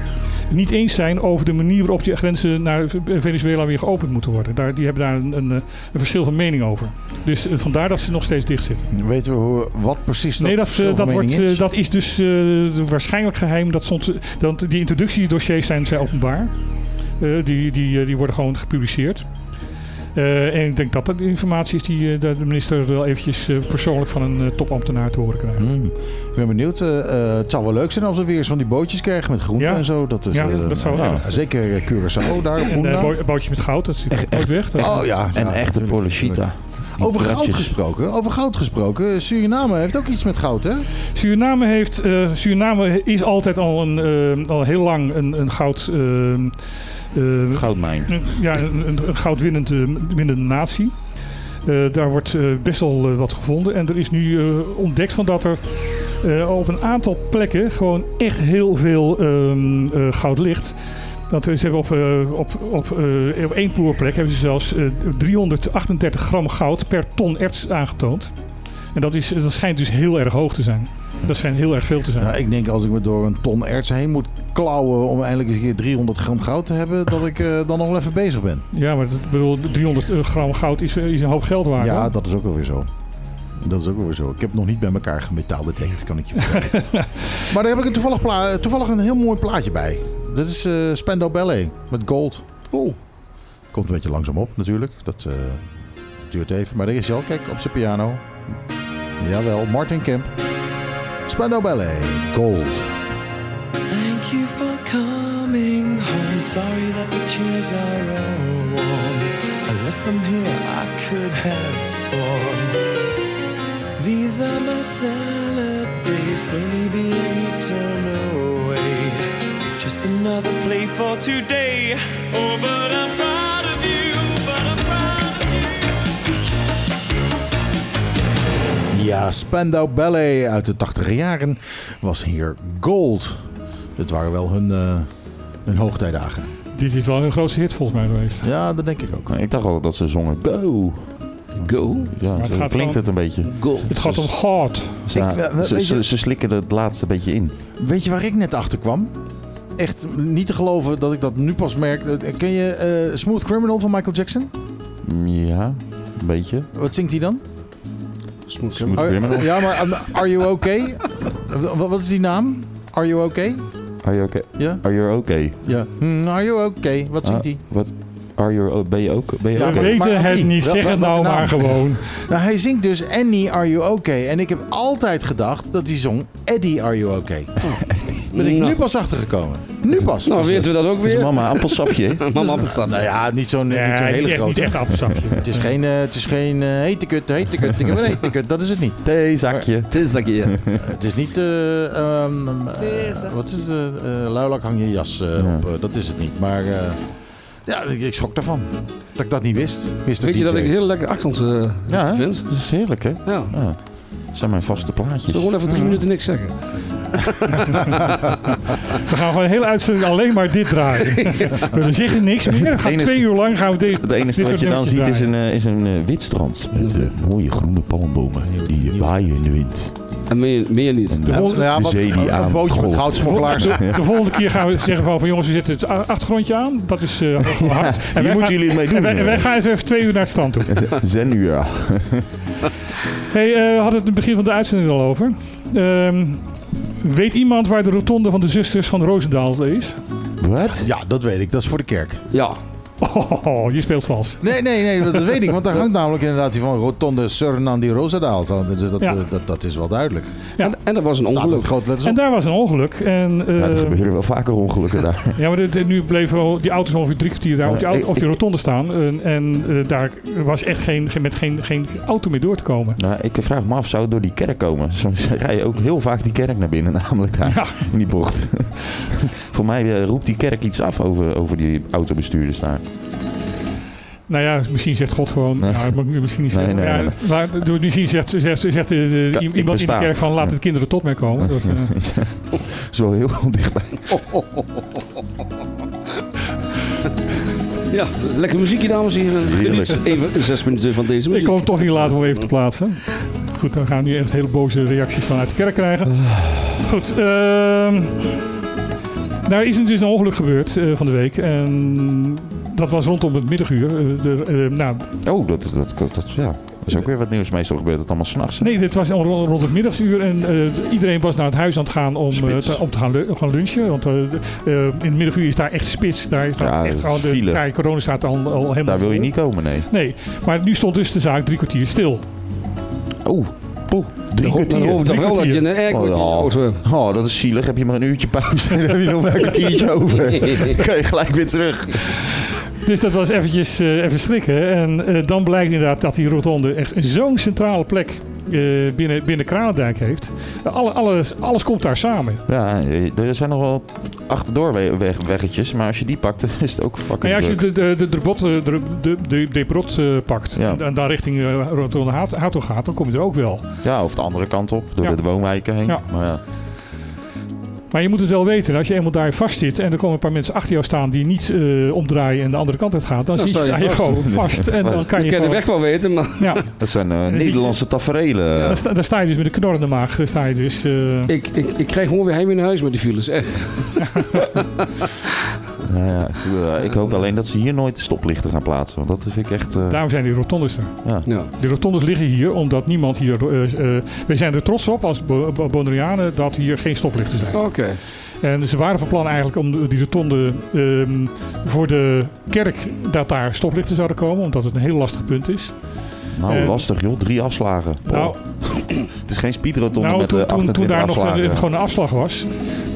niet eens zijn over de manier waarop die grenzen naar Venezuela weer geopend moeten worden. Daar, die hebben daar een, een, een verschil van mening over. Dus eh, vandaar dat ze nog steeds dicht zitten. Weten we hoe, wat precies dat nee, dat, eh, dat, wordt, mening eh, is? dat is dus waarschijnlijk geheim. Dat stond, dat die introductiedossiers zijn, zijn openbaar. Die, die, die worden gewoon gepubliceerd. Eh, en ik denk dat dat de informatie is die eh, de minister wel eventjes eh, persoonlijk van een topambtenaar te horen krijgt. Hmm. Ik ben benieuwd. het zou wel leuk zijn als we weer eens van die bootjes krijgen met groenten Ja. en zo. Dat is, Ja, dat zou nou. Zeker Curaçao daar op En bootjes met goud, dat is natuurlijk nooit weg. Dat- Oh ja. En ja, echte Polishita. Over goud gesproken, over goud gesproken. Suriname heeft ook iets met goud, hè? Suriname, heeft, eh, Suriname is altijd al, een, eh, al heel lang een, een goud... eh, eh, Goudmijn. Een- Ja, een, een, goudwinnende winnende natie. Eh, daar wordt eh, best wel eh, wat gevonden. En er is nu eh, ontdekt van dat er eh, op een aantal plekken gewoon echt heel veel ehm, eh, goud ligt. Dat ze hebben op, eh, op, op, eh, op één ploerplek hebben ze zelfs eh, 338 gram goud per ton erts aangetoond. En dat, is, dat schijnt dus heel erg hoog te zijn. Dat schijnt heel erg veel te zijn. Nou, ik denk als ik me door een ton erts heen moet klauwen om eindelijk eens een keer 300 gram goud te hebben, dat ik eh, dan nog wel even bezig ben. Ja, maar dat, ik bedoel, 300 gram goud is, is een hoop geld waard. Ja, hoor. dat is ook alweer zo. Dat is ook alweer zo. Ik heb nog niet bij elkaar gemetaalbedekt, kan ik je vertellen. *laughs* maar daar heb ik een toevallig, pla- toevallig een heel mooi plaatje bij. Dat is eh Spendo Ballet met gold. Oeh. Komt een beetje langzaam op natuurlijk. Dat eh, duurt even. Maar daar is hij al. Kijk, op zijn piano. Jawel, Martin Kemp. Spendo Ballet, gold. Thank you for coming home. Sorry that the chairs are all warm. I left them here, I could have sworn. These are my salad days, slowly being eaten away. Just another play for today. Oh, but I'm Ja, Spandau Ballet uit de 80 jaren was hier gold. Het waren wel hun, eh, hun hoogtijdagen. Dit is wel hun grootste hit volgens mij geweest. Ja, dat denk ik ook. Ik dacht al dat ze zongen go. Go. Ja, het klinkt het een beetje. Go. Het gaat om Ik- we- ze, slikken het laatste beetje in. Weet je waar ik net achter kwam? Echt niet te geloven dat ik dat nu pas merk. Eh, Ken je eh, Smooth Criminal van Michael Jackson? Ja, een beetje. Wat zingt hij dan? Smooth Smooth Are- Criminal. ja, maar um, Are You Okay? Wat wat is die naam? Are You Okay? Are you okay? Ja? Are you okay? Ja. Hmm, are You Okay? Wat zingt hij? Ah, wat? Are you, ben je ook? Ben je Ja, We oké? oké. weten maar het niet, zeg het nou maar gewoon. Nou, hij zingt dus Annie, Are You Okay? En ik heb altijd gedacht dat hij zong Eddie, Are You Okay? *laughs* Ben ik nu Nou, pas achtergekomen. Nu pas. nou weten we dat ook Dat is weer. mama, appelsapje. hè? *laughs* Mama bestaat. Nou ja, niet zo'n niet Ja, zo'n hele grote. niet echt appelsapje. Het is geen, eh, het is geen eh, hete kut, hete kut. Ik heb een hete kut. Dat is het niet. Theezakje. Het is dat je. Het is niet... eh, ehm, eh, wat is het? eh, luilak hang je jas eh, Ja. op. eh, dat is het niet. Maar eh, ja, ik, ik schrok daarvan. Dat ik dat niet wist. Mr. Weet je dat ik heel lekker achtergrond eh, Ja, hè? vind? dat is heerlijk, hè? Ja. Ja. Dat zijn mijn vaste plaatjes. Gewoon even drie Ja. minuten niks zeggen. We gaan gewoon een hele uitzending alleen maar dit draaien. *laughs* We zeggen niks meer. We gaan twee uur lang gaan we deze. Het enige wat je dan ziet is een, eh, is een eh, wit strand. Met eh, mooie groene palmbomen die eh, waaien in de wind. En meer, meer niet. De vol- Ja, de wat, zee die een aan bootje met golft. goudsmokkelaars. *laughs* De, de volgende keer gaan we zeggen van, van jongens, we zetten het achtergrondje aan. Dat is eh, hard. En Hier wij moeten gaan- jullie het mee doen. En wij, gaan eens even twee uur naar het strand toe. *laughs* Zenuur. ja. Hey, eh, we hadden het in het begin van de uitzending al over. Ehm, weet iemand waar de rotonde van de zusters van Roosendaal is? Wat? Ja, dat weet ik. Dat is voor de kerk. Ja. Oh, je speelt vals. Nee, nee, nee, dat weet ik. Want daar hangt namelijk inderdaad die van Rotonde Surnandi Rosadaal. Dus dat, Ja. eh, dat, dat is wel duidelijk. Ja. En, en er was een Staat ongeluk. met grote letters En daar was een ongeluk. En, eh, Ja, er gebeuren wel vaker ongelukken daar. *laughs* ja, maar de- de- nu bleven die auto's ongeveer drie kwartier daar op die, au- op die rotonde staan. En, en eh, daar was echt geen, met geen, geen auto meer door te komen. Nou, ik vraag me af, zou het door die kerk komen? Soms rij je ook heel vaak die kerk naar binnen, *laughs* namelijk daar Ja. in die bocht. *laughs* Voor mij eh, roept die kerk iets af over, over die autobestuurders daar. Nou ja, misschien zegt God gewoon. Nee. Nou, ik misschien niet Nee, zeggen. nee, ja, nee. Maar door- misschien zegt, zegt, zegt, eh, de- Ja, i- ik iemand in de kerk van laat Ja. de kinderen tot mij komen. Dat, eh, *laughs* Zo heel dichtbij. Ja, lekker muziekje dames en heren. Geniet even zes minuten van deze ik muziek. kon het toch niet laten om even te plaatsen. Goed, dan gaan we nu echt hele boze reacties vanuit de kerk krijgen. Goed, ehm daar is dus een ongeluk gebeurd eh, van de week. En dat was rondom het middaguur. Eh, de, eh, nou, Oh, dat, dat, dat, dat- ja. dat is ook weer wat nieuws. Meestal gebeurt het allemaal s'nachts. nee, dit was rond, rond het middagsuur. En eh, iedereen was naar het huis aan het gaan om, eh, te, om te gaan, gaan lunchen. Want eh, eh, in het middaguur is daar echt spits. Daar is daar Ja, echt is de ja, corona staat al, al helemaal Daar wil je niet komen, nee. Nee, maar nu stond dus de zaak drie kwartier stil. Oh, poeh, drie Dan kwartier. drie wel dat je kwartier. een airco Oh, auto. Oh, dat is zielig. Heb je maar een uurtje pauze, *laughs* dan heb je nog maar een kwartiertje over. *laughs* Dan kan je gelijk weer terug. Dus dat was eventjes eh, even schrikken. En eh, dan blijkt inderdaad dat die rotonde echt zo'n centrale plek eh, binnen, binnen Kranendijk heeft. Alle, alles, alles komt daar samen. Ja, er zijn nog wel achterdoorweggetjes, maar als je die pakt, *laughs* is het ook Maar fucking ja, als je de, de, de, de, brot, de, de, de, de brot pakt Ja. en, dan richting eh, rotonde Hato Hato gaat, dan kom je er ook wel. Ja, of de andere kant op, door Ja. de woonwijken heen. Ja. Maar ja, Maar je moet het wel weten, als je eenmaal daar vast zit en er komen een paar mensen achter jou staan die niet eh, omdraaien en de andere kant uit gaan, dan Dan zie sta je gewoon *laughs* vast. En dan kan Je je kan de weg wel weten, maar ja, *laughs* dat zijn eh, je- Nederlandse taferelen. daar, sta, daar sta je dus met een knorrende maag. Daar sta je dus, eh, ik, ik, ik krijg gewoon weer heim in huis met die files. Echt. *laughs* Nou ja, ik- ik hoop alleen dat ze hier nooit stoplichten gaan plaatsen. Want dat vind ik echt... eh, daarom zijn die rotondes er. ja. Ja. Die rotondes liggen hier omdat niemand hier. eh eh, wij zijn er trots op als Bo- Bo- Bonaireanen dat hier geen stoplichten zijn. Oké. En ze waren van plan eigenlijk om die rotonde ehm, voor de kerk dat daar stoplichten zouden komen, omdat het een heel lastig punt is. Nou, Eh, lastig joh. Drie afslagen. Nou, *clears throat* het is geen speedrotonde nou met toen, eh, toen, 28 toen daar nog afslagen. gewoon een afslag was,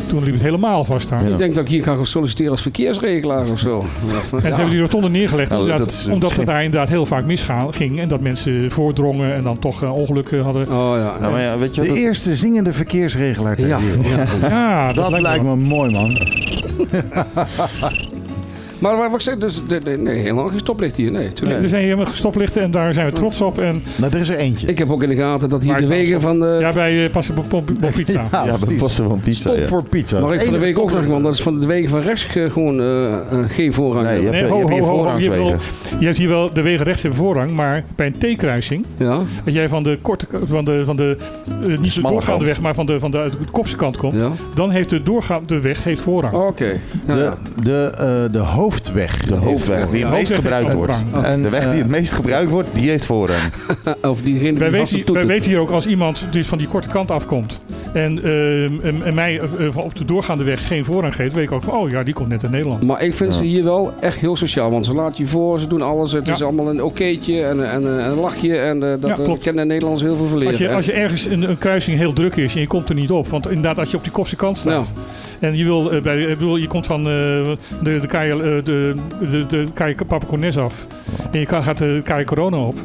toen liep het helemaal vast daar. Ja. Ik denk dat ik hier ga gaan solliciteren als verkeersregelaar of zo. En ze hebben die rotonde neergelegd Nou, omdat, dat is omdat het *laughs* daar inderdaad heel vaak misging en dat mensen voordrongen en dan toch eh, ongelukken hadden. Oh ja. Nou, maar ja, weet je De eerste zingende verkeersregelaar ter Ja, wereld. ja. Ja, Dat, lijkt me mooi, man. *laughs* Maar wat ik zeg, dus, de- de- nee, helemaal geen stoplicht hier. Nee, tuurlijk. Er zijn helemaal stoplichten en daar zijn we trots op. En Nou, er is er eentje. Ik heb ook in de gaten dat hier de wegen van de... ja, bij uh, passen op pizza. *laughs* Ja, Ja, dat passen van pizza. Stop ja. voor pizza. maar Dat ik van de week ook dacht, want dat is van de wegen van rechts eh, gewoon eh, eh, geen voorrang. Nee, je hebt, Nee, je hebt hier ho, ho, ho. Je hebt, wel, voorrangswegen. je hebt hier wel de wegen rechts hebben voorrang, maar bij een T-kruising, Ja, als jij van de korte, van de, van de eh, niet de doorgaande weg, maar van de, van de, uit de kopse kant komt, ja. dan heeft de doorgaande weg heeft voorrang. Oké. Ja, De, de, eh, de hoofdweg. De hoofdweg die Ja, het meest gebruikt wordt. De weg die eh, het meest gebruikt wordt, die heeft voorrang. *laughs* Of die Wij weten, wij weten hier ook als iemand dus van die korte kant afkomt en, ehm, en, en mij eh, van op de doorgaande weg geen voorrang geeft, weet ik ook van, oh ja, die komt net uit Nederland. Maar ik vind Ja. ze hier wel echt heel sociaal. Want ze laten je voor, ze doen alles. Het Ja. is allemaal een okéetje en, en, en een lachje. En eh, dat Ja, uh, kennen Nederlanders heel veel van leren. Als je, hè. als je ergens een, een kruising heel druk is en je komt er niet op, want inderdaad als je op die kopse kant staat en je wil, eh, bij, ik bedoel, je komt van eh, de, de, Kaaie, eh, de, de, de af en je gaat de Kaaie Corona op,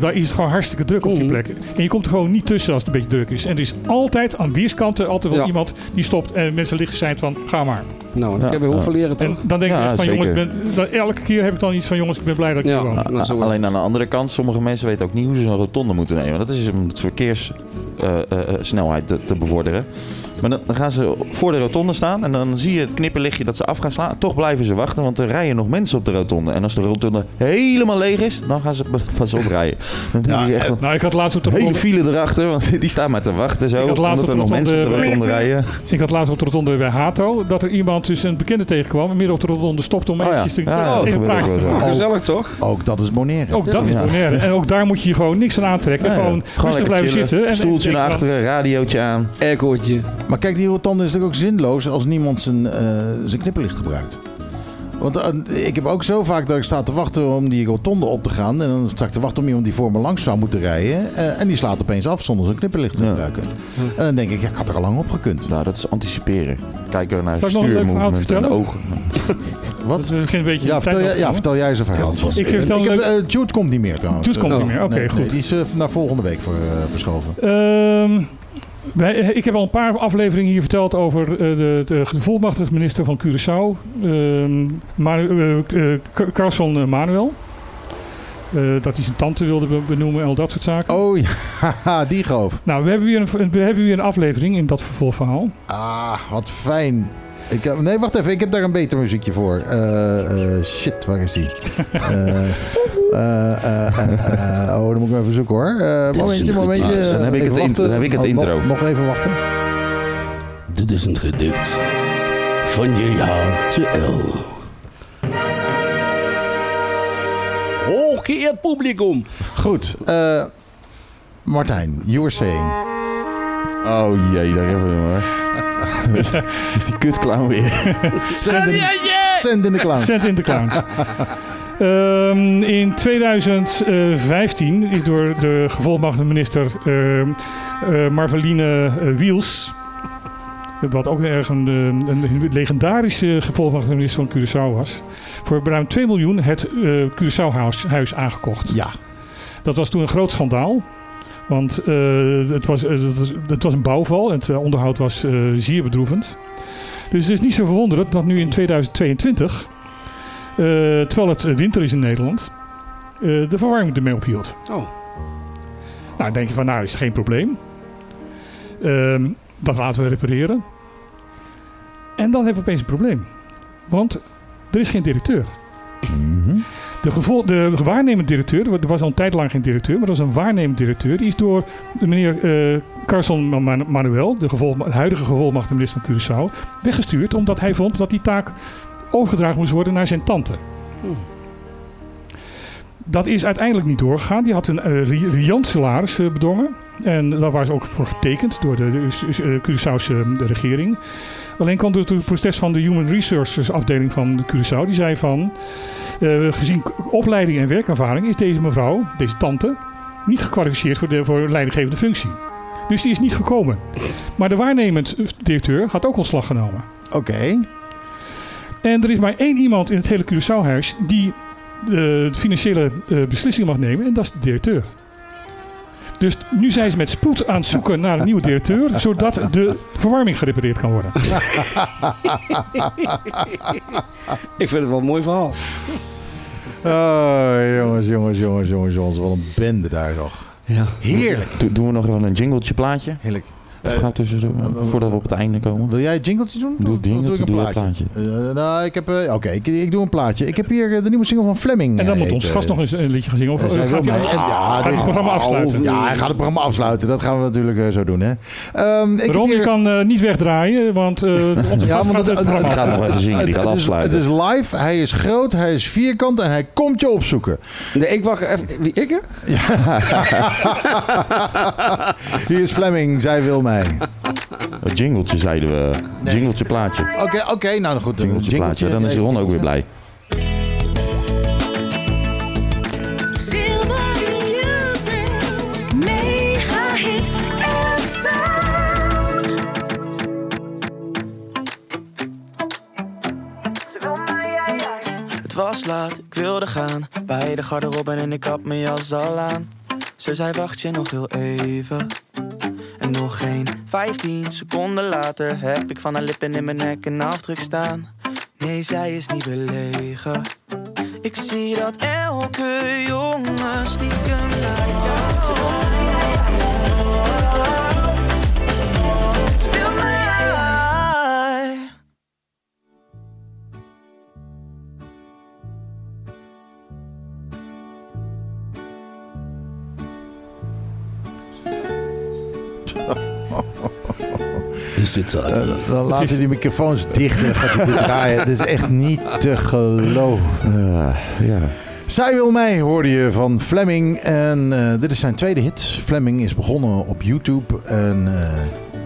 daar is het gewoon hartstikke druk op die Mhm. plek. En je komt er gewoon niet tussen als het een beetje druk is. En er is altijd aan weerskanten altijd wel Ja. iemand die stopt en mensen liggen zijn van ga maar. Nou, ik Ja, heb weer hoeveel leren toch? En dan denk Ja, ik van zeker. jongens, ben, dat, elke keer heb ik dan iets van jongens, ik ben blij dat ik Ja. hier woon. Nou. Alleen aan de andere kant, sommige mensen weten ook niet hoe ze zo'n rotonde moeten nemen. Dat is om het verkeerssnelheid te, te bevorderen. Maar dan, gaan ze voor de rotonde staan en dan zie je het knipperlichtje dat ze af gaan slaan. Toch blijven ze wachten, want er rijden nog mensen op de rotonde. En als de rotonde helemaal leeg is, dan gaan ze pas oprijden. Dan denk Ja, ik echt een Nou, ik had laatst op de hele rotonde, file erachter, want die staan maar te wachten zo. Ik had laatst Omdat er nog mensen op de rotonde- rotonde rijden. ik had laatst op de rotonde bij Hato dat er iemand dus een bekende tegenkwam en midden op de rotonde stopte om Oh ja. eventjes te, Ja, even praatje te maken. Gezellig toch? Ook dat is Bonaire. Ook dat is. Bonaire. En ook daar moet je je gewoon niks aan aantrekken. Ja, ja. Gewoon, rustig blijven chillen. zitten. En Stoeltje naar van, achteren, radiootje aan. Aircootje. Maar kijk, die rotonde is natuurlijk ook zinloos als niemand zijn, eh, zijn knipperlicht gebruikt. Want eh, ik heb ook zo vaak dat ik sta te wachten om die rotonde op te gaan. En dan sta ik te wachten om iemand die voor me langs zou moeten rijden. eh, en die slaat opeens af zonder zijn knipperlicht te Ja. gebruiken. En dan denk ik, ja, ik had er al lang op gekund. Nou, dat is anticiperen. Kijken naar Zal ik nog een leuk verhaal stuurmovement en de ogen. *laughs* Wat? Dat is geen beetje Ja, vertel, jij, ja, vertel. jij eens een verhaal. Ik vertel Ik een heb, eh, Jude komt niet meer trouwens. Jude komt Eh, niet meer. Oké, nee, goed. nee, die is naar volgende week voor, verschoven. Ehm, wij- ik heb al een paar afleveringen hier verteld over eh, de, de minister van Curaçao, ehm Manu, eh, eh, Carlson eh, Manuel. Eh, dat hij zijn tante wilde be- benoemen en al dat soort zaken. Oh ja, *laughs* die goof. Nou, we hebben, weer een, we hebben weer een aflevering in dat vervolgverhaal. Ah, wat fijn. Ik heb, nee, wacht even. Ik heb daar een beter muziekje voor. Eh, eh, shit, waar is die? *laughs* Eh, eh, eh, oh, dan moet ik even zoeken hoor. Eh, momentje, momentje. Dan heb ik het wachten. dan heb ik het Oh, intro. Nog, nog even wachten. Dit is een gedicht van je jaar te L. Hooggeëerd publicum. Goed. eh, Martijn, you were saying. Oh jee, daar hebben we hem hoor. *laughs* is, is die kutclown weer. Send in, send in de clown. Cent in de clowns. *laughs* Ehm, in 2015 is door de gevolmachtigde minister ehm, eh, Marveline eh, Wiels, wat ook erg een, eh, een legendarische gevolmachtigde minister van Curaçao was, voor ruim 2 miljoen het eh Curaçao-huis huis aangekocht. Ja. Dat was toen een groot schandaal. Want het, was, het, was, een bouwval en het onderhoud was zeer bedroevend. Dus het is niet zo verwonderend dat nu in 2022, eh, terwijl het eh, winter is in Nederland, eh, de verwarming ermee ophield. Oh. Nou, dan denk je van, nou is het geen probleem. Ehm, dat laten we repareren. En dan hebben we opeens een probleem. Want er is geen directeur. Mhm. De, gevol- de waarnemend directeur, er was al een tijd lang geen directeur, maar er was een waarnemend directeur. Die is door de meneer eh Carson Man- Manuel, de, gevolg, de huidige gevolmachtigde minister van Curaçao, weggestuurd. Omdat hij vond dat die taak overgedragen moest worden naar zijn tante. Hmm. Dat is uiteindelijk niet doorgegaan. Die had een eh, ri- riant salaris eh, bedongen. En daar waren ze ook voor getekend door de, de, de Curaçaose eh, regering. Alleen kwam door het proces van de Human Resources afdeling van de Curaçao. Die zei van, eh, gezien opleiding en werkervaring is deze mevrouw, deze tante, niet gekwalificeerd voor de voor leidinggevende functie. Dus die is niet gekomen. Maar de waarnemend directeur had ook ontslag genomen. Oké. En er is maar één iemand in het hele Curaçao-huis die de financiële eh, beslissing mag nemen. En dat is de directeur. Dus nu zijn ze met spoed aan het zoeken naar een nieuwe directeur. *laughs* Zodat de verwarming gerepareerd kan worden. Ik vind het wel een mooi verhaal. Oh, jongens, jongens, jongens, jongens, jongens. Wat een bende daar toch. Ja. Heerlijk. Do- doen we nog even een jingletje plaatje? Heerlijk. Of Eh, gaat tussen zo, eh, voordat we op het einde komen? Wil jij een jingletje doen? Doe het jingletje, of ik doe een het plaatje? plaatje. Eh, nou, ik heb... eh, Oké, ik, ik doe een plaatje. Ik heb hier eh, de nieuwe single van Fleming. En dan eh, moet ons eh, gast nog eens een liedje gaan zingen. Of eh, eh, gaat hij en- ja, gaat hij dit- het programma afsluiten? Ja, hij gaat het programma afsluiten. Dat gaan we natuurlijk eh, zo doen, hè. Ehm, ik Ron, je kan eh, niet wegdraaien, want eh *laughs* onze Ja, gast gaat het, het programma Die gaat nog even zingen, die het- gaat het is- afsluiten. Het is live, hij is groot, hij is vierkant en hij komt je opzoeken. Nee, ik wacht even. Wie, ik? hè? *laughs* Hier is Fleming, zij wil mij. Het *laughs* jingletje zeiden we. Jingletje plaatje. Oké, oké, nou goed. Jingletje plaatje. Dan is Ron ook weer blij. Het was laat, ik wilde gaan. Bij de garderobe en ik had mijn jas al aan. Ze zei wacht je nog heel even. En nog geen 15 seconden later heb ik van haar lippen in mijn nek een afdruk staan. Nee, zij is niet belegen. Ik zie dat elke jongen stiekem naar jou Is dit Eh, dan laat hij die microfoons dicht en gaat hij dit draaien. Het is echt niet te geloven. Eh, ja. Zij wil mij, hoorde je van Fleming. En eh, dit is zijn tweede hit. Fleming is begonnen op YouTube en eh,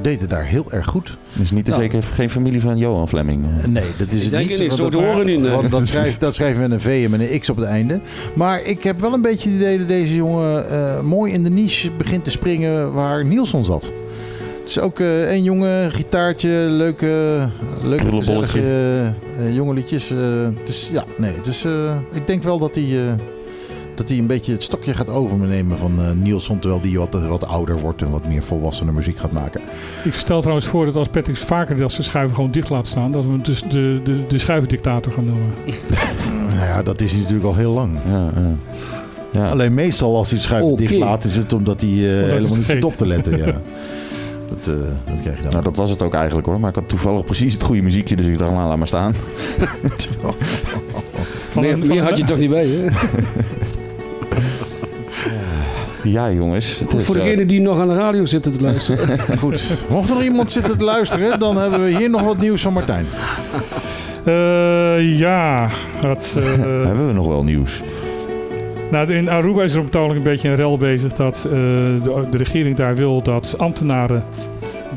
deed het daar heel erg goed. Is niet de Ja. zeker geen familie van Johan Fleming. Nee, dat is het denk niet. het niet, want zo dat- te horen niet, nee. want Dat, schrijft, *laughs* dat schrijven we met een V en met een X op het einde. Maar ik heb wel een beetje het idee dat deze jongen eh, mooi in de niche begint te springen waar Nielsen zat. Het is ook eh een jongen, gitaartje, leuke, leuke gezellige eh, jonge liedjes. eh, het is, ja, nee, het is, eh, ik denk wel dat hij, eh, dat hij een beetje het stokje gaat overnemen van eh Nielsen. Terwijl die wat, wat ouder wordt en wat meer volwassene muziek gaat maken. Ik stel trouwens voor dat als Patrick vaker dat zijn schuiven gewoon dicht laat staan, dat we hem dus de, de, de schuivendictator gaan noemen. *laughs* Nou ja, dat is hij natuurlijk al heel lang. Ja, ja. ja. Alleen meestal als hij het schuif Oké. dicht laat, is het omdat hij helemaal niet zit op te letten. Ja. *laughs* dat, eh, dat krijg je dan. Nou, dat was het ook eigenlijk hoor. Maar ik had toevallig precies het goede muziekje, dus ik dacht, nou, laat maar staan. Meer meer een- had je toch niet bij, hè? *laughs* Ja, jongens. Het Goed, is, voor eh, degenen die nog aan de radio zitten te luisteren. *laughs* Goed. Mocht er nog iemand zitten te luisteren, dan hebben we hier nog wat nieuws van Martijn. Eh, ja, dat, eh, *laughs* hebben we nog wel nieuws? Nou, in Aruba is er op het een beetje een rel bezig dat eh, de, de regering daar wil dat ambtenaren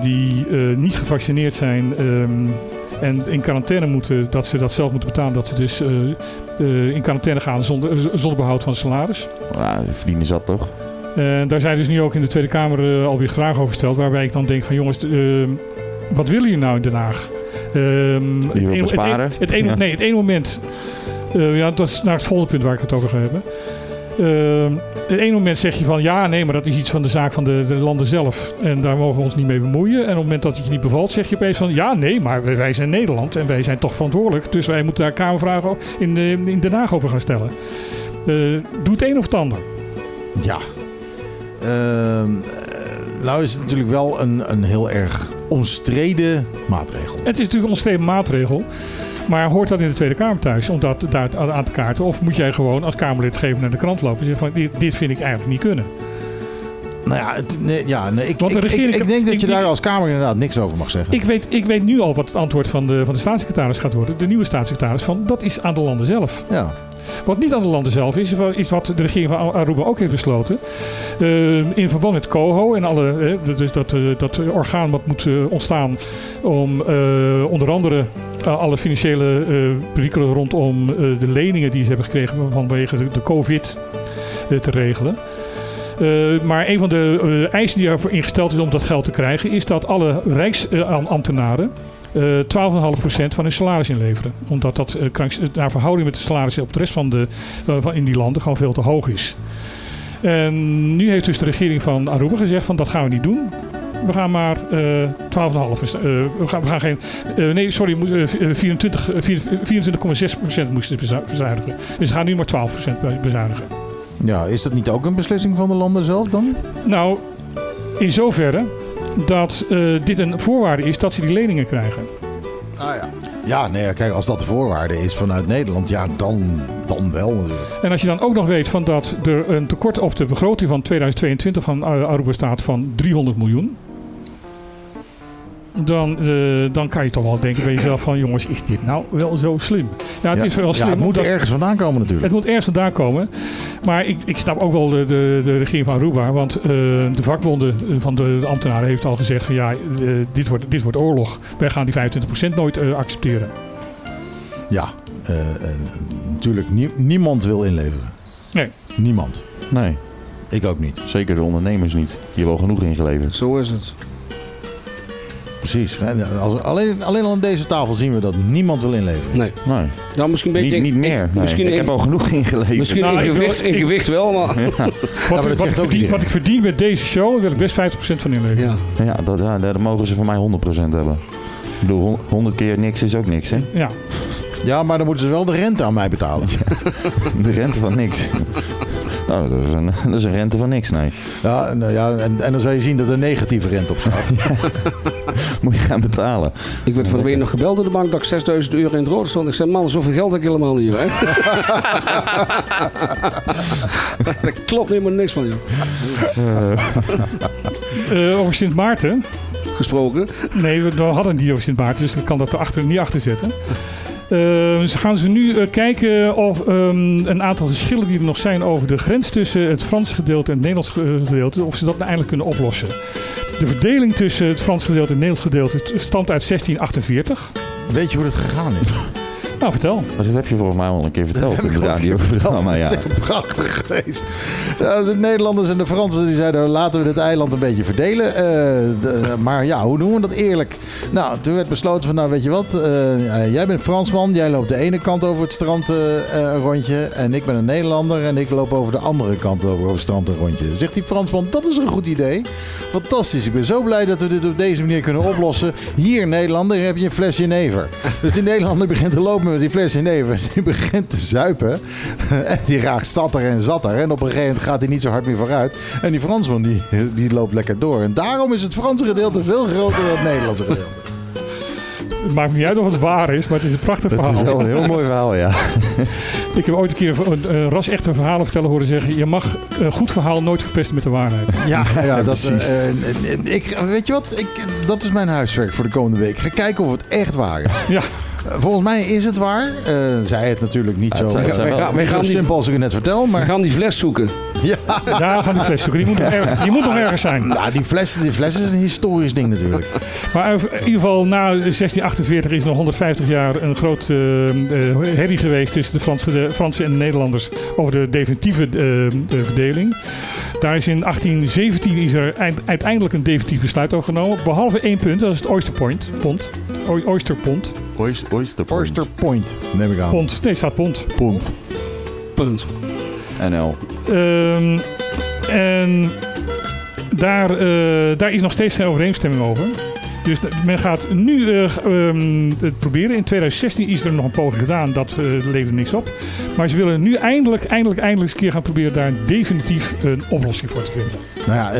die eh, niet gevaccineerd zijn ehm, en in quarantaine moeten, dat ze dat zelf moeten betalen. Dat ze dus eh, in quarantaine gaan zonder, zonder behoud van salaris. Ja, verdienen zat toch? En daar zijn dus nu ook in de Tweede Kamer alweer vragen over gesteld. Waarbij ik dan denk van jongens, wat willen jullie nou in Den Haag? Ehm, het Ja. *laughs* Nee, het ene moment... ja, dat is naar het volgende punt waar ik het over ga hebben. Ehm, het ene moment zeg je van ja, nee, maar dat is iets van de zaak van de, de landen zelf. En daar mogen we ons niet mee bemoeien. En op het moment dat het je niet bevalt, zeg je opeens van ja, nee, maar wij- wij zijn Nederland en wij zijn toch verantwoordelijk. Dus wij moeten daar Kamervragen in, eh, in Den Haag over gaan stellen. Eh, doe het een of het ander. Ja. Ehm, eh, nou is het natuurlijk wel een, een heel erg omstreden maatregel. Het is natuurlijk een onsteden maatregel. Maar hoort dat in de Tweede Kamer thuis om dat daar aan te kaarten? Of moet jij gewoon als Kamerlid geven naar de krant lopen en zeggen van dit, dit vind ik eigenlijk niet kunnen? Nou ja, het, nee, ja nee, ik, Want de ik, ik, ik denk dat je daar als Kamer inderdaad niks over mag zeggen. Ik weet, ik weet nu al wat het antwoord van de, van de staatssecretaris gaat worden. De nieuwe staatssecretaris van dat is aan de landen zelf. Ja. Wat niet aan de landen zelf is, is wat de regering van Aruba ook heeft besloten. Eh, in verband met COHO en alle, eh, dat, eh, dat orgaan wat moet ontstaan om onder andere alle financiële perikelen rondom de leningen die ze hebben gekregen vanwege de, COVID te regelen. Maar een van de eisen die ervoor ingesteld is om dat geld te krijgen, is dat alle rijksambtenaren eh 12,5% van hun salaris inleveren. Omdat dat eh, naar verhouding met de salarissen op de rest van, de, eh, van in die landen gewoon veel te hoog is. En nu heeft dus de regering van Aruba gezegd van dat gaan we niet doen. We gaan maar eh 12,5. eh, we, gaan, we gaan geen. eh, nee, sorry, moet, eh, 24, eh, 24,6% moesten ze bezuinigen. Dus ze gaan nu maar 12% be- bezuinigen. ja, is dat niet ook een beslissing van de landen zelf dan? Nou, in zoverre dat eh, dit een voorwaarde is dat ze die leningen krijgen. Ah ja. Ja, nee, kijk, als dat de voorwaarde is vanuit Nederland, ja, dan, dan wel. En als je dan ook nog weet van dat er een tekort op de begroting van 2022 van Aruba staat van 300 miljoen. Dan, eh, dan kan je toch wel denken bij jezelf van jongens, is dit nou wel zo slim? Ja, het Ja. is wel Ja, slim. het moet er ergens vandaan komen het natuurlijk. moet ergens vandaan komen. Maar ik, ik snap ook wel de, de, de regering van Aruba. Want eh, de vakbonden van de, de ambtenaren heeft al gezegd van ja, eh, dit, wordt, dit wordt oorlog. Wij gaan die 25% nooit eh, accepteren. Ja, natuurlijk, nie- niemand wil inleveren. Nee. Niemand. Nee, Ik ook niet. zeker de ondernemers niet. Die hebben al genoeg ingeleverd. Zo is het. Precies. Als, alleen, alleen al aan deze tafel zien we dat niemand wil inleveren. Nee. Nee, Nou, misschien ben ik niet, meer. ik- Nee. misschien ik in- heb al genoeg ingeleverd. Misschien Nou, in, wil- gewicht, in gewicht wel, maar... Wat, ik verdien, iedereen. wat ik verdien met deze show, daar wil ik best 50% van inleveren. Ja. Ja, dat, daar mogen ze van mij 100% hebben. Ik bedoel, hon- 100 keer niks is ook niks, hè? Ja. Ja, maar dan moeten ze wel de rente aan mij betalen. *laughs* De rente van niks. Nou, dat is, een, *laughs* dat is een rente van niks, nee. Ja, nou ja, en, en dan zal je zien dat er een negatieve rente op staat. *laughs* Moet je gaan betalen. Ik werd van de week nog gebeld door de bank dat ik 6000 euro in het rood stond. Ik zei, man, zoveel geld heb ik helemaal niet, hè. *laughs* Daar klopt helemaal niks van, joh. Eh, over Sint Maarten. Gesproken. Nee, we, we hadden die over Sint Maarten, dus ik kan dat er achter, niet achter zetten. Eh, ze gaan ze nu eh, kijken of ehm, een aantal geschillen die er nog zijn over de grens tussen het Franse gedeelte en het Nederlands ge- gedeelte, of ze dat nou eindelijk kunnen oplossen. De verdeling tussen het Frans gedeelte en het Nederlands gedeelte stamt uit 1648. Weet je hoe dat gegaan is? Nou, vertel. Dat heb je volgens mij al een keer verteld heb in de radioprogramma. *laughs* Dat Ja. is echt prachtig geweest. De Nederlanders en de Fransen die zeiden laten we dit eiland een beetje verdelen. Eh, de- maar ja, hoe doen we dat eerlijk? Nou, toen werd besloten van nou weet je wat. eh, eh, jij bent Fransman, jij loopt de ene kant over het strand een rondje. En ik ben een Nederlander en ik loop over de andere kant over, over het strand een rondje. Zegt die Fransman, dat is een goed idee. Fantastisch, ik ben zo blij dat we dit op deze manier kunnen oplossen. Hier Nederlander heb je een fles jenever. Dus die Nederlander *laughs* begint te lopen die fles jenever. *laughs* Die begint te zuipen. *laughs* En die raakt statter en zatter. En op een gegeven moment gaat hij niet zo hard meer vooruit. En die Fransman die, die loopt lekker door. En daarom is het Franse gedeelte veel groter dan het Nederlandse gedeelte. Het maakt me niet uit of het waar is, maar het is een prachtig Dat is verhaal. wel een heel mooi verhaal, ja. *laughs* Ik heb ooit een keer een, een ras echte verhalen vertellen horen zeggen: je mag een goed verhaal nooit verpesten met de waarheid. Ja, ja, dat, precies. eh, ik, weet je wat? Ik, dat is mijn huiswerk voor de komende week. Ga kijken of het echt waar is. Ja. Volgens mij is het waar. Eh, zij het natuurlijk niet zo, het zijn- wij gaan, wij zo gaan die, simpel als ik het net vertel. we Maar gaan die fles zoeken. ja, Ja, we gaan die fles zoeken. Die moet nog, erg- die moet nog ergens zijn. nou, die, fles, die fles is een historisch ding natuurlijk. Maar in ieder geval, na 1648 is nog 150 jaar een groot eh, eh, herrie geweest tussen de Frans, de Fransen en de Nederlanders over de definitieve eh, de verdeling. Daar is in 1817 is er eind- uiteindelijk een definitief besluit over genomen. Behalve één punt, dat is het Oyster Point. Pond. Oyster Pond. Oyster, oyster, Oyster Point, neem ik aan. Pond. Nee, het staat pond. Pond. Punt. NL. Ehm, en daar, eh, daar is nog steeds geen overeenstemming over. Dus men gaat nu eh, ehm, het proberen. In 2016 is er nog een poging gedaan. Dat eh, leverde niks op. Maar ze willen nu eindelijk, eindelijk, eindelijk eens een keer gaan proberen daar definitief een oplossing voor te vinden. Nou ja, eh,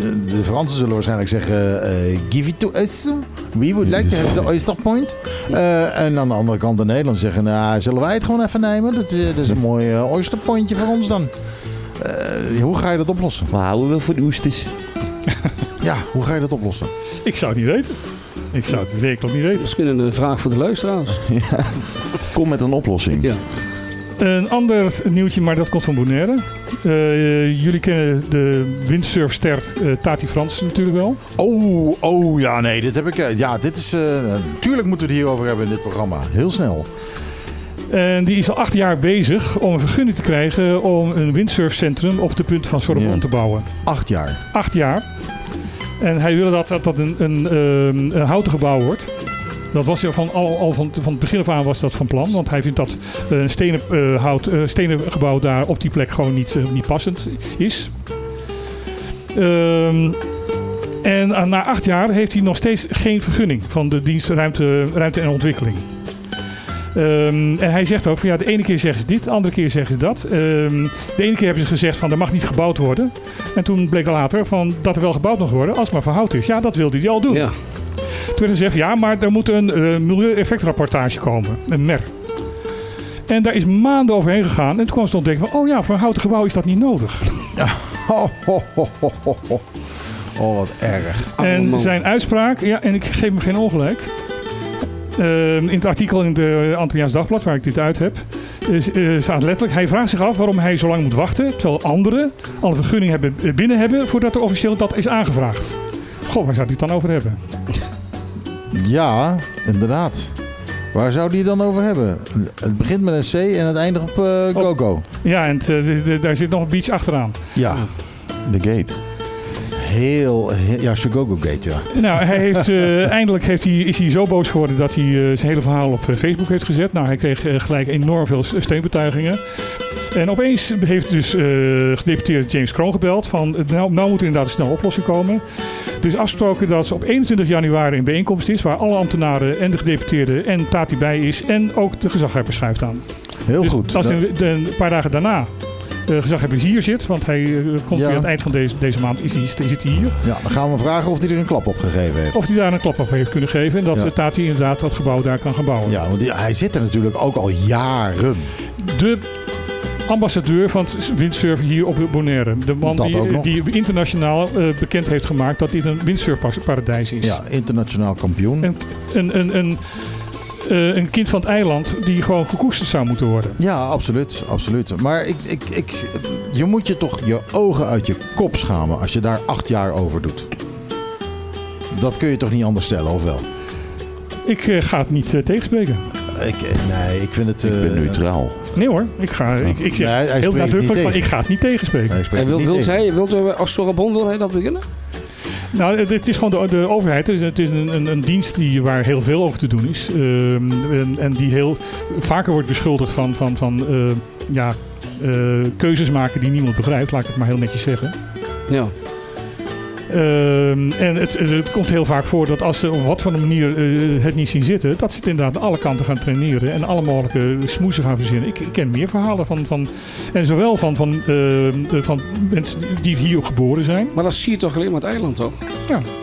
de, de Fransen zullen waarschijnlijk zeggen: eh, Give it to us. We would like to have the Oyster Point. Eh, en aan de andere kant de Nederlanders zeggen: Nou, zullen wij het gewoon even nemen? Dat, is- dat is een mooi Oyster Pointje voor ons dan. Eh, hoe ga je dat oplossen? We houden wel voor de oesters. Ja, hoe ga je dat oplossen? *laughs* Ik zou het niet weten. Ik zou het werkelijk niet weten. Misschien een vraag voor de luisteraars. *laughs* Kom met een oplossing. Ja. Een ander nieuwtje, maar dat komt van Bonaire. Eh, jullie kennen de windsurfster eh, Tati Frans natuurlijk wel. Oh, oh ja, nee, dit heb ik. eh, ja, dit is. eh natuurlijk moeten we het hierover hebben in dit programma. Heel snel. En die is al acht jaar bezig om een vergunning te krijgen om een windsurfcentrum op de punt van Sorbonne Ja. te bouwen. Acht jaar. Acht jaar. En hij wil dat dat, een, ehm, een houten gebouw wordt. Dat was van, al, van, van het begin af aan was dat van plan. Want hij vindt dat een stenen, eh, hout, eh, stenen gebouw daar op die plek gewoon niet, eh, niet passend is. Ehm, en na acht jaar heeft hij nog steeds geen vergunning van de dienst Ruimte, ruimte en Ontwikkeling. Ehm, en hij zegt ook van ja, de ene keer zeggen ze dit, de andere keer zeggen ze dat. Ehm, de ene keer hebben ze gezegd van er mag niet gebouwd worden. En toen bleek later van dat er wel gebouwd mag worden als het maar van hout is. Ja, dat wilde hij al doen. Ja. Toen werd er gezegd ja, maar er moet een eh, milieueffectrapportage komen, een MER. En daar is maanden overheen gegaan. En toen kwam ze ontdekken van oh ja, voor een houten gebouw is dat niet nodig. *laughs* Oh, ho, ho, ho, ho, ho. oh wat erg. En zijn uitspraak, ja, en ik geef hem geen ongelijk. Ehm, in het artikel in de Antilliaans Dagblad, waar ik dit uit heb, is, eh, staat letterlijk: hij vraagt zich af waarom hij zo lang moet wachten, terwijl anderen al een vergunning hebben, eh, binnen hebben voordat er officieel dat is aangevraagd. Goh, waar zou hij het dan over hebben? Ja, inderdaad. Waar zou die het dan over hebben? Het begint met een C en het eindigt op eh Go-Go. Ja, en eh, daar zit nog een beach achteraan. Ja. De gate. Heel, heel- ja, Chicago Gate, ja. Nou, hij heeft, eh, *laughs* eindelijk heeft hij, is hij zo boos geworden dat hij eh, zijn hele verhaal op eh, Facebook heeft gezet. Nou, hij kreeg gelijk enorm veel steunbetuigingen. En opeens heeft dus eh gedeputeerde James Kroon gebeld van nou, nou moet er inderdaad een snelle oplossing komen. Is afgesproken dat op 21 januari een bijeenkomst is waar alle ambtenaren en de gedeputeerden en Tati bij is en ook de gezaghebber schuift aan. Heel Dus goed. Als een paar dagen daarna de gezaghebber hier zit, want hij eh, komt Ja. weer aan het eind van deze, deze maand, is hij, zit hij hier. ja, dan gaan we vragen of hij er een klap op gegeven heeft. Of hij daar een klap op heeft kunnen geven. En dat Ja. Tati inderdaad dat gebouw daar kan gaan bouwen. Ja, want die- hij zit er natuurlijk ook al jaren. De ambassadeur van het windsurfen hier op Bonaire. De man die, die internationaal eh, bekend heeft gemaakt dat dit een windsurfparadijs is. Ja, internationaal kampioen. En- Een, een, een, eh, een kind van het eiland die gewoon gekoesterd zou moeten worden. Ja, absoluut, absoluut. Maar ik, ik, ik, je moet je toch je ogen uit je kop schamen als je daar acht jaar over doet. Dat kun je toch niet anders stellen, of wel? Ik eh, ga het niet eh, tegenspreken. Ik, nee, ik vind het... Ik ben neutraal. Nee hoor, ik, ga, ik, ik zeg Nee, hij heel nadrukkelijk van ik ga het niet tegenspreken. hij spreekt En wil, niet wilt tegen. hij, wilt hij, als Sorbonne wil hij dat beginnen? Nou, het, is gewoon de, de overheid. Het is, het is een, een, een dienst die, waar heel veel over te doen is. Ehm, en, en die heel vaker wordt beschuldigd van, van, van eh, ja, eh, keuzes maken die niemand begrijpt. Laat ik het maar heel netjes zeggen. Ja. Ehm, en het, het, komt heel vaak voor dat als ze op wat voor een manier eh, het niet zien zitten, dat ze het inderdaad aan alle kanten gaan traineren en alle mogelijke smoezen gaan verzinnen. Ik, ik ken meer verhalen van, van en zowel van, van, eh, eh, van mensen die hier geboren zijn. Maar dat zie je toch alleen maar het eiland, toch?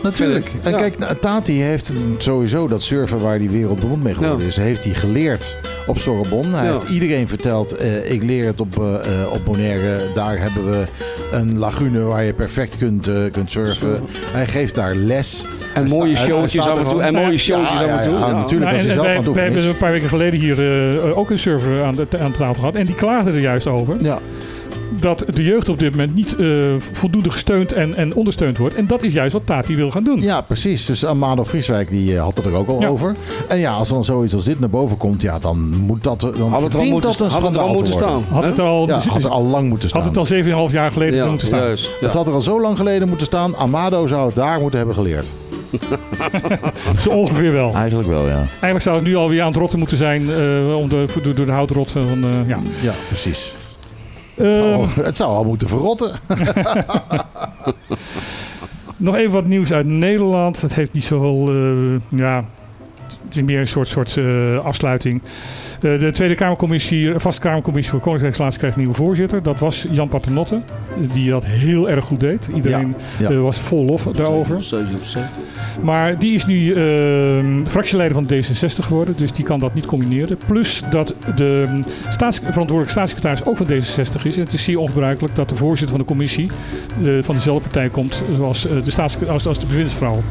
Natuurlijk. Vind ik. En Ja. kijk, nou, Tati heeft sowieso dat surfen waar hij wereldberoemd mee geworden Ja. is, heeft hij geleerd op Sorbonne. Hij Ja. heeft iedereen verteld, eh, ik leer het op, op Bonaire. Daar hebben we een lagune waar je perfect kunt, kunt surfen. Hij geeft daar les. En Hij mooie showtjes af en toe. En mooie showtjes Ja, af en toe. ja, Ja. natuurlijk. Nou, als en, zelf wij, wij hebben een paar weken geleden hier eh, ook een server aan, de, aan tafel gehad. En die klaagde er juist over Ja, dat de jeugd op dit moment niet eh, voldoende gesteund en, en ondersteund wordt. En dat is juist wat Tati wil gaan doen. ja, precies. Dus Amado Frieswijk die eh, had het er ook al Ja. over. En ja, als er dan zoiets als dit naar boven komt, ja, dan moet dat, dan Had het al moeten, dat een had het al moeten staan. Had het al, Ja, had er al lang moeten staan. had het al 7,5 jaar geleden Ja, moeten staan. juist. Ja. Het had er al zo lang geleden moeten staan. Amado zou het daar moeten hebben geleerd. *laughs* Zo ongeveer wel. Eigenlijk wel, ja. Eigenlijk zou het nu alweer aan het rotten moeten zijn eh, om de, door, door de houtrot van... eh, ja. Ja, precies. Oh, het zou al moeten verrotten. *laughs* Nog even wat nieuws uit Nederland. Het heeft niet zoveel. eh, ja, het is meer een soort, soort eh, afsluiting. Eh, de Tweede Kamercommissie, de Vaste Kamercommissie voor Koningsrijksrelaties krijgt een nieuwe voorzitter. Dat was Jan Paternotte, die dat heel erg goed deed. Iedereen Ja, ja. eh, was vol lof daarover. Maar die is nu eh, fractieleider van D66 geworden, dus die kan dat niet combineren. Plus dat de staats, verantwoordelijke staatssecretaris ook van D66 is. En het is zeer ongebruikelijk dat de voorzitter van de commissie eh, van dezelfde partij komt zoals, eh, de, als, als de bewindsvrouw.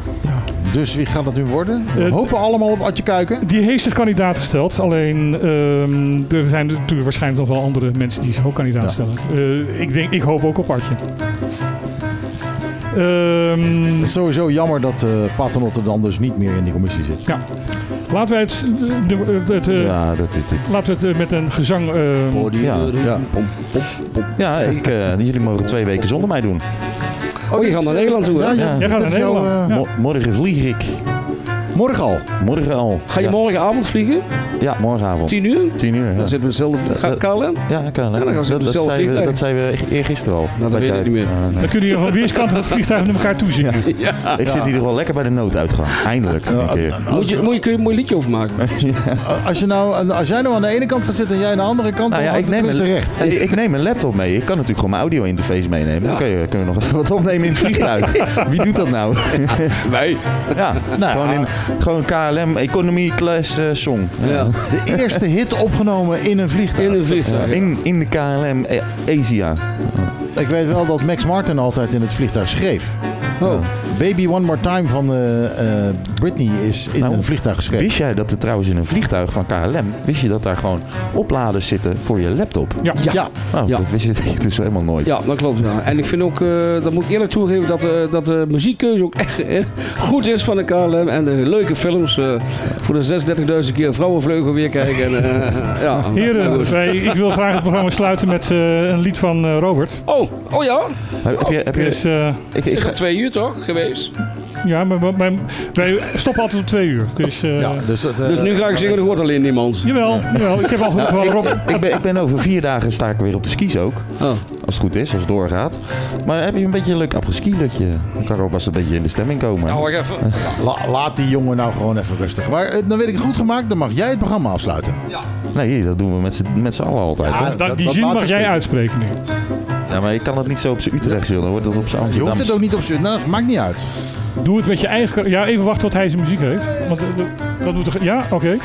Dus wie gaat dat nu worden? We Eh, hopen allemaal op Adje Kuiken. Die heeft zich kandidaat gesteld. Alleen ehm, er zijn natuurlijk waarschijnlijk nog wel andere mensen die zich ook kandidaat Ja. stellen. Eh, ik, denk, ik hoop ook op Artje. Ehm, Het is sowieso jammer dat eh Paternotte dan dus niet meer in die commissie zit. laten wij het, de- het, eh, Ja, dat is dit. laten we het met een gezang. ehm, Ja. Ja. Ja, ik, eh, jullie mogen twee weken zonder mij doen. Oh, je gaat naar Nederland toe, hè? Ja, ja. Jij gaat naar Nederland. eh, morgen vlieg ik. Morgen al. Morgen al. Ga je ja. morgenavond vliegen? Ja, morgenavond. 10 uur? Tien uur. Ja, Dan zitten we dezelfde Ga- KLM? ja kan. hè. Ja, dan gaan ze dat, dat, we, dat zei we eergisteren al. dat weet jij- ik niet meer. Nee. Dan kunnen jullie van weerskanten het vliegtuig naar elkaar toe zien. *laughs* Ik zit hier wel lekker bij de nooduitgang. Eindelijk. Een keer. Moet je, moet je, kun je een mooi liedje over maken? *laughs* Als, je nou, als jij nou aan de ene kant gaat zitten en jij aan de andere kant, Nou dan ja, ik het neem, een, recht. Ik neem een laptop mee. Ik kan natuurlijk gewoon mijn audio interface meenemen. Dan kun je, kunnen we nog wat opnemen in het vliegtuig. *laughs* Wie doet dat nou? Nee. Ja, Nou, gewoon, in, gewoon KLM Economy Class eh, Song. Ja. De eerste hit opgenomen in een vliegtuig. In een vliegtuig. In, in de KLM eh, Asia. Ik weet wel dat Max Martin altijd in het vliegtuig schreef. Oh. Baby One More Time van eh, eh, Britney is in Nou, een vliegtuig geschreven. Wist jij dat er trouwens in een vliegtuig van KLM, wist je dat daar gewoon opladers zitten voor je laptop? Ja. Ja. Ja, Nou, Ja. dat wist je *laughs* dus helemaal nooit. Ja, dat klopt. Ja. En ik vind ook, eh dat moet ik eerlijk toegeven, dat, eh, dat de muziekkeuze ook echt goed is van de KLM. En de leuke films eh, voor de 36.000 keer Vrouwenvleugel weer kijken. En, eh, ja. Heren, wij, ik wil graag het programma sluiten met eh, een lied van eh, Robert. Oh, oh ja? Heb je, heb je, Dus, ik, Het ik, is al twee uur toch geweest? ja, maar, maar- maar wij stoppen altijd om twee uur. Dus, eh, ja dus, dat, eh, Dus nu ga ik zingen, er hoort alleen niemand. Jawel, jawel, ik heb al genoeg van Rob. ik, ben, ik ben over vier dagen sta ik weer op de skis ook. Oh. Als het goed is, als het doorgaat. Maar heb je een beetje een leuk afgeski dat je... Dan kan Rob een beetje in de stemming komen. Nou, wacht even. *laughs* la- laat die jongen nou gewoon even rustig. Maar eh, dan weet ik het goed gemaakt, dan mag jij het programma afsluiten. Nee, dat doen we met z'n- allen altijd. Ja, hè? Dat, dat- die dat zin mag jij uitspreken nu. Ja, maar ik kan het niet zo op zijn Utrecht. Dan wordt het op zijn Je Amsterdam. hoeft het ook niet op z'n... Nou, maakt niet uit. Doe het met je eigen... Ja, even wachten tot hij zijn muziek heeft. Want eh, dat- dat moet toch... Ja, oké.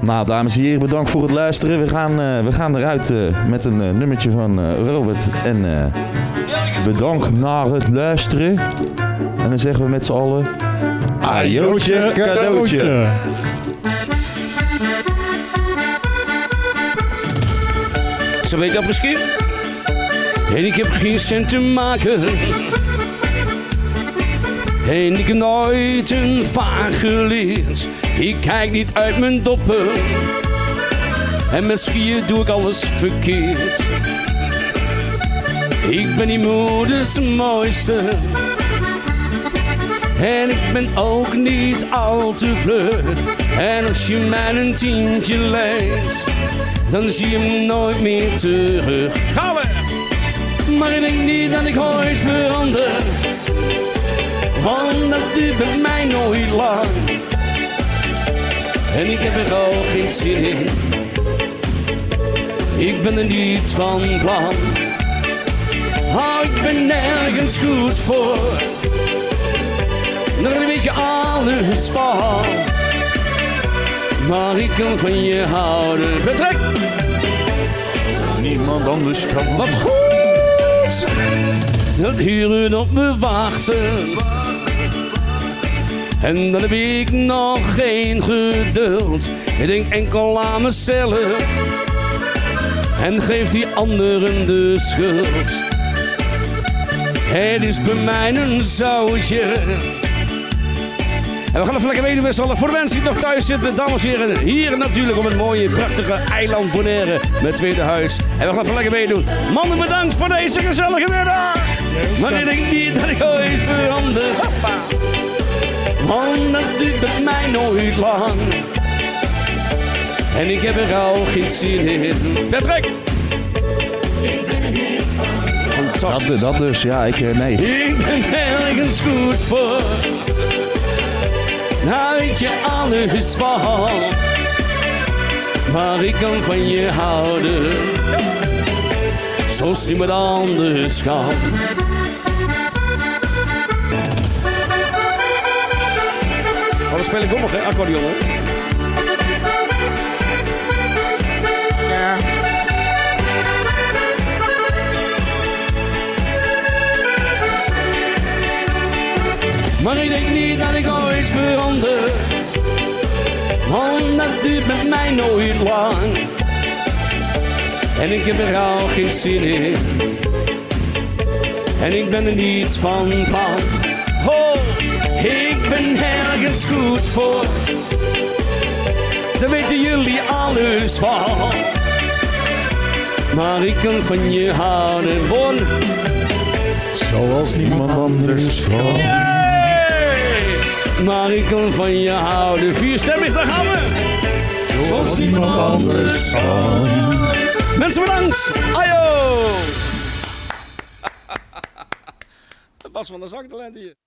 Nou, dames en heren, bedankt voor het luisteren. We gaan, eh, we gaan eruit eh, met een eh, nummertje van eh, Robert. En eh bedankt naar het luisteren. En dan zeggen we met z'n allen... Ajootje, cadeautje. Zo weet dat misschien. En ik heb geen cent te maken. En ik heb nooit een vaart geleerd. Ik kijk niet uit mijn doppen. En skiën doe ik alles verkeerd. Ik ben die moeders mooiste. En ik ben ook niet al te vlug. En als je mij een tientje leest dan zie je hem nooit meer terug. Gaan we! Maar ik denk niet dat ik ooit verander, want dat duurt bij mij nooit lang. En ik heb er al geen zin in, ik ben er niet van plan. Oh, ik ben nergens goed voor, daar weet je alles van. Maar ik kan van je houden. Betrek! Niemand anders kan... Wat goed! Dat uren op me wachten. En dan heb ik nog geen geduld. Ik denk enkel aan mezelf. En geef die anderen de schuld. Het is bij mij een zoutje. En we gaan even lekker meedoen met z'n allen. Voor de mensen die nog thuis zitten, dames en heren. Hier natuurlijk op het mooie, prachtige eiland Bonaire met tweede huis. En we gaan even lekker meedoen. Mannen, bedankt voor deze gezellige middag. Maar ik denk niet dat ik ooit verander. Want dat duurt bij mij nooit lang. En ik heb er al geen zin in. Patrick! Fantastisch. Dat, dat dus, ja, ik... eh, Nee. Ik ben ergens goed voor. Daar je alles van. Maar ik kan van je houden. Zoals niemand anders kan. Ik ook nog, hè? Accordeon, hè? Maar ik denk niet dat ik ooit verander. Want dat duurt met mij nooit lang. En ik heb er al geen zin in. En ik ben er niet van plan. Oh, ik ben ergens goed voor. Daar weten jullie alles van. Maar ik kan van je houden, Bon. Zoals niemand anders kan. Maar ik kan van je houden. Vierstemmig, daar gaan we. Zoals niemand anders kan. Mensen bedankt. Ajo. *laughs* Bas van der Zak, hier.